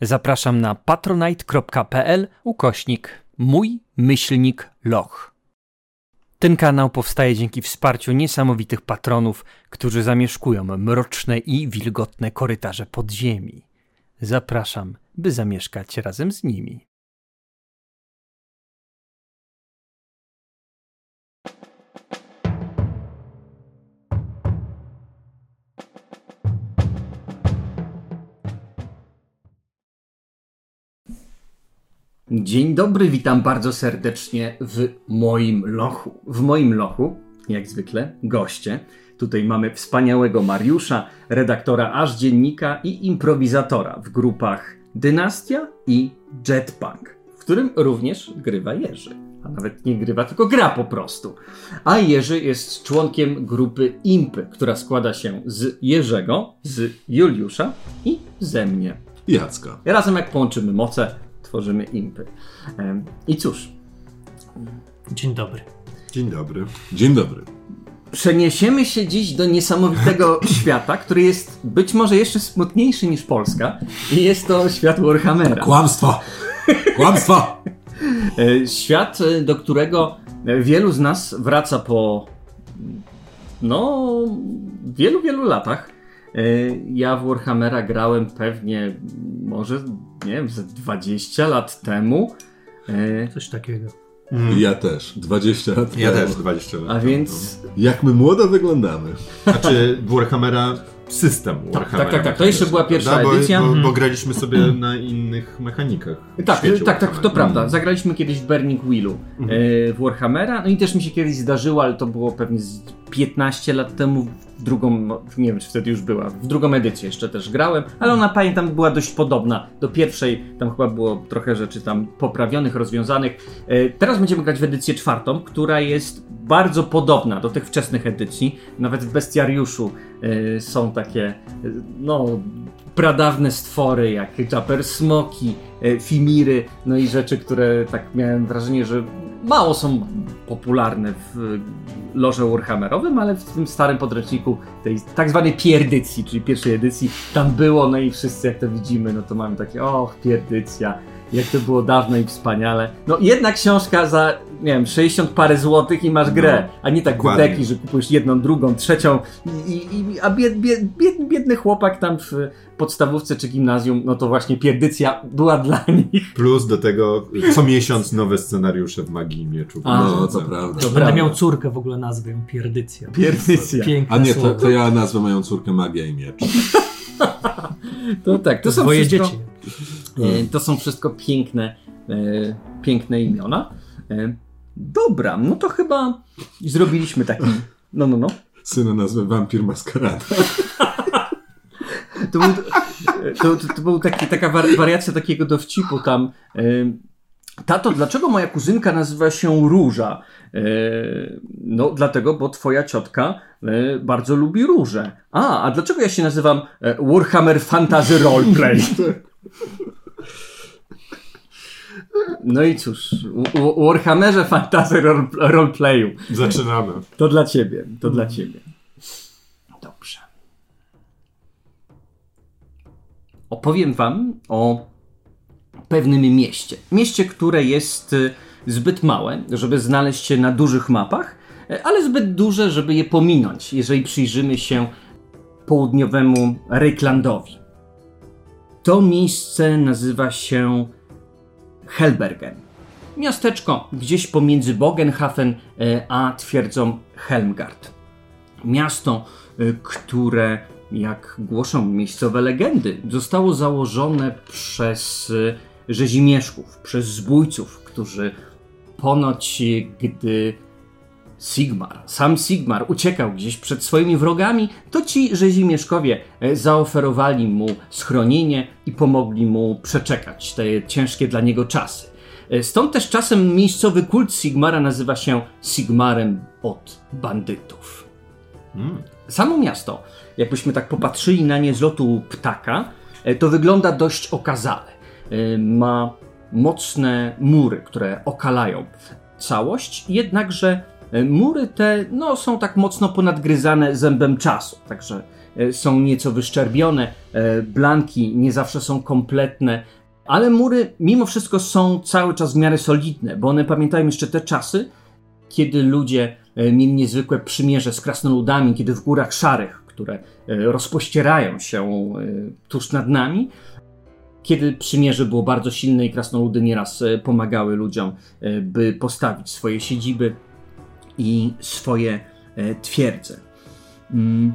Zapraszam na patronite.pl ukośnik mój myślnik loch. Ten kanał powstaje dzięki wsparciu niesamowitych patronów, którzy zamieszkują mroczne i wilgotne korytarze podziemi. Zapraszam, by zamieszkać razem z nimi. Dzień dobry, witam bardzo serdecznie w moim lochu. W moim lochu, jak zwykle, goście. Tutaj mamy wspaniałego Mariusza, redaktora aż dziennika i improwizatora w grupach Dynastia i Jetpunk, w którym również grywa Jerzy. A nawet nie grywa, tylko gra po prostu. A Jerzy jest członkiem grupy Impy, która składa się z Jerzego, z Juliusza i ze mnie. Jacka. Razem jak połączymy moce, tworzymy impy. I cóż, Dzień dobry. Dzień dobry. Dzień dobry. przeniesiemy się dziś do niesamowitego świata, który jest być może jeszcze smutniejszy niż Polska. I jest to świat Warhammera. Kłamstwa! Kłamstwa! E, Świat, e, do którego e, wielu z nas wraca po no wielu, wielu latach. E, Ja w Warhammera grałem pewnie może, nie wiem, ze 20 lat temu. E, Coś takiego. Ja też. 20 lat Ja temu. też 20 lat. A więc Jak my młodo wyglądamy. Znaczy Warhammera system Warhammera. tak, tak, tak. To jeszcze była pierwsza Prawda? Bo- edycja. Bo, bo, Mhm. graliśmy sobie na innych mechanikach. Tak, tak, tak, to prawda. Zagraliśmy kiedyś w Burning Wheelu Mhm. e, w Warhammera, no i też mi się kiedyś zdarzyło, ale to było pewnie z 15 lat temu, w drugą, nie wiem czy wtedy już była, w drugą edycję jeszcze też grałem, ale ona pamiętam była dość podobna do pierwszej, tam chyba było trochę rzeczy tam poprawionych, rozwiązanych. E, Teraz będziemy grać w edycję czwartą, która jest bardzo podobna do tych wczesnych edycji, nawet w Bestiariuszu e, są takie, e, no pradawne stwory jak Japer Smoki, e, Fimiry, no i rzeczy, które tak miałem wrażenie, że mało są popularne w loże Warhammerowym, ale w tym starym podręczniku tej tak zwanej pierdycji, czyli pierwszej edycji, tam było, no i wszyscy jak to widzimy, no to mamy takie, och, pierdycja, jak to było dawno i wspaniale. No jedna książka za, nie wiem, 60 parę złotych i masz grę, No, a nie tak deki, że kupujesz jedną, drugą, trzecią i, i, a bied, bied, bied, biedny chłopak tam w podstawówce czy gimnazjum, no to właśnie pierdycja była dla nich. Plus do tego co miesiąc nowe scenariusze w Magii i Mieczu. A, No, to prawda. To Będę prawda. miał córkę, w ogóle nazwę ją Pierdycja. Pierdycja. Piękne A nie, to, to ja nazwę moją córkę Magia i Miecz. To tak, to są Twoje wszystko, dzieci. E, To są wszystko piękne, e, piękne imiona. E, dobra, no to chyba zrobiliśmy taki. No, no, no. Syna nazwę Wampir Maskarada. To był, to, to, to był taki, taka war, wariacja takiego dowcipu tam. Tato, dlaczego moja kuzynka nazywa się Róża? No, dlatego, bo twoja ciotka e, bardzo lubi róże. A, a dlaczego ja się nazywam e, Warhammer Fantasy Roleplay? No i cóż, Warhammerze Fantasy role- Roleplayu. Zaczynamy. To dla ciebie, to dla ciebie. Dobrze. Opowiem wam o pewnym mieście. Mieście, które jest y, zbyt małe, żeby znaleźć się na dużych mapach, y, ale zbyt duże, żeby je pominąć, jeżeli przyjrzymy się południowemu Reiklandowi. To miejsce nazywa się Helbergen. Miasteczko gdzieś pomiędzy Bogenhafen e, a twierdzą Helmgard. Miasto, e, które, jak głoszą miejscowe legendy, zostało założone przez e, rzezimieszków, przez zbójców, którzy ponoć, gdy Sigmar, sam Sigmar uciekał gdzieś przed swoimi wrogami, to ci rzezimieszkowie e, zaoferowali mu schronienie i pomogli mu przeczekać te ciężkie dla niego czasy. E, Stąd też czasem miejscowy kult Sigmara nazywa się Sigmarem od bandytów. Samo miasto, jakbyśmy tak popatrzyli na nie z lotu ptaka, e, to wygląda dość okazale. Ma mocne mury, które okalają całość, jednakże Mury te no, są tak mocno ponadgryzane zębem czasu, także e, są nieco wyszczerbione, e, blanki nie zawsze są kompletne, ale mury mimo wszystko są cały czas w miarę solidne, bo one pamiętają jeszcze te czasy, kiedy ludzie e, mieli niezwykłe przymierze z krasnoludami, kiedy w górach szarych, które e, rozpościerają się e, tuż nad nami, kiedy przymierze było bardzo silne i krasnoludy nieraz e, pomagały ludziom, e, by postawić swoje siedziby i swoje e, twierdze. Mm.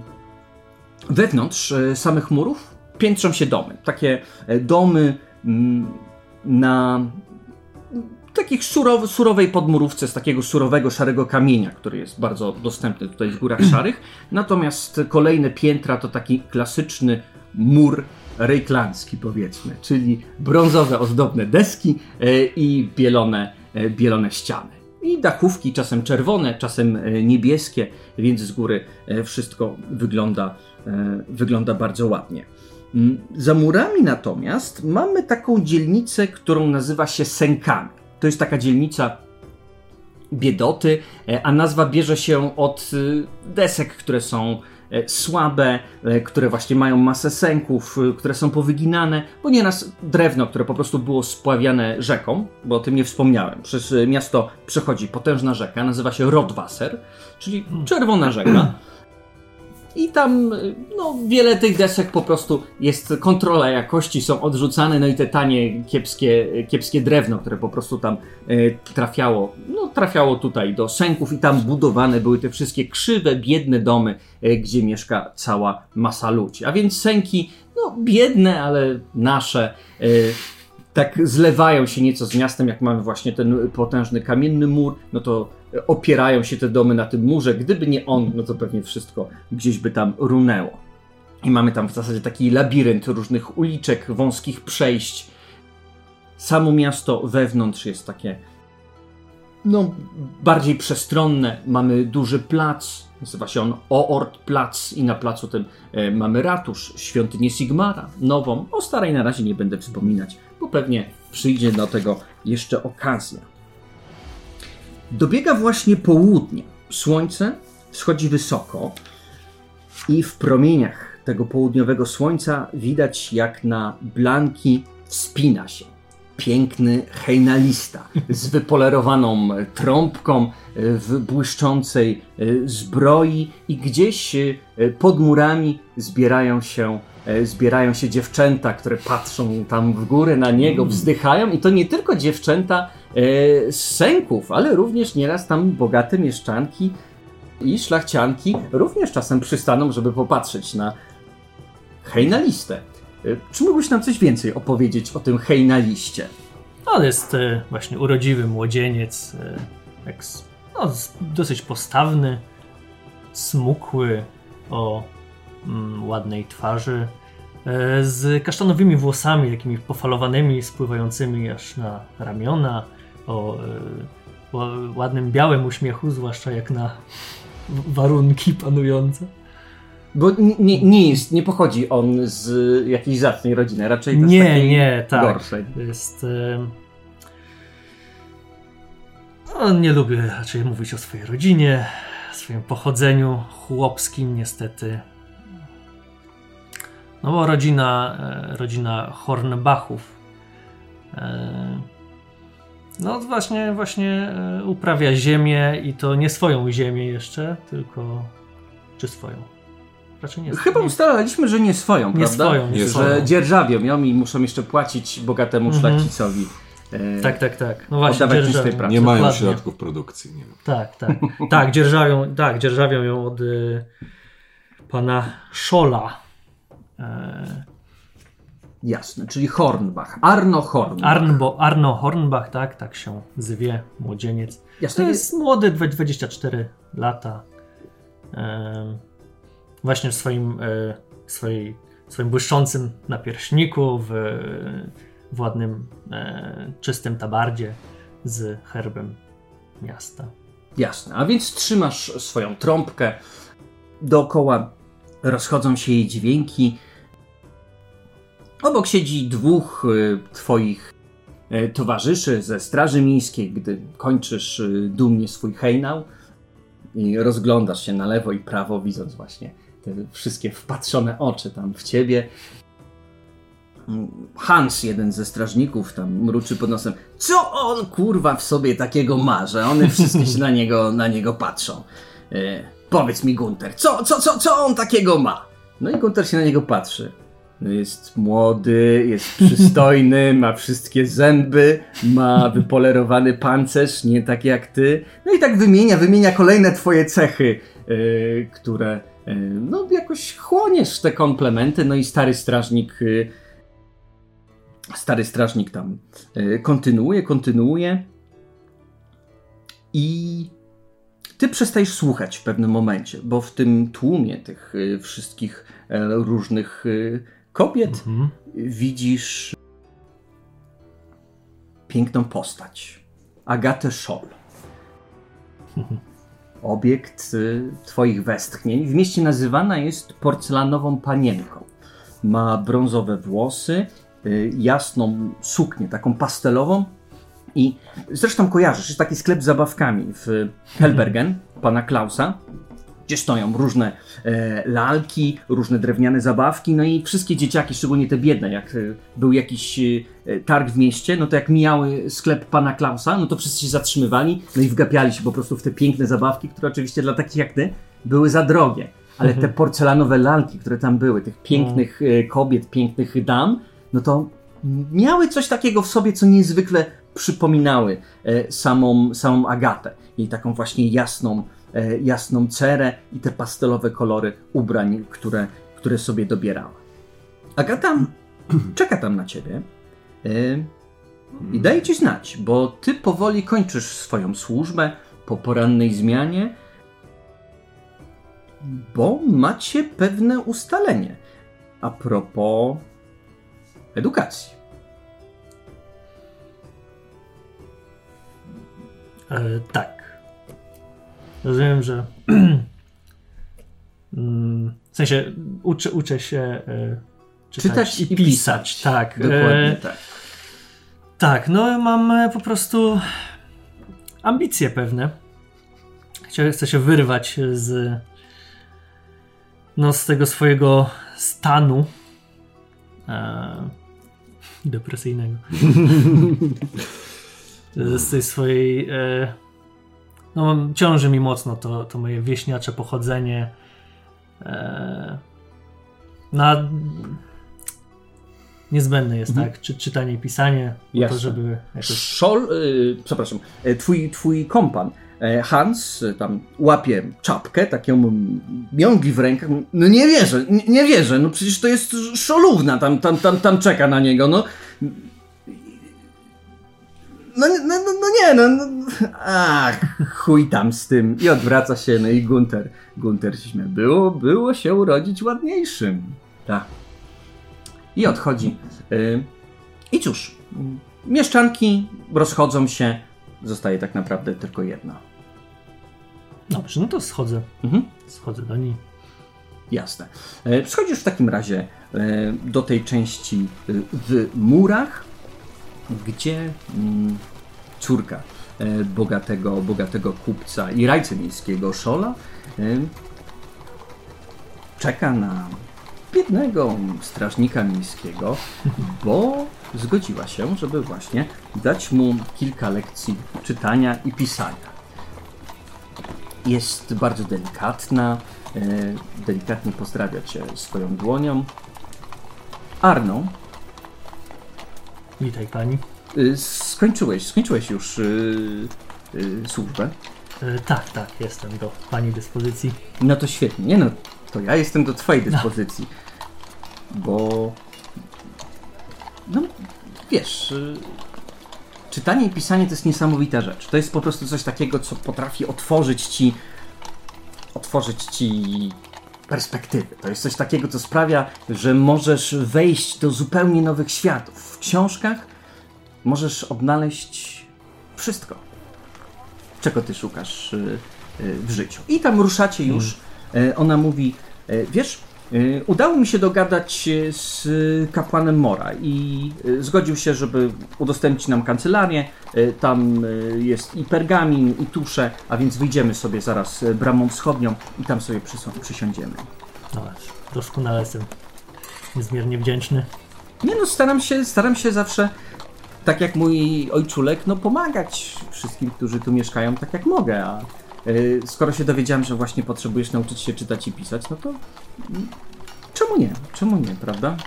Wewnątrz e, samych murów piętrzą się domy. Takie e, domy mm, na takich surow, surowej podmurówce z takiego surowego, szarego kamienia, który jest bardzo dostępny tutaj w Górach Szarych. Natomiast kolejne piętra to taki klasyczny mur rejklandzki, powiedzmy, czyli brązowe, ozdobne deski i bielone, bielone ściany. I dachówki czasem czerwone, czasem e, niebieskie, więc z góry e, wszystko wygląda, e, wygląda bardzo ładnie. Mm, Za murami natomiast mamy taką dzielnicę, którą nazywa się Senkami. To jest taka dzielnica biedoty, a nazwa bierze się od desek, które są słabe, e, które właśnie mają masę sęków, y, które są powyginane, bo nieraz drewno, które po prostu było spławiane rzeką, bo o tym nie wspomniałem. Przez miasto przechodzi potężna rzeka, nazywa się Rodwasser, czyli czerwona rzeka. I tam no, wiele tych desek po prostu jest kontrola jakości, są odrzucane, no i te tanie, kiepskie, kiepskie drewno, które po prostu tam y, trafiało, no trafiało tutaj do sęków i tam budowane były te wszystkie krzywe, biedne domy, y, gdzie mieszka cała masa ludzi. A więc sęki, no biedne, ale nasze, y, tak zlewają się nieco z miastem, jak mamy właśnie ten potężny kamienny mur, no to opierają się te domy na tym murze. Gdyby nie on, no to pewnie wszystko gdzieś by tam runęło. I mamy tam w zasadzie taki labirynt różnych uliczek, wąskich przejść. Samo miasto wewnątrz jest takie no, bardziej przestronne. Mamy duży plac, nazywa się on Oort Plac i na placu tym e, mamy ratusz, świątynię Sigmara, nową. O starej na razie nie będę wspominać, bo pewnie przyjdzie do tego jeszcze okazja. Dobiega właśnie południe. Słońce wschodzi wysoko i w promieniach tego południowego słońca widać jak na blanki wspina się piękny hejnalista z wypolerowaną trąbką w błyszczącej e, zbroi i gdzieś e, pod murami zbierają się, e, zbierają się dziewczęta, które patrzą tam w górę na niego, wzdychają i to nie tylko dziewczęta e, z sęków, ale również nieraz tam bogate mieszczanki i szlachcianki również czasem przystaną, żeby popatrzeć na hejnalistę. E, Czy mógłbyś nam coś więcej opowiedzieć o tym hejnaliście? On jest e, właśnie urodziwy młodzieniec, e, no, dosyć postawny, smukły, o mm, ładnej twarzy, e, z kasztanowymi włosami, takimi pofalowanymi, spływającymi aż na ramiona, o e, ła- ładnym białym uśmiechu, zwłaszcza jak na warunki panujące. Bo nie, nie jest, nie pochodzi on z jakiejś zacnej rodziny, raczej to z Nie, takiej nie, tak. gorszej. Jest. em, No, nie lubię raczej mówić o swojej rodzinie, swoim pochodzeniu chłopskim, niestety. No bo rodzina, e, rodzina Hornbachów. No właśnie, właśnie e, uprawia ziemię i to nie swoją ziemię jeszcze, tylko. Czy swoją? Raczej nie Chyba nie- ustalaliśmy, że nie swoją, Nie prawda? swoją, nie swoją. Że dzierżawią ją i muszą jeszcze płacić bogatemu Mhm. szlachcicowi. e, Tak, tak, tak. No właśnie, pracy. Nie mają Dokładnie. środków produkcji. Nie. Tak, tak. Tak, dzierżawią, tak, dzierżawią ją od y, pana Szola. E, Jasne, czyli Hornbach. Arno Hornbach. Arnbo, Arno Hornbach, tak, tak się zwie, młodzieniec. Jasne, To jest młody, dwa- 24 lata. Właśnie w swoim, e, swojej, swoim błyszczącym napierśniku, w, w ładnym, e, czystym tabardzie z herbem miasta. Jasne, a więc trzymasz swoją trąbkę, dookoła rozchodzą się jej dźwięki. Obok siedzi dwóch y, twoich y, towarzyszy ze Straży Miejskiej, gdy kończysz y, dumnie swój hejnał. i rozglądasz się na lewo i prawo, widząc właśnie te wszystkie wpatrzone oczy tam w ciebie. Hans, jeden ze strażników, tam mruczy pod nosem. Co on kurwa w sobie takiego ma, że one wszystkie się na niego, na niego patrzą? E, powiedz mi, Gunter, co, co, co, co on takiego ma? No i Gunter się na niego patrzy. Jest młody, jest przystojny, ma wszystkie zęby, ma wypolerowany pancerz, nie tak jak ty. No i tak wymienia, wymienia kolejne twoje cechy, e, które e, no jakoś chłoniesz te komplementy. No i stary strażnik e, Stary strażnik tam kontynuuje, kontynuuje. I ty przestajesz słuchać w pewnym momencie, bo w tym tłumie tych wszystkich różnych kobiet Mhm. widzisz piękną postać. Agatę Scholl. Obiekt y, twoich westchnień. W mieście nazywana jest porcelanową panienką. Ma brązowe włosy, y, jasną suknię, taką pastelową. I zresztą kojarzysz, jest taki sklep z zabawkami w Helbergen, pana Klausa, gdzie stoją różne e, lalki, różne drewniane zabawki, no i wszystkie dzieciaki, szczególnie te biedne, jak e, był jakiś e, targ w mieście, no to jak mijały sklep pana Klausa, no to wszyscy się zatrzymywali, no i wgapiali się po prostu w te piękne zabawki, które oczywiście dla takich jak ty były za drogie. Ale te porcelanowe lalki, które tam były, tych pięknych e, kobiet, pięknych dam, no to miały coś takiego w sobie, co niezwykle przypominały e, samą, samą Agatę. Jej taką właśnie jasną, jasną cerę i te pastelowe kolory ubrań, które, które sobie dobierała. Agata czeka tam na ciebie e, i daje ci znać, bo ty powoli kończysz swoją służbę po porannej zmianie, bo macie pewne ustalenie a propos edukacji. E, tak. Rozumiem, że. Mm, w sensie uczę, uczę się e, czytać, Czytać i i pisać. pisać. Tak. Dokładnie E, tak. tak, no mam e, po prostu ambicje pewne. Chcę, chcę się wyrwać z. No, z tego swojego stanu. E, depresyjnego. z tej swojej. E, no, ciąży mi mocno to, to moje wieśniacze pochodzenie. E, na. Niezbędne jest, Mhm. tak? Czy, czytanie i pisanie, to, żeby jakoś. Szol, y, przepraszam, y, twój, twój kompan e, Hans tam łapie czapkę, taką miągi w rękach. No nie wierzę, nie, nie wierzę, no przecież to jest szolówna, tam, tam, tam, tam czeka na niego, no. No, no, no, no nie, no, no. Ach, chuj tam z tym. I odwraca się, no i Gunter. Gunter się śmieje. Było, było się urodzić ładniejszym. Tak. I odchodzi. Y, I cóż, mieszczanki rozchodzą się. Zostaje tak naprawdę tylko jedna. Dobrze, no to schodzę. Mhm. Schodzę do niej. Jasne. E, Schodzisz w takim razie e, do tej części e, w murach, gdzie mm, córka e, bogatego, bogatego kupca i rajcy miejskiego Szola e, czeka na biednego strażnika miejskiego, bo zgodziła się, żeby właśnie dać mu kilka lekcji czytania i pisania. Jest bardzo delikatna, e, delikatnie pozdrawia cię swoją dłonią. Arno, Witaj pani. y, skończyłeś, skończyłeś już y, y, służbę. E, tak, tak, jestem do pani dyspozycji. No to świetnie. Nie no, to ja jestem do twojej dyspozycji. Bo... No, wiesz... y, Czytanie i pisanie to jest niesamowita rzecz. To jest po prostu coś takiego, co potrafi otworzyć ci... Otworzyć ci perspektywy. To jest coś takiego, co sprawia, że możesz wejść do zupełnie nowych światów. W książkach możesz odnaleźć wszystko, czego ty szukasz y, y, w życiu. I tam ruszacie już. E, Ona mówi, wiesz, Y, Udało mi się dogadać y, z y, kapłanem Mora i y, zgodził się, żeby udostępnić nam kancelarię. Y, Tam y, jest i pergamin, i tusze, a więc wyjdziemy sobie zaraz y, bramą wschodnią i tam sobie przysiądziemy. No, doskonale jestem niezmiernie wdzięczny. Nie no, staram się, staram się zawsze, tak jak mój ojczulek, no pomagać wszystkim, którzy tu mieszkają, tak jak mogę, a y, skoro się dowiedziałem, że właśnie potrzebujesz nauczyć się czytać i pisać, no to czemu nie? Czemu nie, prawda?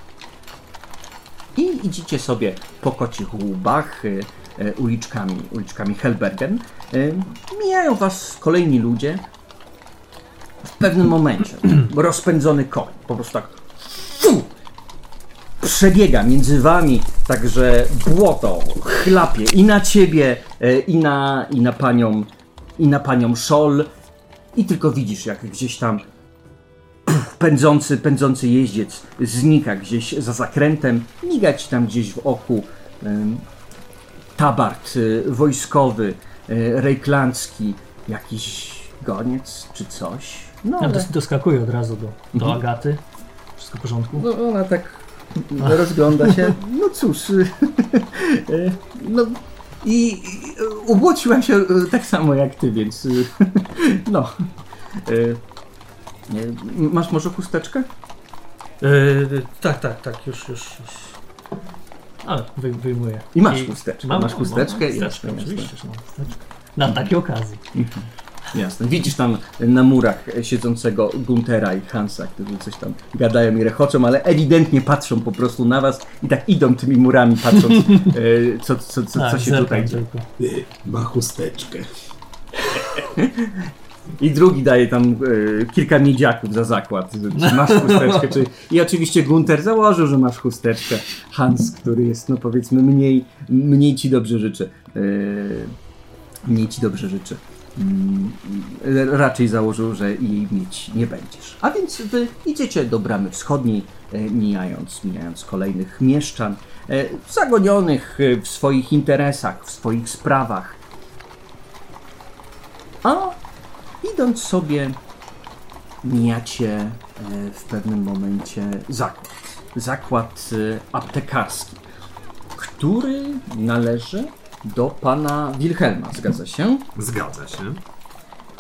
I idziecie sobie po kocich łbach, y, y, uliczkami, uliczkami Helbergen. Y, mijają was kolejni ludzie. W pewnym momencie rozpędzony koń, po prostu tak przebiega między wami, także błoto chlapie i na ciebie, i na, i na panią, i na panią Szol. I tylko widzisz, jak gdzieś tam pędzący, pędzący jeździec znika gdzieś za zakrętem, miga ci tam gdzieś w oku tabart e, wojskowy, e, rejklandzki, jakiś goniec czy coś. No, ale- dos- doskakuję od razu do, do Mhm. Agaty. Wszystko w porządku? No, ona tak rozgląda się. No cóż. y, y, no i i ubłociłam się y, tak samo jak ty, więc y, no. Masz może chusteczkę? Yy, tak, tak, tak, już, już, już. Ale wy, wyjmuję. I masz chusteczkę. Mam, masz mam, chusteczkę? Mam, chusteczkę, Jasne, oczywiście, że mam chusteczkę. Na takiej okazji. Jasne. Widzisz tam na murach siedzącego Guntera i Hansa, którzy coś tam gadają i rechoczą, ale ewidentnie patrzą po prostu na was i tak idą tymi murami, patrząc, y, co, co, co, Tak, co się zerkam tutaj dzieje. Y, Ma chusteczkę. I drugi daje tam e, kilka miedziaków za zakład, czy masz chusteczkę. Czy... I oczywiście Gunter założył, że masz chusteczkę. Hans, który jest, no powiedzmy, mniej, mniej ci dobrze życzy. E, mniej ci dobrze życzy. Mm, raczej założył, że jej mieć nie będziesz. A więc wy idziecie do bramy wschodniej, e, mijając, mijając kolejnych mieszczan, e, zagonionych e, w swoich interesach, w swoich sprawach. A idąc sobie, mijacie w pewnym momencie zakład. Zakład aptekarski, który należy do pana Wilhelma, zgadza się? Zgadza się.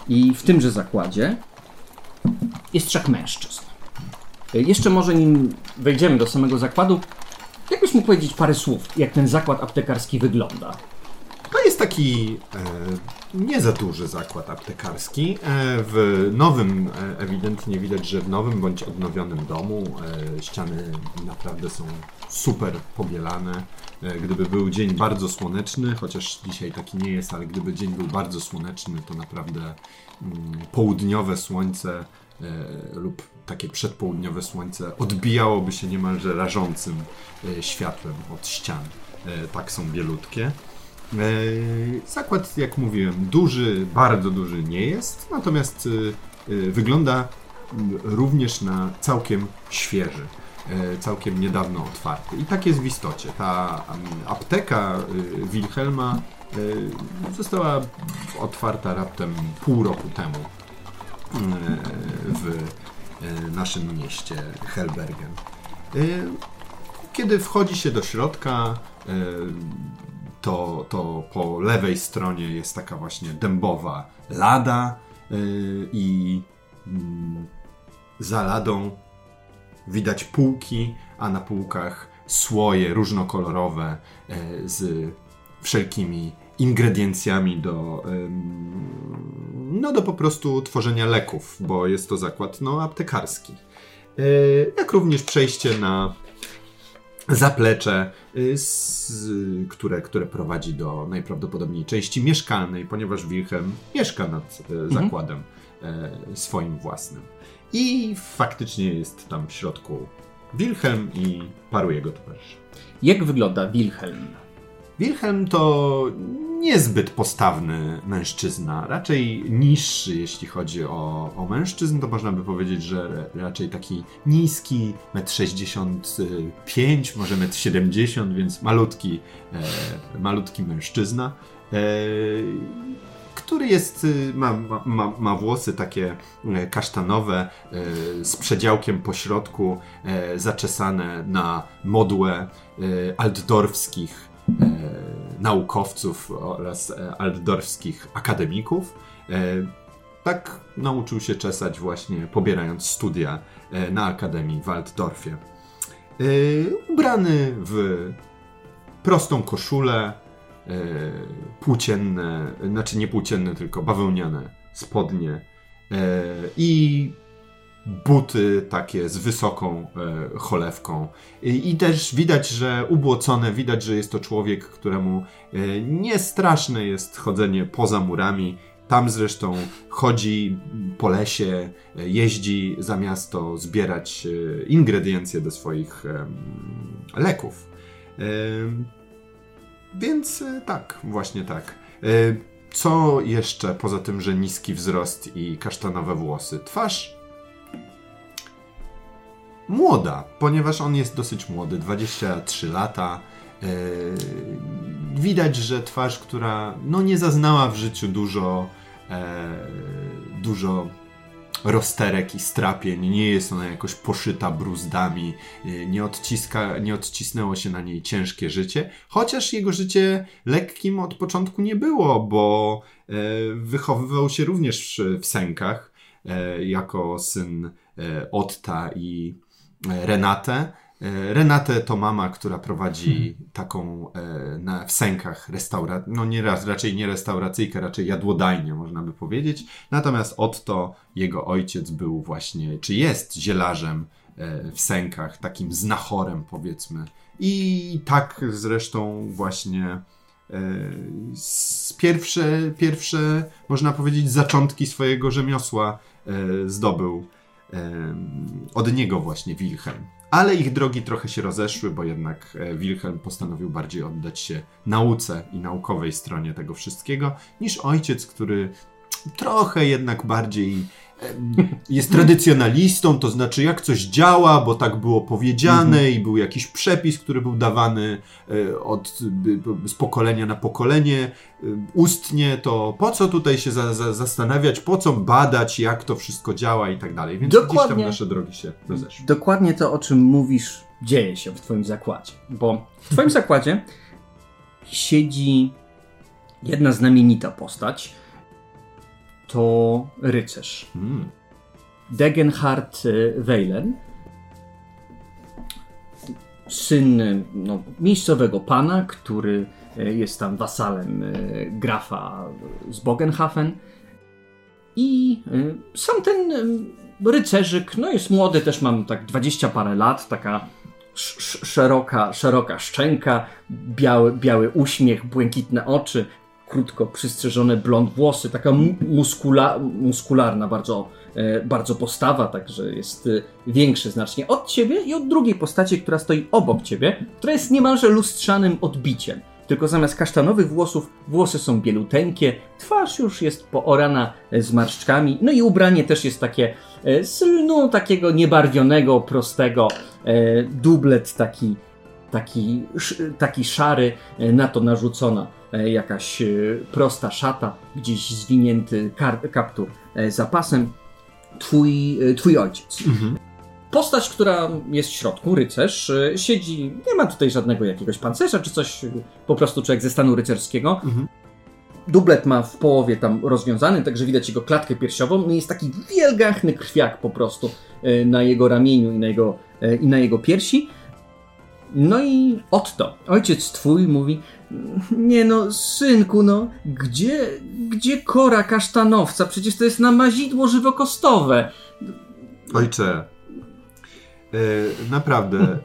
I w tymże zakładzie jest trzech mężczyzn. Jeszcze może nim wejdziemy do samego zakładu, jakbyś mógł powiedzieć parę słów, jak ten zakład aptekarski wygląda? To jest taki e, nie za duży zakład aptekarski. E, w nowym, e, ewidentnie widać, że w nowym bądź odnowionym domu e, ściany naprawdę są super pobielane. E, gdyby był dzień bardzo słoneczny, chociaż dzisiaj taki nie jest, ale gdyby dzień był bardzo słoneczny, to naprawdę mm, południowe słońce e, lub takie przedpołudniowe słońce odbijałoby się niemalże rażącym e, światłem od ścian. E, tak są bielutkie. E, Zakład, jak mówiłem, duży, bardzo duży nie jest, natomiast e, e, wygląda również na całkiem świeży, całkiem niedawno otwarty. I tak jest w istocie. Ta apteka Wilhelma została otwarta raptem pół roku temu w naszym mieście Helbergen. Kiedy wchodzi się do środka, to, to po lewej stronie jest taka właśnie dębowa lada y, i mm, za ladą widać półki, a na półkach słoje różnokolorowe e, z wszelkimi ingrediencjami do, no do po prostu tworzenia leków, bo jest to zakład no, aptekarski. E, Jak również przejście na zaplecze, y, z, które, które prowadzi do najprawdopodobniej części mieszkalnej, ponieważ Wilhelm mieszka nad e, zakładem e, swoim własnym. I faktycznie jest tam w środku Wilhelm i paru jego towarzyszy. Jak wygląda Wilhelm? Wilhelm to niezbyt postawny mężczyzna, raczej niższy, jeśli chodzi o, o mężczyzn, to można by powiedzieć, że raczej taki niski, 1,65 m, może 1,70 m, więc malutki, e, malutki mężczyzna. E, który jest, y, ma, ma- ma, włosy takie e, kasztanowe, e, z przedziałkiem po środku, e, zaczesane na modłę e, altdorfskich naukowców oraz e, altdorfskich akademików. E, tak nauczył się czesać właśnie pobierając studia e, na Akademii w Altdorfie. E, ubrany w prostą koszulę, e, płócienne, znaczy nie płócienne, tylko bawełniane spodnie e, i buty takie z wysoką e, cholewką. I, I też widać, że ubłocone, widać, że jest to człowiek, któremu e, nie straszne jest chodzenie poza murami. Tam zresztą chodzi po lesie, e, jeździ za miasto zbierać e, ingrediencje do swoich leków. Em, Więc e, tak, właśnie tak. E, Co jeszcze poza tym, że niski wzrost i kasztanowe włosy? Twarz młoda, ponieważ on jest dosyć młody, 23 lata. E, Widać, że twarz, która no, nie zaznała w życiu dużo, e, dużo rozterek i strapień, nie jest ona jakoś poszyta bruzdami, e, nie, odciska, nie odcisnęło się na niej ciężkie życie, chociaż jego życie lekkim od początku nie było, bo wychowywał się również w sękach, jako syn Otta i Renate. E, Renate to mama, która prowadzi taką e, na, w sękach restaurację, no nie raz, raczej nie restauracyjkę, raczej jadłodajnię, można by powiedzieć. Natomiast Otto, jego ojciec, był właśnie, czy jest zielarzem e, w sękach, takim znachorem powiedzmy. I tak zresztą właśnie z pierwsze, pierwsze, można powiedzieć, zaczątki swojego rzemiosła zdobył od niego właśnie Wilhelm. Ale ich drogi trochę się rozeszły, bo jednak e, Wilhelm postanowił bardziej oddać się nauce i naukowej stronie tego wszystkiego, niż ojciec, który trochę jednak bardziej jest tradycjonalistą, to znaczy jak coś działa, bo tak było powiedziane i był jakiś przepis, który był dawany e, od, z pokolenia na pokolenie y, ustnie, to po co tutaj się za, za, zastanawiać, po co badać, jak to wszystko działa i tak dalej. Więc gdzieś tam Dokładnie. nasze drogi się rozeszły. Dokładnie to, o czym mówisz, dzieje się w Twoim zakładzie. Bo w Twoim zakładzie siedzi jedna znamienita postać. To rycerz. Mm. Degenhard Weylen. Syn y, no, miejscowego pana, który y, jest tam wasalem y, grafa z Bogenhafen. I sam ten rycerzyk, no jest młody, też mam tak 20 parę lat, taka sz- sz- szeroka, szeroka szczęka, biały, biały uśmiech, błękitne oczy, krótko przystrzyżone blond włosy, taka mu- muskula, muskularna bardzo, e, bardzo postawa, także jest e, większy znacznie od ciebie i od drugiej postaci, która stoi obok ciebie, która jest niemalże lustrzanym odbiciem. Tylko zamiast kasztanowych włosów, włosy są bieluteńkie, twarz już jest poorana e, zmarszczkami, no i ubranie też jest takie z lnu takiego niebarwionego, prostego, dublet taki, taki, taki szary, na to narzucona jakaś e, prosta szata, gdzieś zwinięty kaptur e, za pasem. Twój, e, twój ojciec. Postać, która jest w środku, rycerz, e, siedzi, nie ma tutaj żadnego jakiegoś pancerza czy coś, e, po prostu człowiek ze stanu rycerskiego. Mhm. Dublet ma w połowie tam rozwiązany, także widać jego klatkę piersiową. No jest taki wielgachny krwiak po prostu e, na jego ramieniu i na jego, e, i na jego piersi. No i Otto, ojciec twój mówi, nie no, synku, no, gdzie, gdzie kora kasztanowca? Przecież to jest namazidło żywokostowe. Ojcze, e, naprawdę,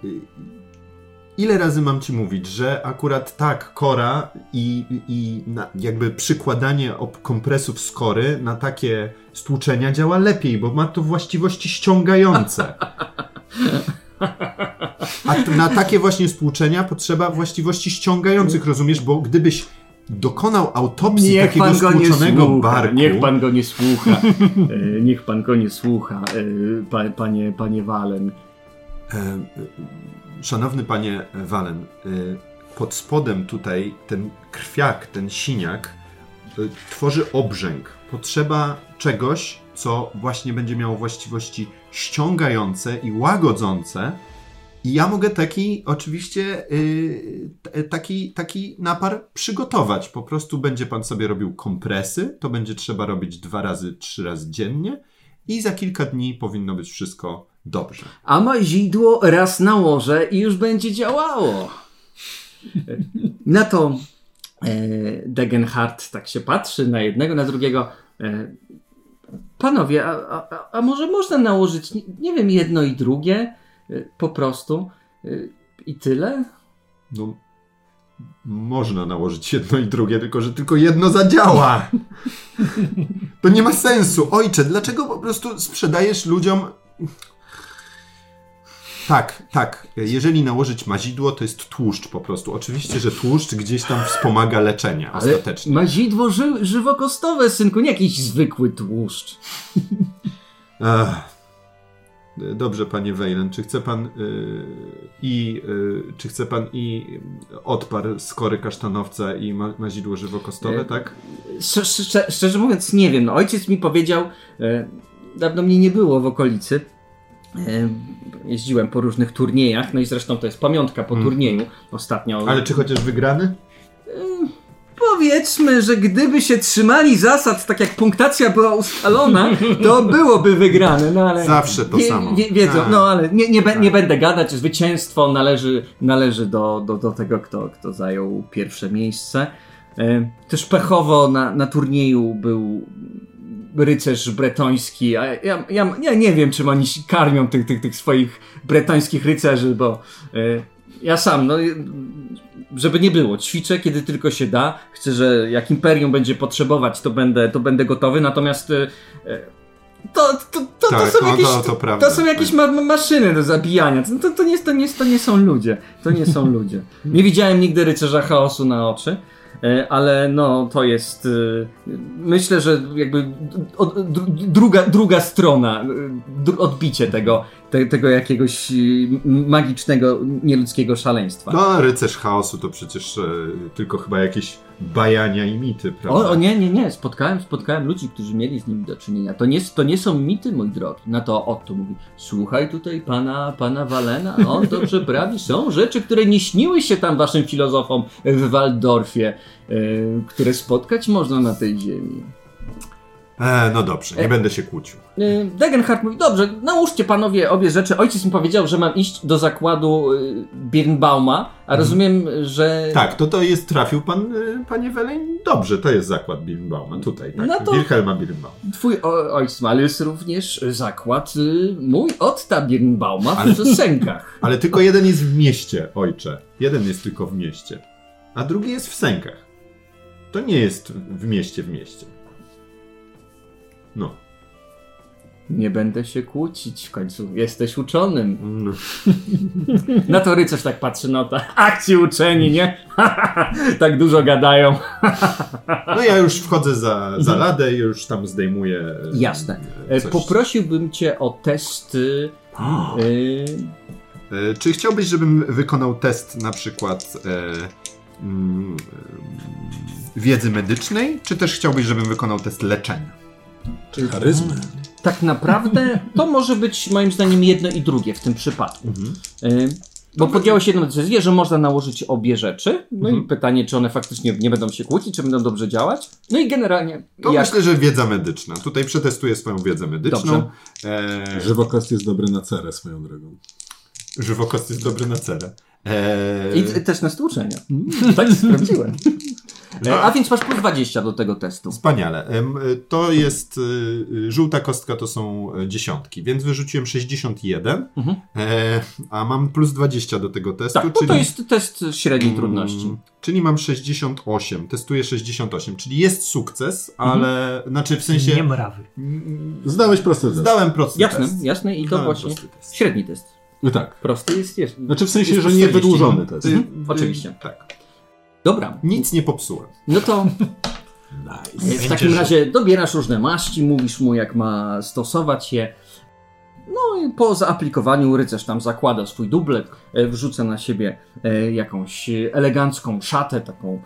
ile razy mam ci mówić, że akurat tak, kora i, i na, jakby przykładanie ob- kompresów z kory na takie stłuczenia działa lepiej, bo ma to właściwości ściągające. A na takie właśnie stłuczenia potrzeba właściwości ściągających, rozumiesz? Bo gdybyś dokonał autopsji takiego stłuczonego barku... niech pan go nie słucha, E, niech pan go nie słucha, e, pa, panie, panie Walen. E, e, Szanowny panie Walen, e, pod spodem tutaj ten krwiak, ten siniak y, tworzy obrzęk. Potrzeba czegoś, co właśnie będzie miało właściwości ściągające i łagodzące. I ja mogę taki, oczywiście, y, t- taki, taki napar przygotować. Po prostu będzie pan sobie robił kompresy. To będzie trzeba robić dwa razy, trzy razy dziennie. I za kilka dni powinno być wszystko dobrze. A mazidło raz nałożę i już będzie działało. Na to e, Degenhardt tak się patrzy na jednego, na drugiego. E, panowie, a, a, a może można nałożyć, nie, nie wiem, jedno i drugie? E, po prostu. E, I tyle? No, można nałożyć jedno i drugie, tylko że tylko jedno zadziała. To nie ma sensu. Ojcze, dlaczego po prostu sprzedajesz ludziom. Tak, tak. Jeżeli nałożyć mazidło, to jest tłuszcz po prostu. Oczywiście, że tłuszcz gdzieś tam wspomaga leczenie Ale ostatecznie. mazidło ży, żywokostowe, synku, nie jakiś zwykły tłuszcz. Ech. Dobrze, panie Wejlen, czy chce pan y, i y, czy chce pan i odpar skory kasztanowca i ma, mazidło żywokostowe, Y, tak? Szczerze, mówiąc, nie wiem. No, ojciec mi powiedział, e, dawno mnie nie było w okolicy. Jeździłem po różnych turniejach, no i zresztą to jest pamiątka po turnieju ostatnio. Mm. Ale czy chociaż wygrany? Powiedzmy, że gdyby się trzymali zasad, tak jak punktacja była ustalona, to byłoby wygrane, no ale... Zawsze to samo. Wie, wiedzą, Tak. no ale nie, nie, be, nie Tak. będę gadać, zwycięstwo należy, należy do, do, do tego, kto, kto zajął pierwsze miejsce. E, Też pechowo na, na turnieju był rycerz bretoński, a ja, ja, ja nie wiem, czym oni karmią tych, tych, tych swoich bretońskich rycerzy, bo e, ja sam, no, żeby nie było, ćwiczę kiedy tylko się da. Chcę, że jak imperium będzie potrzebować, to będę, to będę gotowy, natomiast e, to, to, to, to, Tak, są no jakieś, to- to to są jakieś ma ma- maszyny do zabijania. To, to, nie, to, nie, to nie są ludzie. To nie są ludzie. Nie widziałem nigdy rycerza chaosu na oczy. E, Ale no, to jest. e, Myślę, że jakby druga, druga strona, e, odbicie tego, te, tego jakiegoś magicznego, nieludzkiego szaleństwa. No, rycerz chaosu to przecież tylko chyba jakieś bajania i mity, prawda? O, o nie, nie, nie, spotkałem, spotkałem ludzi, którzy mieli z nimi do czynienia. To nie, to nie są mity, mój drogi. Na to Otto mówi, słuchaj tutaj pana, pana Walena, on dobrze prawi. Są rzeczy, które nie śniły się tam waszym filozofom w Waldorfie, e, które spotkać można na tej ziemi. E, no dobrze, nie E. będę się kłócił. E, Degenhardt mówi, dobrze, nałóżcie panowie obie rzeczy. Ojciec mi powiedział, że mam iść do zakładu e, Birnbauma, a rozumiem, że... Tak, to to jest, trafił pan, e, panie Weleń? Dobrze, to jest zakład Birnbauma, tutaj, tak. No to- Wilhelma Birnbauma. Twój o, ojciec ma, ale jest również zakład y, mój Otta Birnbauma Ale- w Sękach. Ale tylko jeden jest w mieście, ojcze. Jeden jest tylko w mieście. A drugi jest w sękach. To nie jest w mieście w mieście. No. Nie będę się kłócić, w końcu jesteś uczonym. no. Na to rycerz tak patrzy, no ta akci uczeni, nie? tak dużo gadają. No ja już wchodzę za, za ladę i już tam zdejmuję. Jasne. E, coś. Poprosiłbym cię o testy. y, E, Czy chciałbyś, żebym wykonał test na przykład e, wiedzy medycznej, czy też chciałbyś, żebym wykonał test leczenia? Czy charyzmy? tak naprawdę to może być moim zdaniem jedno i drugie w tym przypadku. Y, Bo podjęło się jedną decyzję, że można nałożyć obie rzeczy. No i pytanie, czy one faktycznie nie będą się kłócić, czy będą dobrze działać. No i generalnie. To jak... myślę, że wiedza medyczna. Tutaj przetestuję swoją wiedzę medyczną. Dobrze. E, Żywokost jest dobry na cerę swoją drogą. żywokost jest dobry na cerę. E, I też na stłuczenia. tak sprawdziłem. E, A więc masz plus 20 do tego testu. Wspaniale. To jest y, y, żółta kostka to są e, dziesiątki, więc wyrzuciłem 61, Mhm. e, a mam plus 20 do tego testu, Tak, bo to jest test średniej trudności. Mm, Czyli mam 68, testuję 68, czyli jest sukces, ale znaczy w sensie Nie mrawy. mm, Zdałeś prosty test. zdałem prosty Jasne, test. jasne i to Zdałem właśnie średni test. No tak. Prosty jest, jest. Znaczy w sensie, Jest że nie 40, wydłużony test. Mhm, oczywiście. Tak. Dobra, Nic nie popsułem. no to Nice. w takim razie dobierasz różne maści, mówisz mu jak ma stosować je. No i po zaaplikowaniu rycerz tam zakłada swój dublet, e, wrzuca na siebie e, jakąś elegancką szatę, taką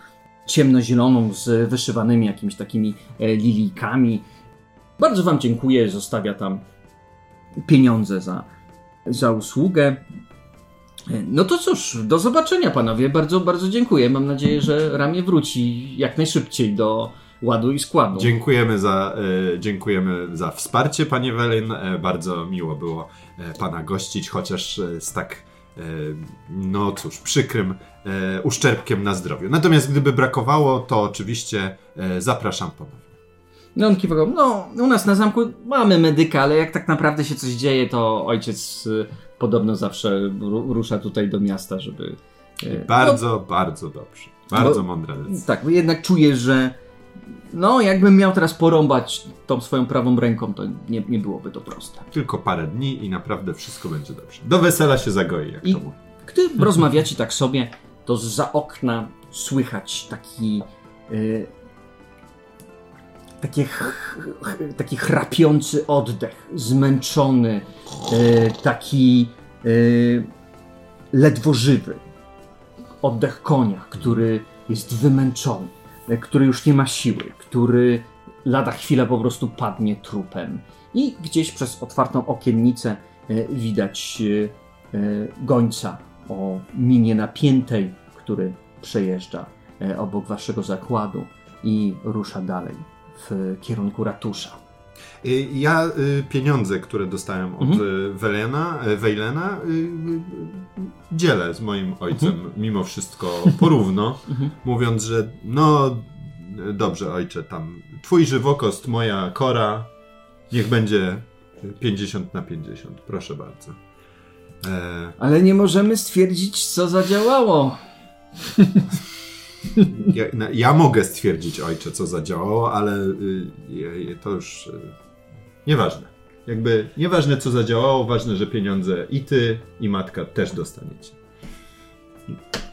ciemnozieloną z wyszywanymi jakimiś takimi e, lilijkami. Bardzo Wam dziękuję, zostawia tam pieniądze za, za usługę. No to cóż, do zobaczenia panowie. Bardzo, bardzo dziękuję. Mam nadzieję, że ramię wróci jak najszybciej do ładu i składu. Dziękujemy za, e, dziękujemy za wsparcie, panie Welin. E, bardzo miło było e, pana gościć, chociaż z tak, no cóż, przykrym uszczerbkiem na zdrowiu. Natomiast gdyby brakowało, to oczywiście zapraszam ponownie. No on kiwał, no u nas na zamku mamy medyka, ale jak tak naprawdę się coś dzieje, to ojciec y, podobno zawsze ru- rusza tutaj do miasta, żeby... y, Bardzo, bardzo dobrze. Bardzo Bo- mądra decyzja. Tak, bo jednak czuję, że no jakbym miał teraz porąbać tą swoją prawą ręką, to nie, nie byłoby to proste. Tylko parę dni i naprawdę wszystko będzie dobrze. Do wesela się zagoi, jak I- to mówi. Gdy rozmawiacie tak sobie, to za okna słychać taki. y, takie taki chrapiący oddech, zmęczony, y, taki y, ledwo żywy. Oddech konia, który jest wymęczony, y, który już nie ma siły, który lada chwilę po prostu padnie trupem. I gdzieś przez otwartą okiennicę widać gońca o minie napiętej, który przejeżdża e, obok waszego zakładu i rusza dalej w kierunku ratusza. Y, Ja y, pieniądze, które dostałem od Mhm. y, Welena, Wejlena, dzielę z moim ojcem mimo wszystko porówno, Mhm. mówiąc, że no dobrze ojcze, tam twój żywokost, moja kora, niech będzie 50 na 50, proszę bardzo. E, Ale nie możemy stwierdzić, co zadziałało. ja, ja mogę stwierdzić, ojcze, co zadziałało, ale y, to już y, nieważne. Jakby nieważne, co zadziałało, ważne, że pieniądze i ty, i matka też dostaniecie.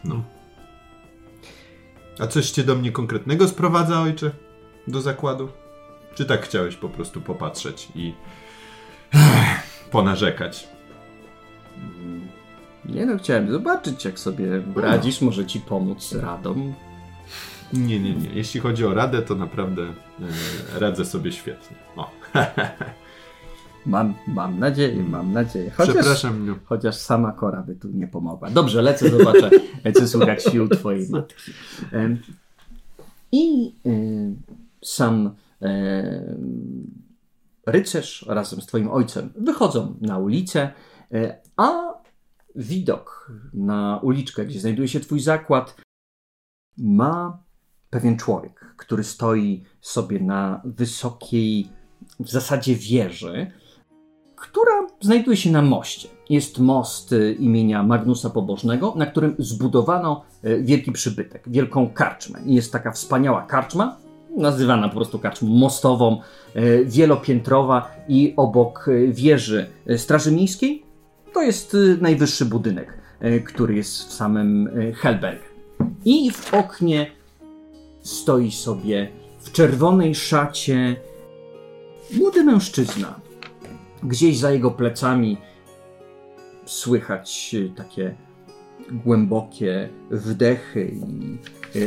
No. A coś cię do mnie konkretnego sprowadza, ojcze? Do zakładu? Czy tak chciałeś po prostu popatrzeć i ponarzekać? Nie no, chciałem zobaczyć, jak sobie radzisz, może ci pomóc radą. Nie, nie, nie. Jeśli chodzi o radę, to naprawdę e, radzę sobie świetnie. O, Mam, mam nadzieję, mam nadzieję. Chociaż, przepraszam. No. chociaż sama Kora by tu nie pomogła. Dobrze, lecę, zobaczę, co słychać sił twojej matki. I em, sam em, rycerz razem z twoim ojcem wychodzą na ulicę, e, a widok na uliczkę, gdzie znajduje się twój zakład, ma pewien człowiek, który stoi sobie na wysokiej, w zasadzie wieży, która znajduje się na moście. Jest most y, imienia Magnusa Pobożnego, na którym zbudowano y, wielki przybytek, wielką karczmę. Jest taka wspaniała karczma, nazywana po prostu karczmą mostową, y, wielopiętrowa i obok wieży Straży Miejskiej to jest y, najwyższy budynek, y, który jest w samym y, Helberg. I w oknie stoi sobie w czerwonej szacie młody mężczyzna. Gdzieś za jego plecami słychać takie głębokie wdechy i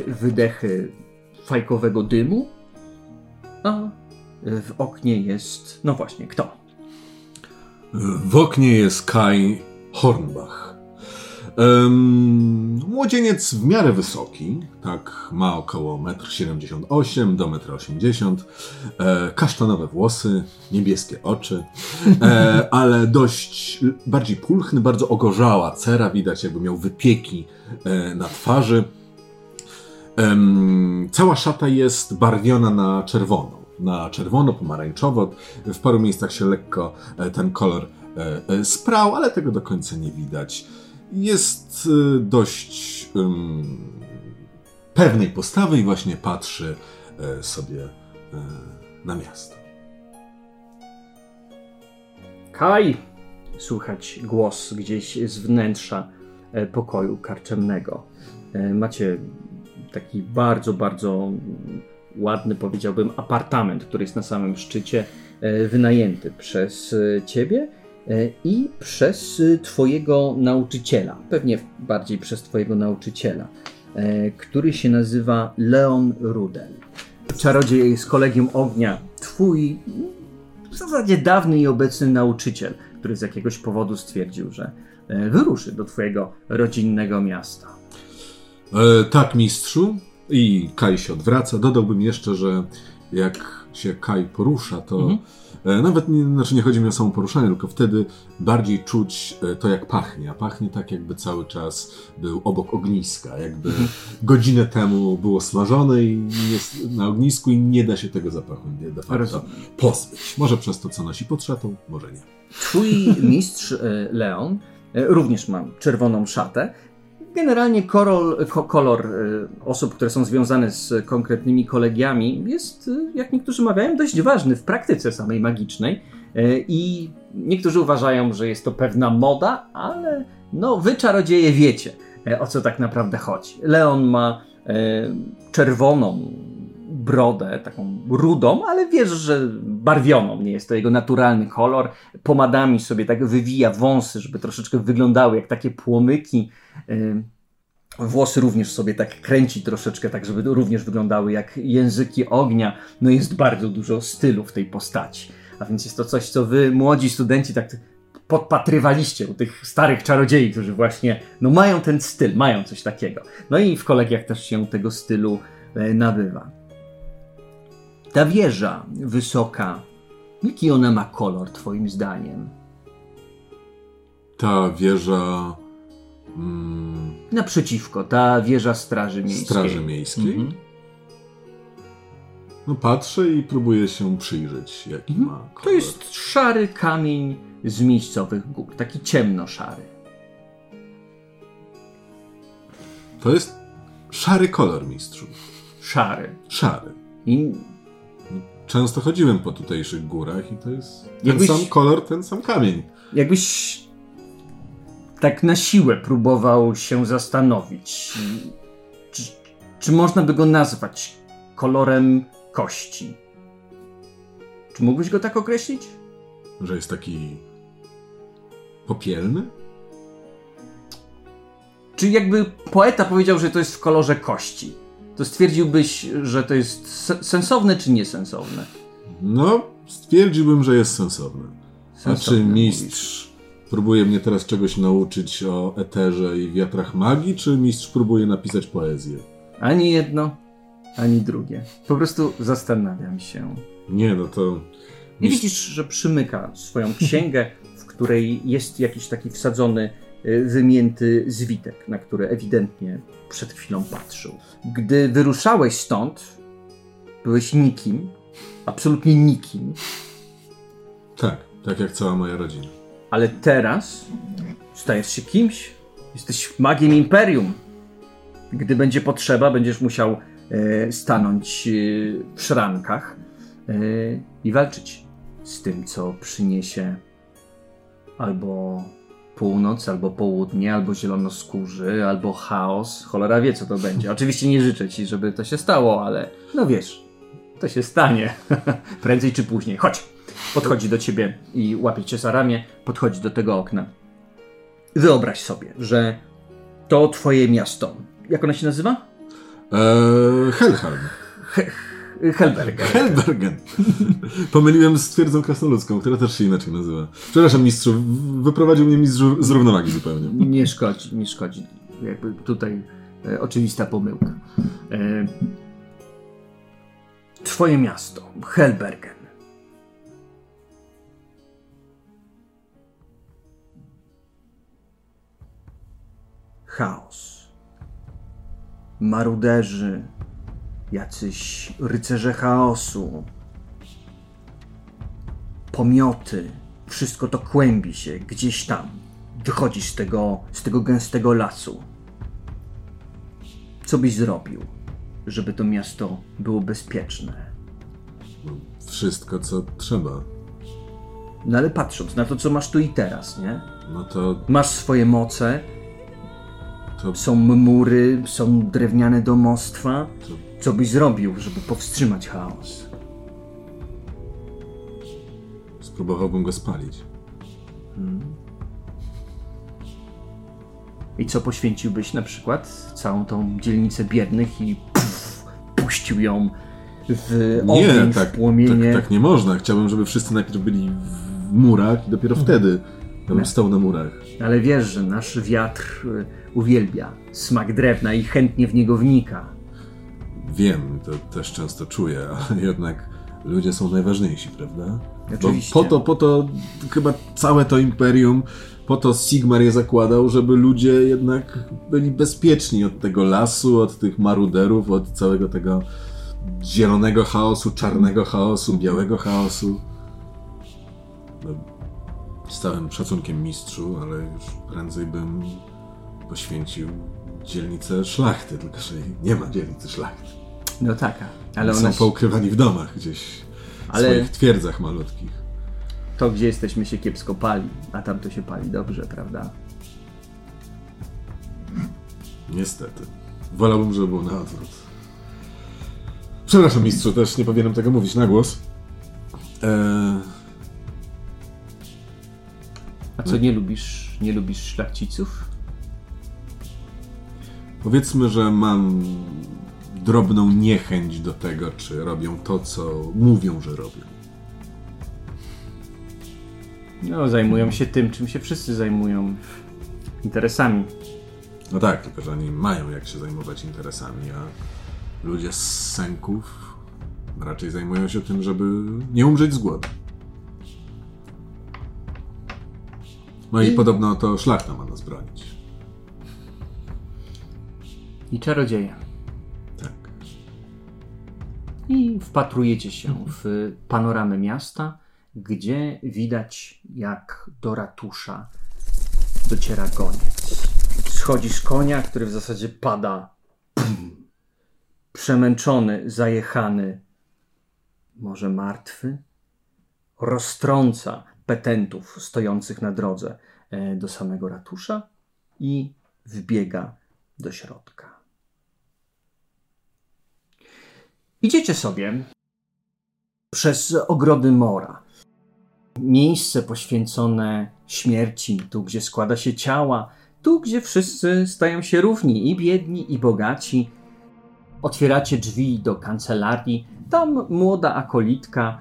wydechy fajkowego dymu, a w oknie jest, no właśnie, kto? W oknie jest Kai Hornbach. Em, młodzieniec w miarę wysoki, tak ma około 1,78 m do 1,80 m, e, kasztanowe włosy, niebieskie oczy, e, ale dość bardziej pulchny, bardzo ogorzała cera, widać jakby miał wypieki e, na twarzy. Em, cała szata jest barwiona na czerwono, na czerwono-pomarańczowo. W paru miejscach się lekko e, ten kolor e, e, sprał, ale tego do końca nie widać. Jest dość em, pewnej postawy i właśnie patrzy sobie na miasto. Kaj! Słychać głos gdzieś z wnętrza pokoju karczemnego. Macie taki bardzo, bardzo ładny, powiedziałbym, apartament, który jest na samym szczycie, e, wynajęty przez e, ciebie e, i przez twojego nauczyciela. Pewnie bardziej przez twojego nauczyciela. który się nazywa Leon Rudel. Czarodziej z Kolegium Ognia, twój w zasadzie dawny i obecny nauczyciel, który z jakiegoś powodu stwierdził, że wyruszy do twojego rodzinnego miasta. E, tak, mistrzu. I Kai się odwraca. Dodałbym jeszcze, że jak się Kai porusza, to Mhm. e, nawet nie, znaczy nie chodzi mi o samo poruszanie, tylko wtedy bardziej czuć e, to, jak pachnie. A pachnie tak, jakby cały czas był obok ogniska, jakby Mhm. godzinę temu było smażone i jest na ognisku i nie da się tego zapachu nie de facto pozbyć. Może przez to, co nosi pod szatą, może nie. Twój mistrz e, Leon również ma czerwoną szatę. Generalnie kolor, ko, kolor e, osób, które są związane z konkretnymi kolegiami jest, e, jak niektórzy mawiają, dość ważny w praktyce samej magicznej. E, I niektórzy uważają, że jest to pewna moda, ale no wy czarodzieje wiecie, o co tak naprawdę chodzi. Leon ma czerwoną brodę, taką rudą, ale wiesz, że barwioną, nie jest to jego naturalny kolor. Pomadami sobie tak wywija wąsy, żeby troszeczkę wyglądały jak takie płomyki. Włosy również sobie tak kręci troszeczkę, tak żeby również wyglądały jak języki ognia. No jest bardzo dużo stylu w tej postaci. A więc jest to coś, co wy, młodzi studenci, tak podpatrywaliście u tych starych czarodziei, którzy właśnie no, mają ten styl, mają coś takiego. No i w kolegiach też się tego stylu e, nabywa. Ta wieża wysoka, jaki ona ma kolor, Twoim zdaniem? Ta wieża mm, Naprzeciwko, ta wieża Straży Miejskiej. Straży Miejskiej. Mhm. No patrzę i próbuję się przyjrzeć, jaki ma kolor. Mhm. To jest szary kamień z miejscowych gór, taki ciemnoszary. To jest szary kolor, mistrzu. Szary. Szary. I Często chodziłem po tutejszych górach i to jest ten Jakbyś- sam kolor, ten sam kamień. jakbyś tak na siłę próbował się zastanowić, czy, czy można by go nazwać kolorem kości. Czy mógłbyś go tak określić? Że jest taki popielny? Czy jakby poeta powiedział, że to jest w kolorze kości, to stwierdziłbyś, że to jest se- sensowne czy niesensowne? No, stwierdziłbym, że jest sensowny. A Sensowne, czy mówisz. mistrz próbuje mnie teraz czegoś nauczyć o eterze i wiatrach magii, czy mistrz próbuje napisać poezję? Ani jedno, ani drugie. Po prostu zastanawiam się. Nie, no to... I Mistrz... widzisz, że przymyka swoją księgę, w której jest jakiś taki wsadzony, wymięty zwitek, na który ewidentnie przed chwilą patrzył. Gdy wyruszałeś stąd, byłeś nikim, absolutnie nikim, Tak, tak jak cała moja rodzina. ale teraz stajesz się kimś. Jesteś magiem imperium. Gdy będzie potrzeba, będziesz musiał e, stanąć e, w szrankach e, i walczyć z tym, co przyniesie albo północ, albo południe, albo zielonoskórzy, albo chaos. Cholera wie, co to będzie. Oczywiście nie życzę ci, żeby to się stało, ale no wiesz, to się stanie. Prędzej czy później. Chodź. Podchodzi do ciebie i łapie cię za ramię, podchodzi do tego okna. Wyobraź sobie, że to twoje miasto. Jak ono się nazywa? Eee, Helheim. Helberger. Helbergen. Pomyliłem z twierdzą krasnoludzką, która też się inaczej nazywa. Przepraszam, mistrzu, wyprowadził mnie mistrz z równowagi zupełnie. Nie szkodzi, nie szkodzi. Jakby tutaj e, oczywista pomyłka. E, twoje miasto, Helbergen. Chaos. Maruderzy, jacyś rycerze chaosu, pomioty, wszystko to kłębi się gdzieś tam. Wychodzisz z tego, z tego gęstego lasu. Co byś zrobił, żeby to miasto było bezpieczne? Wszystko, co trzeba. No ale patrząc na to, co masz tu i teraz, nie? No to, Masz swoje moce, to, są mury, są drewniane domostwa. to Co byś zrobił, żeby powstrzymać chaos? spróbowałbym go spalić. I co poświęciłbyś na przykład całą tą dzielnicę biednych i pff, puścił ją w ogień, Nie, w tak, płomienie. tak, tak nie można. Chciałbym, żeby wszyscy najpierw byli w murach i dopiero wtedy ja bym stał na murach. Ale wiesz, że nasz wiatr y, uwielbia smak drewna i chętnie w niego wnika. Wiem, to też często czuję, ale jednak ludzie są najważniejsi, prawda? Oczywiście. Bo po to, po to chyba całe to imperium, po to Sigmar je zakładał, żeby ludzie jednak byli bezpieczni od tego lasu, od tych maruderów, od całego tego zielonego chaosu, czarnego chaosu, białego chaosu. No, z całym szacunkiem mistrzu, ale już prędzej bym poświęcił dzielnicę szlachty, tylko że nie ma dzielnicy szlachty. No taka, ale Są ona się, poukrywani w domach gdzieś, w Ale- swoich twierdzach malutkich. to, gdzie jesteśmy, się kiepsko pali, a tam to się pali dobrze, prawda? Niestety. Wolałbym, żeby było na odwrót. Przepraszam, mistrzu, też nie powinienem tego mówić na głos. Eee, A co, nie lubisz, nie lubisz szlachciców? powiedzmy, że mam drobną niechęć do tego, czy robią to, co mówią, że robią. No, zajmują się tym, czym się wszyscy zajmują. Interesami. No tak, tylko że oni mają jak się zajmować interesami, a ludzie z sęków raczej zajmują się tym, żeby nie umrzeć z głodu. No i, I- podobno to szlachta ma nas bronić. I czarodzieje. I wpatrujecie się w panoramę miasta, gdzie widać, jak do ratusza dociera goniec. Schodzi z konia, który w zasadzie pada. Pum. Przemęczony, zajechany, może martwy, roztrąca petentów stojących na drodze e, do samego ratusza i wbiega do środka. Idziecie sobie przez ogrody Mora. Miejsce poświęcone śmierci, tu gdzie składa się ciała, tu gdzie wszyscy stają się równi, i biedni, i bogaci. Otwieracie drzwi do kancelarii. Tam młoda akolitka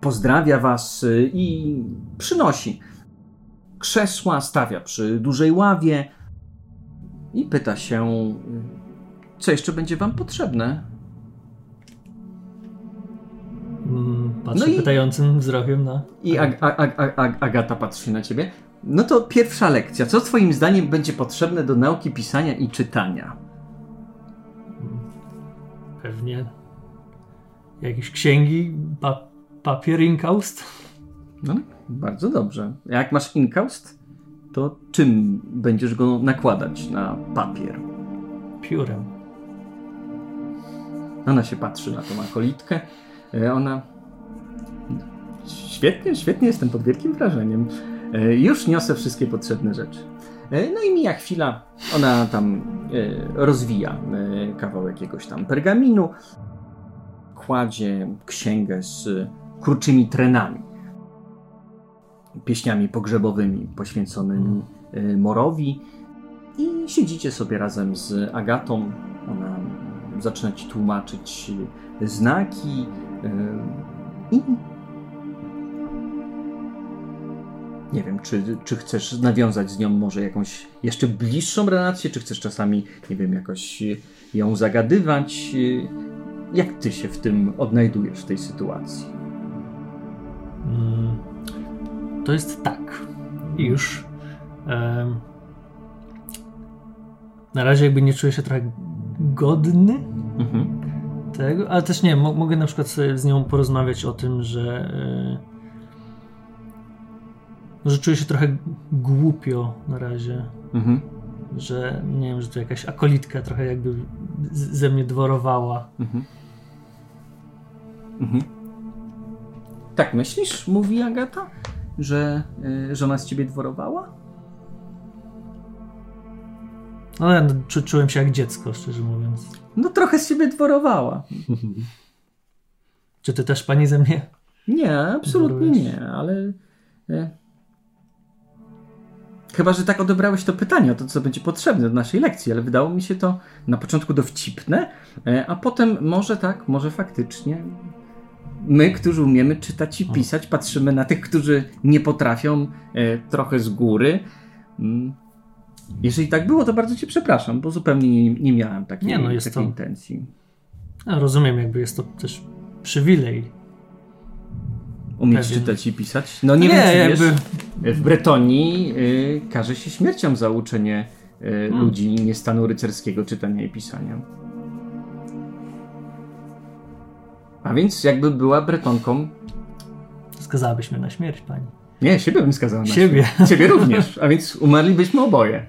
pozdrawia was y, i przynosi krzesła, stawia przy dużej ławie i pyta się, co jeszcze będzie wam potrzebne. Mm, Patrzę No i- pytającym wzrokiem na. I Ag- Ag- Ag- Agata patrzy na ciebie. No to pierwsza lekcja. Co twoim zdaniem będzie potrzebne do nauki pisania i czytania? Pewnie jakieś księgi, pa papier, inkaust. No, bardzo dobrze. Jak masz inkaust, to czym będziesz go nakładać na papier? Piórem. Ona się patrzy na tą akolitkę. E, Ona. Świetnie, świetnie, jestem pod wielkim wrażeniem. E, Już niosę wszystkie potrzebne rzeczy. E, No i mija chwila, ona tam rozwija e, kawał jakiegoś tam pergaminu, kładzie księgę z kurczymi trenami, pieśniami pogrzebowymi poświęconymi e, Morowi i siedzicie sobie razem z Agatą. Ona zaczyna ci tłumaczyć e, znaki e, i nie wiem, czy, czy chcesz nawiązać z nią może jakąś jeszcze bliższą relację, czy chcesz czasami, nie wiem, jakoś ją zagadywać. E, Jak ty się w tym odnajdujesz w tej sytuacji? To jest tak. Iż na razie jakby nie czuję się trochę godny Mhm. tego, ale też nie, mo- mogę na przykład sobie z nią porozmawiać o tym, że e, że czuję się trochę głupio na razie, Mhm. że nie wiem, że to jakaś akolitka trochę jakby ze mnie dworowała. Mhm. Mhm. Tak myślisz, mówi Agata, że y, żona z ciebie dworowała? No ja czu, czułem się jak dziecko, szczerze mówiąc. No trochę z ciebie dworowała. Czy ty też pani ze mnie? Nie, absolutnie Dworujesz? nie, ale... y, Chyba, że tak odebrałeś to pytanie o to, co będzie potrzebne do naszej lekcji, ale wydało mi się to na początku dowcipne, e, a potem może tak, może faktycznie my, którzy umiemy czytać i pisać, patrzymy na tych, którzy nie potrafią e, trochę z góry. Jeżeli tak było, to bardzo Cię przepraszam, bo zupełnie nie, nie miałem takiej, Nie, no jest takiej to- intencji. Ja rozumiem, jakby jest to też przywilej. Umieć czytać i pisać? No nie, Nie, wiem, jakby- wiesz, w Bretonii y, każe się śmiercią za uczenie y, Hmm. ludzi nie stanu rycerskiego czytania i pisania. A więc jakby była Bretonką, Skazałabyś mnie na śmierć, pani. nie, siebie bym skazał na Siebie. śmierć. Ciebie również, a więc umarlibyśmy oboje.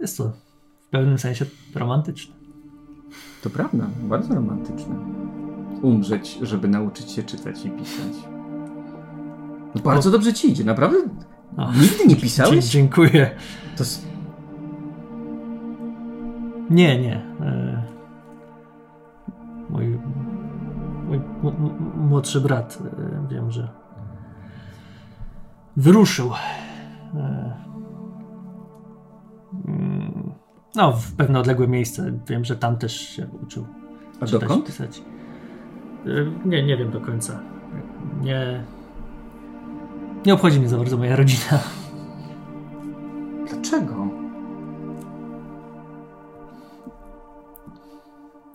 Jest to w pewnym sensie romantyczne. To prawda, bardzo romantyczne. Umrzeć, żeby nauczyć się czytać i pisać. No bardzo dobrze ci idzie, naprawdę? O, Nigdy nie dzie- pisałeś? dziękuję. To Nie, nie. E, mój mój młodszy brat, e, wiem, że wyruszył. No, w pewne odległe miejsce. Wiem, że tam też się uczył. A czytać, dokąd? Pisać. E, Nie, nie wiem do końca. Nie. Nie obchodzi mnie za bardzo moja rodzina. Dlaczego?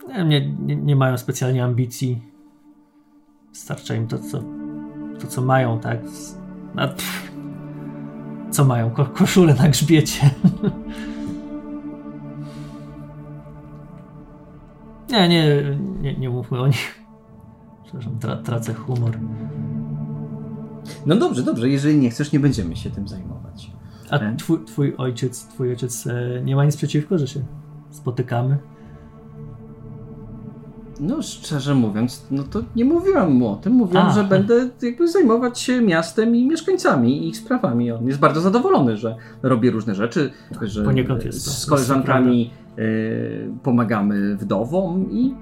Nie, nie, nie, mają specjalnie ambicji. Starcza im to, co, to, co mają, tak? A, pff, co mają? Ko koszulę na grzbiecie. nie, nie, nie, nie mówmy o nich. Przepraszam, tra tracę humor. No dobrze, dobrze, jeżeli nie chcesz, nie będziemy się tym zajmować. A E? twój, twój ojciec, twój ojciec e, nie ma nic przeciwko, że się spotykamy? No, szczerze mówiąc, no to nie mówiłam mu o tym. Mówiłam, A. że będę jakby zajmować się miastem i mieszkańcami i ich sprawami. On jest bardzo zadowolony, że robię różne rzeczy, że Poniekąd jest z koleżankami y, pomagamy wdowom i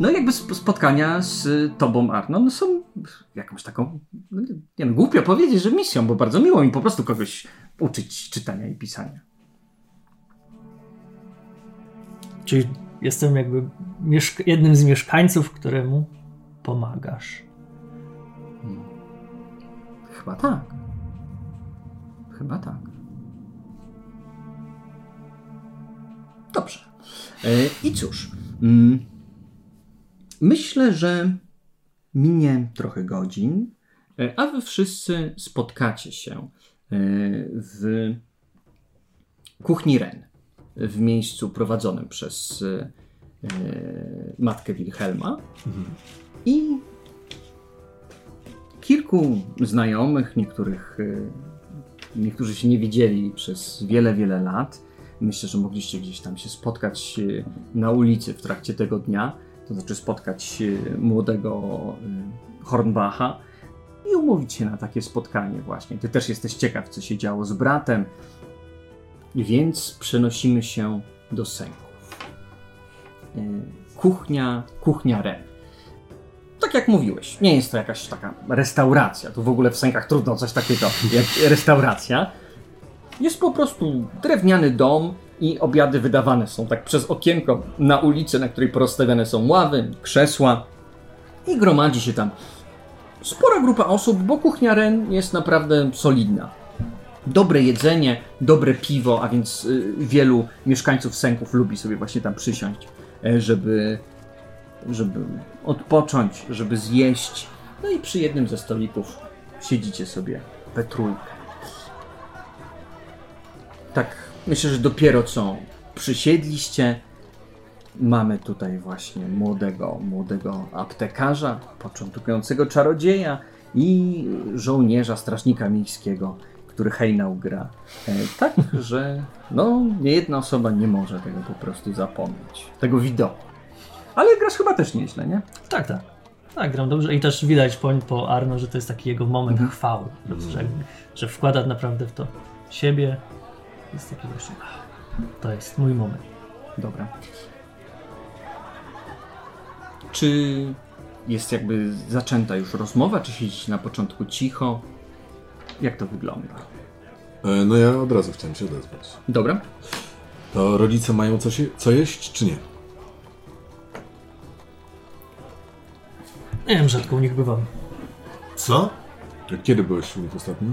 no jakby sp- spotkania z tobą, Arnon, są jakąś taką, no nie, no, głupio powiedzieć, że misją, bo bardzo miło mi po prostu kogoś uczyć czytania i pisania. Czyli jestem jakby jednym z mieszkańców, któremu pomagasz. Chyba tak. Chyba tak. Dobrze. E, I cóż. mm, Myślę, że minie trochę godzin, e, a wy wszyscy spotkacie się e, w kuchni Ren, w miejscu prowadzonym przez e, e, matkę Wilhelma. I kilku znajomych, niektórych, y, niektórzy się nie widzieli przez wiele, wiele lat. Myślę, że mogliście gdzieś tam się spotkać na ulicy w trakcie tego dnia, to znaczy spotkać młodego Hornbacha i umówić się na takie spotkanie właśnie. Ty też jesteś ciekaw, co się działo z bratem, więc przenosimy się do sęków. Y, Kuchnia, kuchnia Ren tak jak mówiłeś, nie jest to jakaś taka restauracja. Tu w ogóle w sękach trudno coś takiego jak restauracja. Jest po prostu drewniany dom i obiady wydawane są tak przez okienko na ulicę, na której porozstawiane są ławy, krzesła i gromadzi się tam spora grupa osób, bo kuchnia Ren jest naprawdę solidna. Dobre jedzenie, dobre piwo, a więc y, wielu mieszkańców sęków lubi sobie właśnie tam przysiąść, e, żeby żeby odpocząć, żeby zjeść. No i przy jednym ze stolików siedzicie sobie we trójkę. Tak, myślę, że dopiero co przysiedliście. Mamy tutaj właśnie młodego, młodego aptekarza, początkującego czarodzieja i żołnierza, strażnika miejskiego, który hejnał gra. E, tak, że no, nie jedna osoba nie może tego po prostu zapomnieć. Tego widoku. Ale grasz chyba też nieźle, nie? Tak, tak. Tak, gram dobrze i też widać po, po Arno, że to jest taki jego moment chwały, że, jakby- że wkłada naprawdę w to siebie. Jest taki właśnie, "Ach, to jest mój moment. Dobra. Czy jest jakby zaczęta już rozmowa, czy siedzicie na początku cicho? Jak to wygląda? E, no ja od razu chciałem się odezwać. Dobra. To rodzice mają coś, co jeść, czy nie? Nie wiem, rzadko u nich bywam. Co? Kiedy byłeś u nich ostatnio?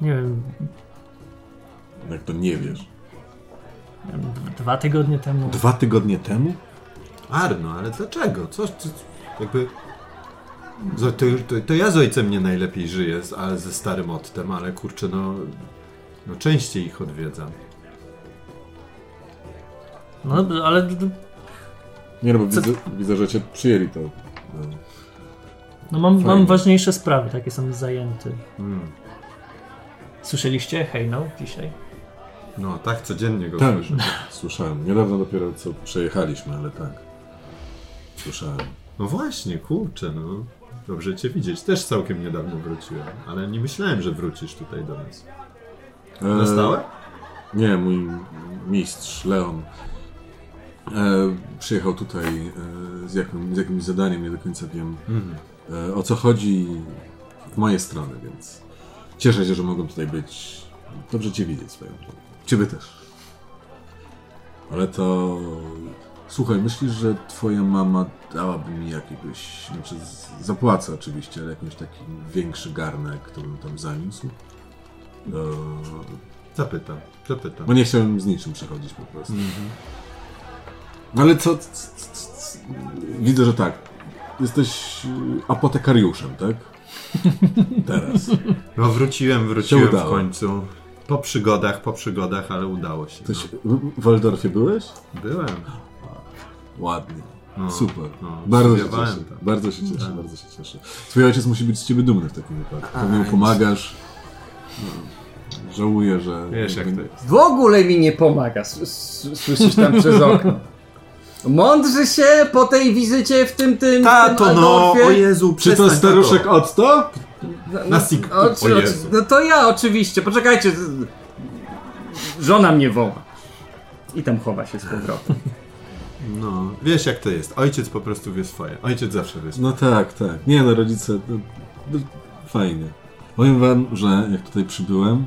Nie wiem, Jak to nie wiesz? dwa tygodnie temu. Dwa tygodnie temu? Arno, ale dlaczego? Co, co jakby... To, to, to, ja z ojcem nie najlepiej żyję, z- ale ze starym Ottem, ale kurczę, no... No częściej ich odwiedzam. No dobrze, ale Nie no, bo widzę, widzę, że cię przyjęli to. No. no mam, Fajnie. mam ważniejsze sprawy, takie są zajęty. Mm. Słyszeliście hejno dzisiaj? No, tak codziennie go Tak, słyszę. słyszałem. Niedawno dopiero co przejechaliśmy, ale tak. Słyszałem. No właśnie, kurczę, no. Dobrze cię widzieć. Też całkiem niedawno wróciłem, ale nie myślałem, że wrócisz tutaj do nas. E, Na stałe? Nie, mój mistrz Leon e, przyjechał tutaj e, z, jakim, z jakimś zadaniem, nie do końca wiem Mhm. e, o co chodzi w moje strony, więc cieszę się, że mogłem tutaj być. Dobrze Cię widzieć swoją. Ciebie też. Ale to... Słuchaj, myślisz, że Twoja mama dałaby mi jakiegoś... Znaczy, z- zapłacę oczywiście, ale jakiś taki większy garnek, który bym tam zaniósł? Do... Zapytam, zapytam. Bo nie chciałem z niczym przechodzić po prostu. Ale co... c- c- c- Widzę, że tak. Jesteś y, apotekariuszem, tak? Teraz. No wróciłem, wróciłem w końcu. Po przygodach, po przygodach, ale udało się. Ty się, w Waldorfie byłeś? No. Byłem. Ładnie. No, Super. no, bardzo się cieszę. Bardzo się cieszę, Tak. bardzo się cieszę. Twój ojciec musi być z ciebie dumny w takim wypadku. Pewnie mu pomagasz. No, żałuję, że... Wiesz jak to jest. W ogóle mi nie pomaga. Słyszysz tam przez okno. Mądrzy się po tej wizycie w tym tym. Tato, tym no, o Jezu, Czy to staruszek tato. Otto? No, na sik- o, o czy- o, Jezu. no to ja oczywiście. Poczekajcie. Żona mnie woła. I tam chowa się z powrotem. No, wiesz jak to jest. Ojciec po prostu wie swoje. Ojciec zawsze wie swoje. No tak, tak. Nie no, rodzice, no, no, fajnie. Powiem wam, że jak tutaj przybyłem,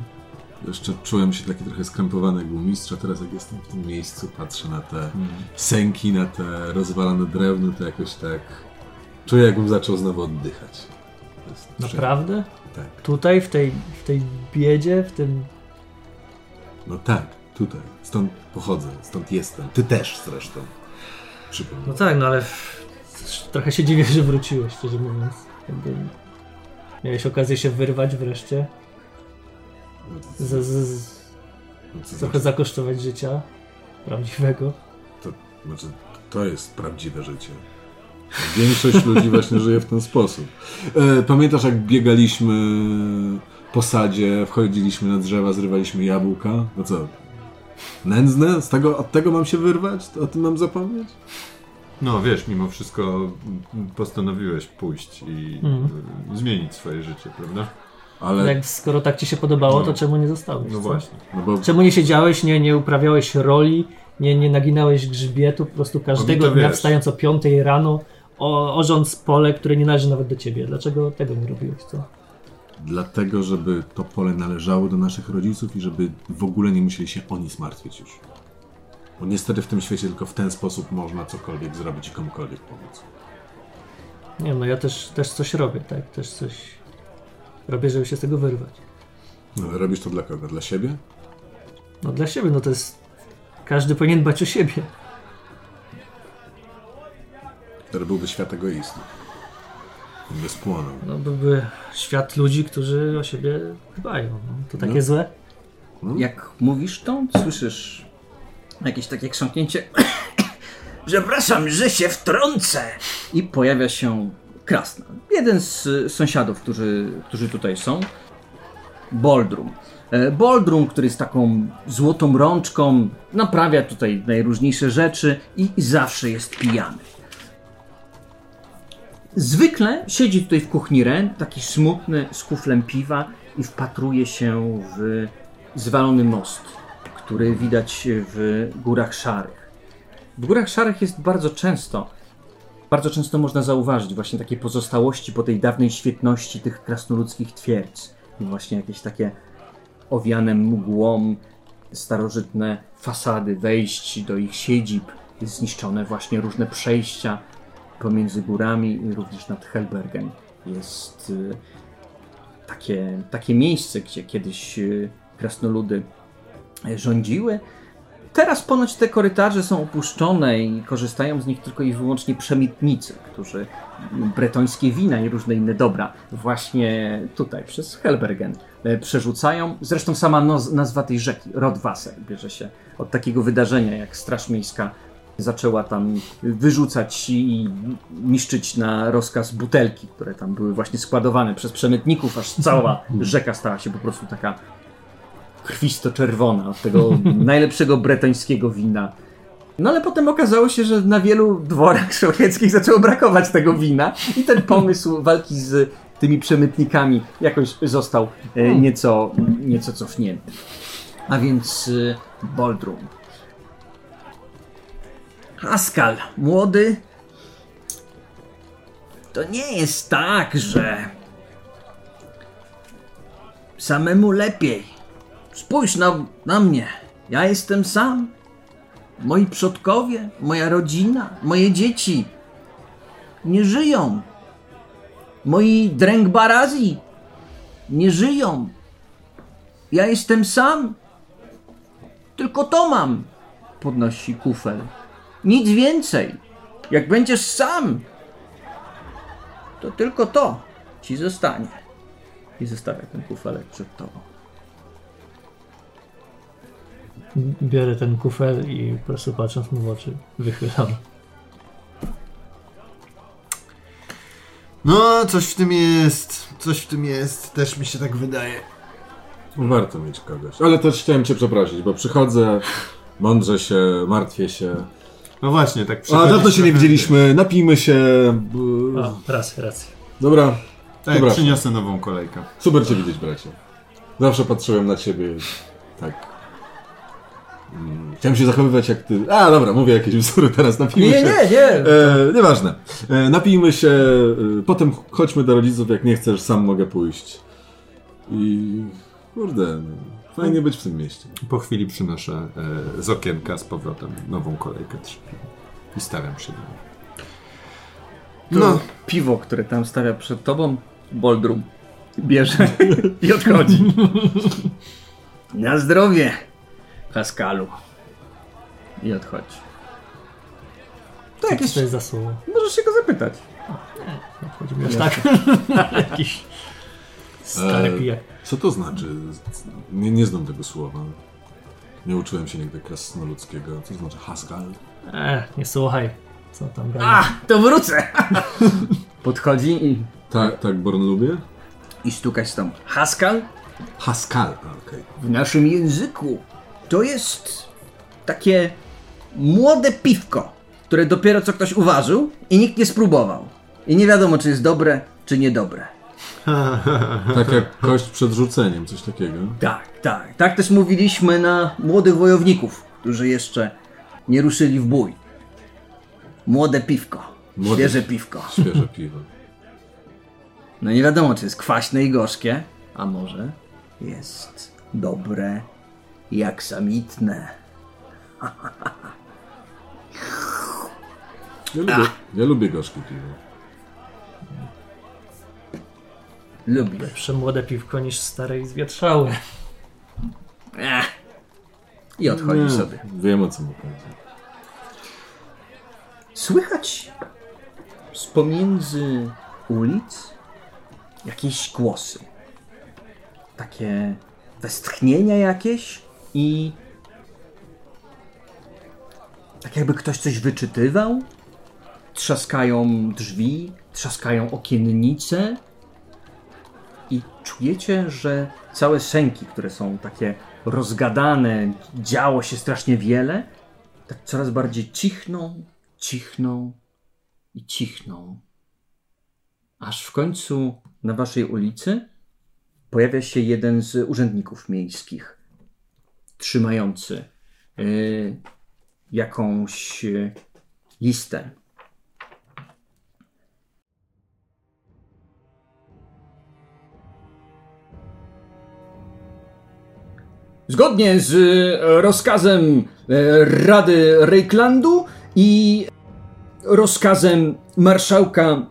jeszcze czułem się taki trochę skrępowany jak u mistrza. Teraz jak jestem w tym miejscu, patrzę na te sęki, na te rozwalone drewno, to jakoś tak czuję jakbym zaczął znowu oddychać. Naprawdę? Tak. Tutaj, w tej, w tej biedzie, w tym... No tak, tutaj. Stąd pochodzę, stąd jestem. Ty też zresztą. No tak, no ale trochę się dziwię, że wróciłeś, szczerze mówiąc. Jakby miałeś okazję się wyrwać wreszcie, z, z, z, trochę zakosztować życia prawdziwego. to, znaczy, to jest prawdziwe życie. Większość ludzi właśnie żyje w ten sposób. E, pamiętasz, jak biegaliśmy po sadzie, wchodziliśmy na drzewa, zrywaliśmy jabłka? No co? Nędzne? Z tego, od tego mam się wyrwać? O tym mam zapomnieć? No wiesz, mimo wszystko mm, postanowiłeś pójść i Mhm. y, zmienić swoje życie, prawda? Ale, Jak skoro tak ci się podobało, No. to czemu nie zostałeś? No co? właśnie. no bo Czemu nie siedziałeś, nie, nie uprawiałeś roli, nie, nie naginałeś grzbietu, po prostu każdego to dnia wiesz. wstając o 5 rano, o, orząc pole, które nie należy nawet do ciebie. Dlaczego tego nie robiłeś, co? Dlatego, żeby to pole należało do naszych rodziców i żeby w ogóle nie musieli się o nic martwić już. Bo niestety w tym świecie tylko w ten sposób można cokolwiek zrobić i komukolwiek pomóc. Nie no ja też, też coś robię, tak? Też coś robię, żeby się z tego wyrwać. No, ale robisz to dla kogo? Dla siebie? No dla siebie, no to jest... Każdy powinien dbać o siebie. Który byłby świat egoistów. By spłonął. No byłby świat ludzi, którzy o siebie dbają. No, to takie No. złe? Jak mówisz to, słyszysz jakieś takie krząknięcie. Przepraszam, że się wtrącę. I pojawia się Krasna. Jeden z sąsiadów, którzy, którzy tutaj są. Boldrum. E, Boldrum, który jest taką złotą rączką, naprawia tutaj najróżniejsze rzeczy i zawsze jest pijany. Zwykle siedzi tutaj w kuchni Ren, taki smutny, z kuflem piwa i wpatruje się w zwalony most, który widać w Górach Szarych. W Górach Szarych jest bardzo często bardzo często można zauważyć właśnie takie pozostałości po tej dawnej świetności tych krasnoludzkich twierdz. Właśnie jakieś takie owiane mgłą starożytne fasady wejść do ich siedzib, zniszczone właśnie różne przejścia pomiędzy górami i również nad Helbergen. Jest y, takie, takie miejsce, gdzie kiedyś y, krasnoludy rządziły. Teraz ponoć te korytarze są opuszczone i korzystają z nich tylko i wyłącznie przemytnicy, którzy bretońskie wina i różne inne dobra właśnie tutaj przez Helbergen przerzucają. Zresztą sama nazwa tej rzeki, Rodwasser, bierze się od takiego wydarzenia, jak Straż Miejska zaczęła tam wyrzucać i niszczyć na rozkaz butelki, które tam były właśnie składowane przez przemytników, aż cała rzeka stała się po prostu taka krwisto-czerwona od tego najlepszego bretońskiego wina. No ale potem okazało się, że na wielu dworach szlachieckich zaczęło brakować tego wina i ten pomysł walki z tymi przemytnikami jakoś został e, nieco, nieco cofnięty. A więc e, Boldrum. Haskal, młody, to nie jest tak, że samemu lepiej. Spójrz na, na mnie. Ja jestem sam. Moi przodkowie, moja rodzina, moje dzieci nie żyją. Moi dręgbarazi nie żyją. Ja jestem sam. Tylko to mam. Podnosi kufel. Nic więcej. Jak będziesz sam, to tylko to ci zostanie. I zostawia ten kufelek przed tobą. Biorę ten kufel i po prostu patrząc mu w oczy wychylam. No, coś w tym jest. Coś w tym jest. Też mi się tak wydaje. Warto mieć kogoś. Ale też chciałem cię przeprosić, bo przychodzę, mądrze się, martwię się. No właśnie, tak A dawno się nie widzieliśmy, napijmy się. O, racja, racja. Dobra, Tak, Dobra. przyniosę nową kolejkę. super cię widzieć, bracie. Zawsze patrzyłem na ciebie tak. mm, Chciałem się zachowywać jak ty. A dobra, mówię jakieś bzdury teraz, napijmy się. nie. E, nieważne. E, napijmy się, e, potem chodźmy do rodziców, jak nie chcesz, sam mogę pójść. I kurde, no, fajnie być w tym mieście. Po chwili przynoszę e, z okienka z powrotem nową kolejkę trzy piwa. I stawiam się do niej. No. Piwo, które tam stawia przed tobą, Boldrum bierze i odchodzi. Na zdrowie, Haskalu. I odchodzi. To Co jakieś... to jest za słowo? Możesz się go zapytać. Chodzi mi aż tak. Jakiś stary E, pijak. Co to znaczy? Nie, nie znam tego słowa. Nie uczyłem się nigdy krasnoludzkiego. Co to znaczy Haskell? E, nie słuchaj. Co tam? A, to wrócę! Podchodzi i, Tak, tak, Born lubię? i stukać tam. Haskal? Haskell, a, okej. W naszym języku to jest takie młode piwko, które dopiero co ktoś uważył i nikt nie spróbował. I nie wiadomo, czy jest dobre, czy niedobre. Tak jak kość przed rzuceniem, coś takiego. Tak, tak. Tak też mówiliśmy na młodych wojowników, którzy jeszcze nie ruszyli w bój. Młode piwko. Młode- Świeże piwko. Świeże piwo. No nie wiadomo, czy jest kwaśne i gorzkie, a może jest dobre jak samitne. Ja lubię, ja lubię gorzkie piwo. Lubię. Lepsze młode piwko niż stare i zwietrzałe. Ech. I odchodzi Nie, sobie. Wiem o co mu chodzi. Słychać z pomiędzy ulic jakieś głosy. Takie westchnienia jakieś i tak jakby ktoś coś wyczytywał. Trzaskają drzwi, trzaskają okiennice czujecie, że całe sęki, które są takie rozgadane, działo się strasznie wiele, tak coraz bardziej cichną, cichną i cichną. Aż w końcu na waszej ulicy pojawia się jeden z urzędników miejskich, trzymający y, jakąś y, listę. Zgodnie z e, rozkazem e, Rady Reiklandu i rozkazem marszałka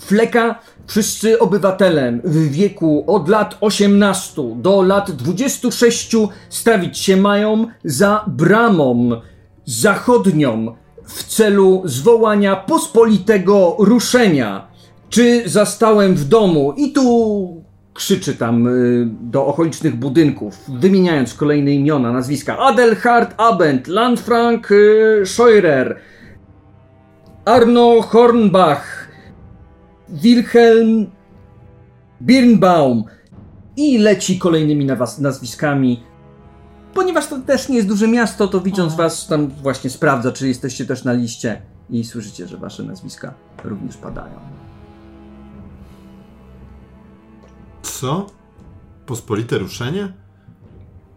Fleka, wszyscy obywatele w wieku od lat 18 do lat 26 stawić się mają za bramą zachodnią w celu zwołania pospolitego ruszenia. Czy zastałem w domu? I tu krzyczy tam y, do okolicznych budynków, wymieniając kolejne imiona, nazwiska. Adelhard Abend, Landfrank y, Scheurer, Arno Hornbach, Wilhelm Birnbaum i leci kolejnymi nazwiskami. Ponieważ to też nie jest duże miasto, to widząc was tam właśnie sprawdza, czy jesteście też na liście i słyszycie, że wasze nazwiska również padają. Co? Pospolite ruszenie?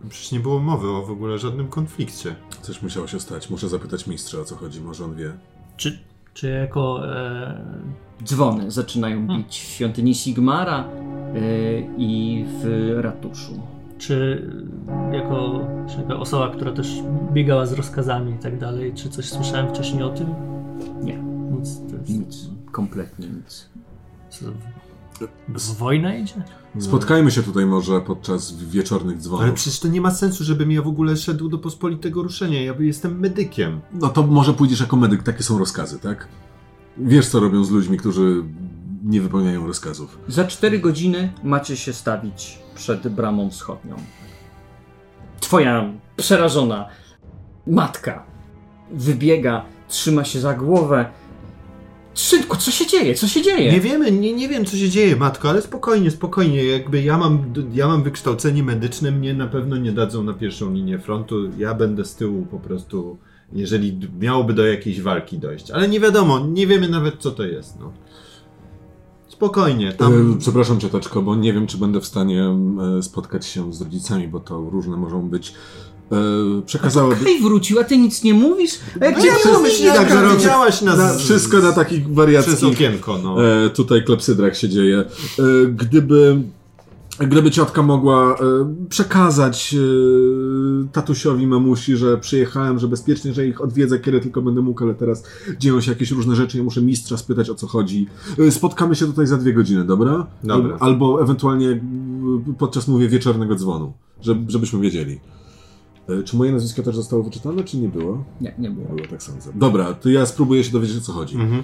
Przecież nie było mowy o w ogóle żadnym konflikcie. Coś musiało się stać. Muszę zapytać mistrza o co chodzi, może on wie. Czy, czy jako e, Dzwony zaczynają bić w świątyni Sigmara y, i w ratuszu. czy jako, czy jako osoba, która też biegała z rozkazami i tak dalej, czy coś słyszałem wcześniej o tym? Nie, Nic. To jest, nic, kompletnie nic. Co, wojna idzie? Spotkajmy się tutaj może podczas wieczornych Ale dzwonów. przecież to nie ma sensu, żebym ja w ogóle szedł do pospolitego ruszenia. Ja jestem medykiem. No to może pójdziesz jako medyk, takie są rozkazy, tak? Wiesz co robią z ludźmi, którzy nie wypełniają rozkazów. Za 4 godziny macie się stawić przed bramą wschodnią. Twoja przerażona matka wybiega, trzyma się za głowę. Szybko, co się dzieje? Co się dzieje? Nie wiemy, nie, nie wiem co się dzieje, matko, ale spokojnie, spokojnie. Jakby ja mam, ja mam wykształcenie medyczne, mnie na pewno nie dadzą na pierwszą linię frontu. Ja będę z tyłu po prostu, jeżeli miałoby do jakiejś walki dojść. Ale nie wiadomo, nie wiemy nawet co to jest. No. Spokojnie, tam. Przepraszam cioteczko, bo nie wiem, czy będę w stanie e, spotkać się z rodzicami, bo to różne mogą być. E, Przekazałaby... Kaj wrócił, a ty nic nie mówisz? A jak No cię ja nie mam mówisz, myśli tak, że widziałaś nas Na, wszystko na takich przez wariackich okienko, no. e, tutaj klepsydrach się dzieje. E, gdyby, gdyby ciotka mogła e, przekazać e, tatusiowi, mamusi, że przyjechałem, że bezpiecznie, że ich odwiedzę, kiedy tylko będę mógł, ale teraz dzieją się jakieś różne rzeczy, ja muszę mistrza spytać o co chodzi. E, spotkamy się tutaj za dwie godziny, dobra? Dobra. Al, albo ewentualnie e, podczas, mówię, wieczornego dzwonu, żeby, żebyśmy wiedzieli. E, Czy moje nazwisko też zostało wyczytane, czy nie było? Nie, nie było. Było, tak sądzę. Dobra, to ja spróbuję się dowiedzieć, o co chodzi. Mhm.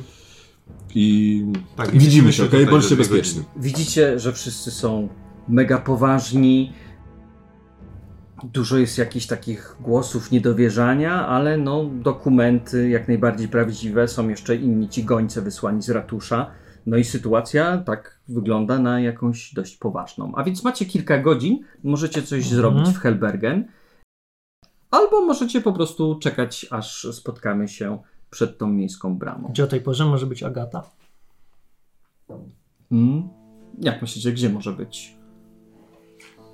I Tak, widzimy widzimy się, okej? tutaj Bądźcie bezpieczni. Widzicie, że wszyscy są mega poważni. Dużo jest jakichś takich głosów niedowierzania, ale no, dokumenty jak najbardziej prawdziwe. Są jeszcze inni ci gońce wysłani z ratusza. No i sytuacja tak wygląda na jakąś dość poważną. A więc macie kilka godzin, możecie coś zrobić w Helbergen, albo możecie po prostu czekać, aż spotkamy się przed tą miejską bramą. Gdzie o tej porze może być Agata? Mm? Jak myślicie, gdzie może być?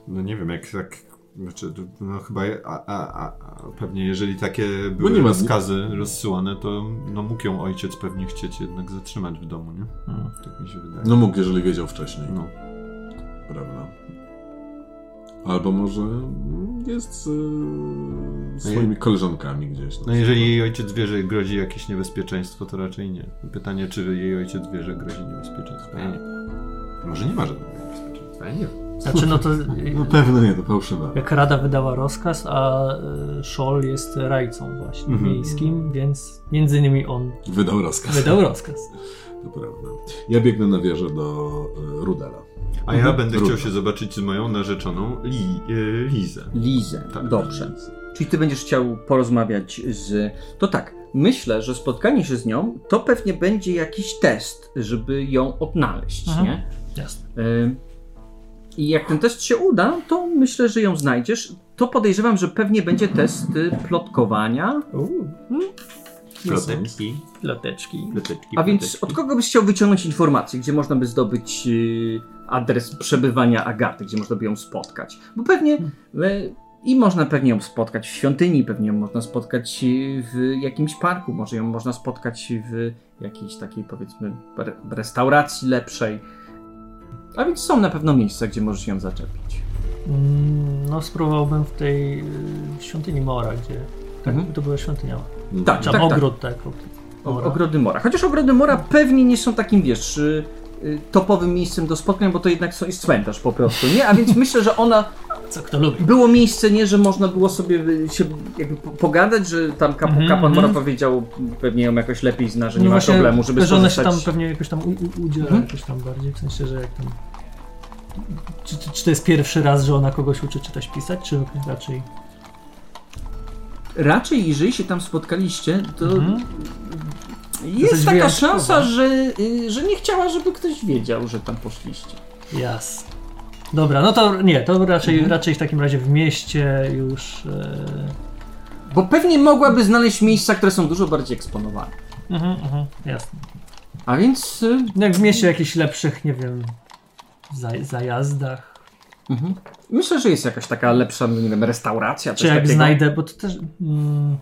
No nie wiem, jak tak. Znaczy, no chyba. A, a, a, pewnie jeżeli takie były nie ma- rozkazy rozsyłane, to no mógł ją ojciec pewnie chcieć jednak zatrzymać w domu, nie? Hmm. Tak mi się wydaje. No mógł, jeżeli wiedział wcześniej, No. prawda? Albo może jest z e, swoimi koleżankami gdzieś. No jeżeli jej ojciec wie, że grozi jakieś niebezpieczeństwo, to raczej nie. Pytanie, czy jej ojciec wie, że grozi niebezpieczeństwo. Ja nie. Może nie ma żadnego niebezpieczeństwa, ja nie wiem. Znaczy, no to No pewnie nie, to fałszywe. jak Rada wydała rozkaz, a e, Scholl jest rajcą właśnie Mhm. miejskim, więc między innymi on Wydał rozkaz. wydał rozkaz. To prawda. Ja biegnę na wieżę do e, Rudela. A ja będę Trudno. chciał się zobaczyć z moją narzeczoną Li, e, Lizę. Lizę. Tak, Dobrze. Czyli ty będziesz chciał porozmawiać z. To tak, myślę, że spotkanie się z nią to pewnie będzie jakiś test, żeby ją odnaleźć, Mhm. nie? Jasne. Y, I jak ten test się uda, to myślę, że ją znajdziesz. To podejrzewam, że pewnie będzie test y, plotkowania. Ploteczki. Loteczki. Ploteczki, A więc ploteczki. od kogo byś chciał wyciągnąć informacje, gdzie można by zdobyć y, adres przebywania Agaty, gdzie można by ją spotkać? Bo pewnie y, i można pewnie ją spotkać w świątyni, pewnie ją można spotkać y, w jakimś parku, może ją można spotkać w jakiejś takiej powiedzmy re- restauracji lepszej. A więc są na pewno miejsca, gdzie możesz ją zaczepić. Mm, No, spróbowałbym w tej y, świątyni Mora, gdzie. Tak, Mhm. to była świątynia. Tak, Czy tam tak, tak. ogród, tak. O, Mora. ogrody Mora. Chociaż ogrody Mora pewnie nie są takim, wiesz, y, y, topowym miejscem do spotkań, bo to jednak są- jest cmentarz po prostu, nie? A więc myślę, że ona Co kto lubi. było miejsce, nie, że można było sobie y, się jakby po- pogadać, że tam kap, Mhm, kapłan mhm. Mora powiedział, pewnie ją jakoś lepiej zna, że nie No ma właśnie, problemu, żeby że ona się tam pewnie jakoś tam u, u, udziela Mhm. jakoś tam bardziej, w sensie, że jak tam... Czy, czy, czy to jest pierwszy raz, że ona kogoś uczy czytać, pisać, czy raczej... Raczej, jeżeli się tam spotkaliście, to Mhm. Jest taka wyjątkowa. szansa, że, y, że nie chciała, żeby ktoś wiedział, że tam poszliście. Jas. Dobra, no to nie, to raczej, Mhm. raczej w takim razie w mieście już... E... Bo pewnie mogłaby znaleźć miejsca, które są dużo bardziej eksponowane. Mhm, mhm, jasne. A więc... y, No Jak w mieście jakichś lepszych, nie wiem, zaj, zajazdach. Mhm. Myślę, że jest jakaś taka lepsza, nie wiem, restauracja. Czy jak takiego. znajdę, bo to też... Mm,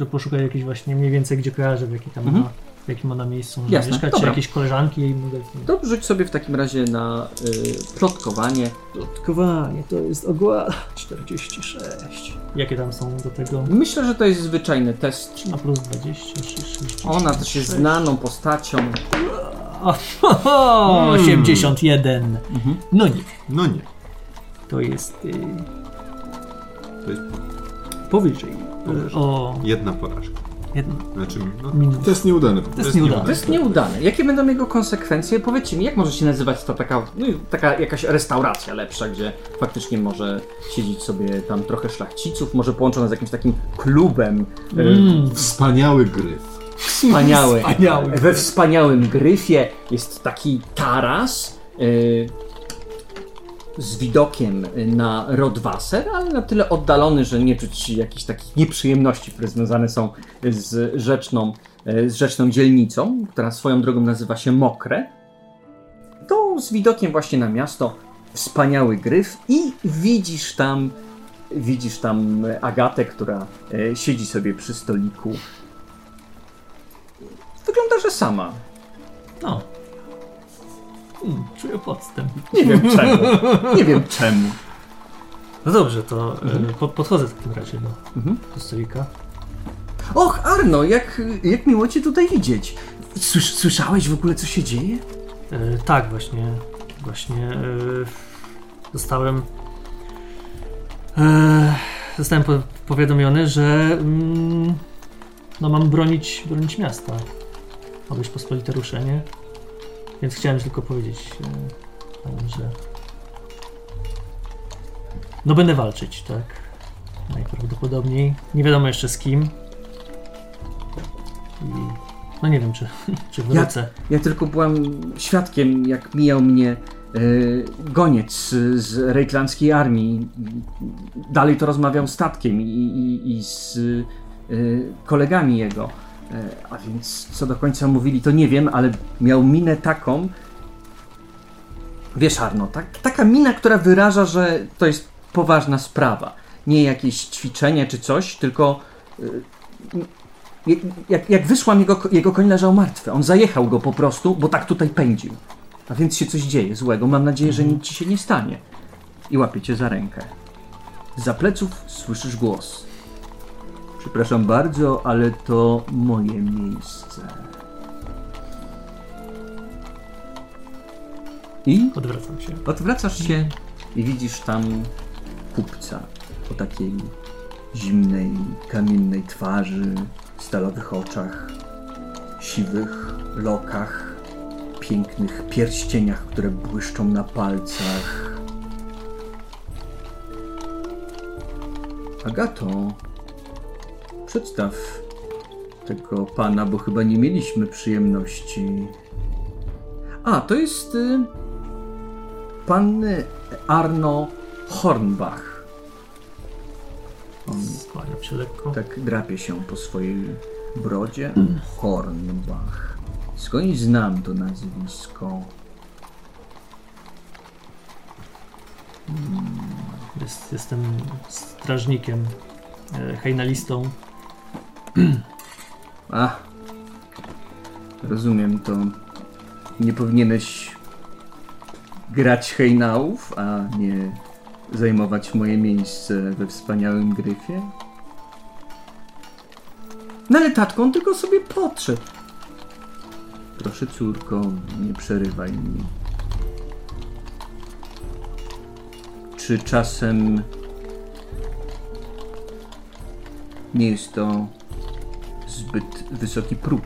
że poszukać jakieś właśnie mniej więcej, gdzie kojarzę, w jakim tam Mhm. ona, w jakim ona miejscu może Jasne, mieszkać, czy jakieś koleżanki jej mogę... To rzuć sobie w takim razie na y, plotkowanie. Plotkowanie to jest ogła 46. Jakie tam są do tego? Myślę, że to jest zwyczajny test. 3 na plus 20, 6, Ona też jest znaną postacią. O, ho, ho, Mm. 81. Mhm. No nie, No nie. to jest y, To jest powyżej. Powyżej. O jedna porażka. jedno Znaczy, no. To jest nieudany. To jest nieudane. To jest nieudane. Jakie będą jego konsekwencje? Powiedzcie mi, jak może się nazywać to taka, no, taka jakaś restauracja lepsza, gdzie faktycznie może siedzieć sobie tam trochę szlachciców, może połączone z jakimś takim klubem y, Mm. Wspaniały gryf. Wspaniały. Wspaniały. We wspaniałym gryfie jest taki taras y, z widokiem na Rodwasser, ale na tyle oddalony, że nie czuć jakichś takich nieprzyjemności, które związane są z rzeczną, y, z rzeczną dzielnicą, która swoją drogą nazywa się Mokre. To z widokiem właśnie na miasto wspaniały gryf i widzisz tam widzisz tam Agatę, która e, siedzi sobie przy stoliku Wygląda, że sama. No. Hmm, czuję podstęp. Nie wiem czemu. Nie wiem czemu. No dobrze, to y, po, podchodzę w takim razie do, Mhm. do stolika. Och, Arno, jak, jak miło cię tutaj widzieć. Słysz, słyszałeś w ogóle, co się dzieje? E, tak, właśnie, właśnie e, zostałem e, zostałem po, powiadomiony, że mm, no mam bronić, bronić miasta. Ma być pospolite ruszenie. Więc chciałem tylko powiedzieć, że no będę walczyć, tak? Najprawdopodobniej. Nie wiadomo jeszcze z kim. I no nie wiem, czy, czy wrócę. Ja tylko byłam świadkiem, jak mijał mnie e, goniec z, z rejtlandzkiej armii. Dalej to rozmawiał statkiem i, i, i z e, kolegami jego. E, a więc co do końca mówili, to nie wiem, ale miał minę taką. Wiesz, Arno, tak, taka mina, która wyraża, że to jest poważna sprawa. Nie jakieś ćwiczenie czy coś, tylko. e, jak, jak, wyszłam, jego, jego koń leżał martwy. On zajechał go po prostu, bo tak tutaj pędził. A więc się coś dzieje złego. Mam nadzieję, że nic ci się nie stanie. I łapię cię za rękę. Za pleców słyszysz głos. Przepraszam bardzo, ale to moje miejsce. I Odwracam się. Odwracasz się i widzisz tam kupca o takiej zimnej, kamiennej twarzy, stalowych oczach, siwych lokach, pięknych pierścieniach, które błyszczą na palcach. Agato, przedstaw tego pana, bo chyba nie mieliśmy przyjemności. A, to jest y, pan y, Arno Hornbach. On Skłaniam się lekko. tak drapie się po swojej brodzie. Hornbach. Skądś znam to nazwisko. Jest, jestem strażnikiem, e, hejnalistą. A, rozumiem to. Nie powinieneś grać hejnałów, a nie zajmować moje miejsce we wspaniałym gryfie? No ale tatko, on tylko sobie podszedł. Proszę córko, nie przerywaj mi. Czy czasem nie jest to zbyt wysoki próg?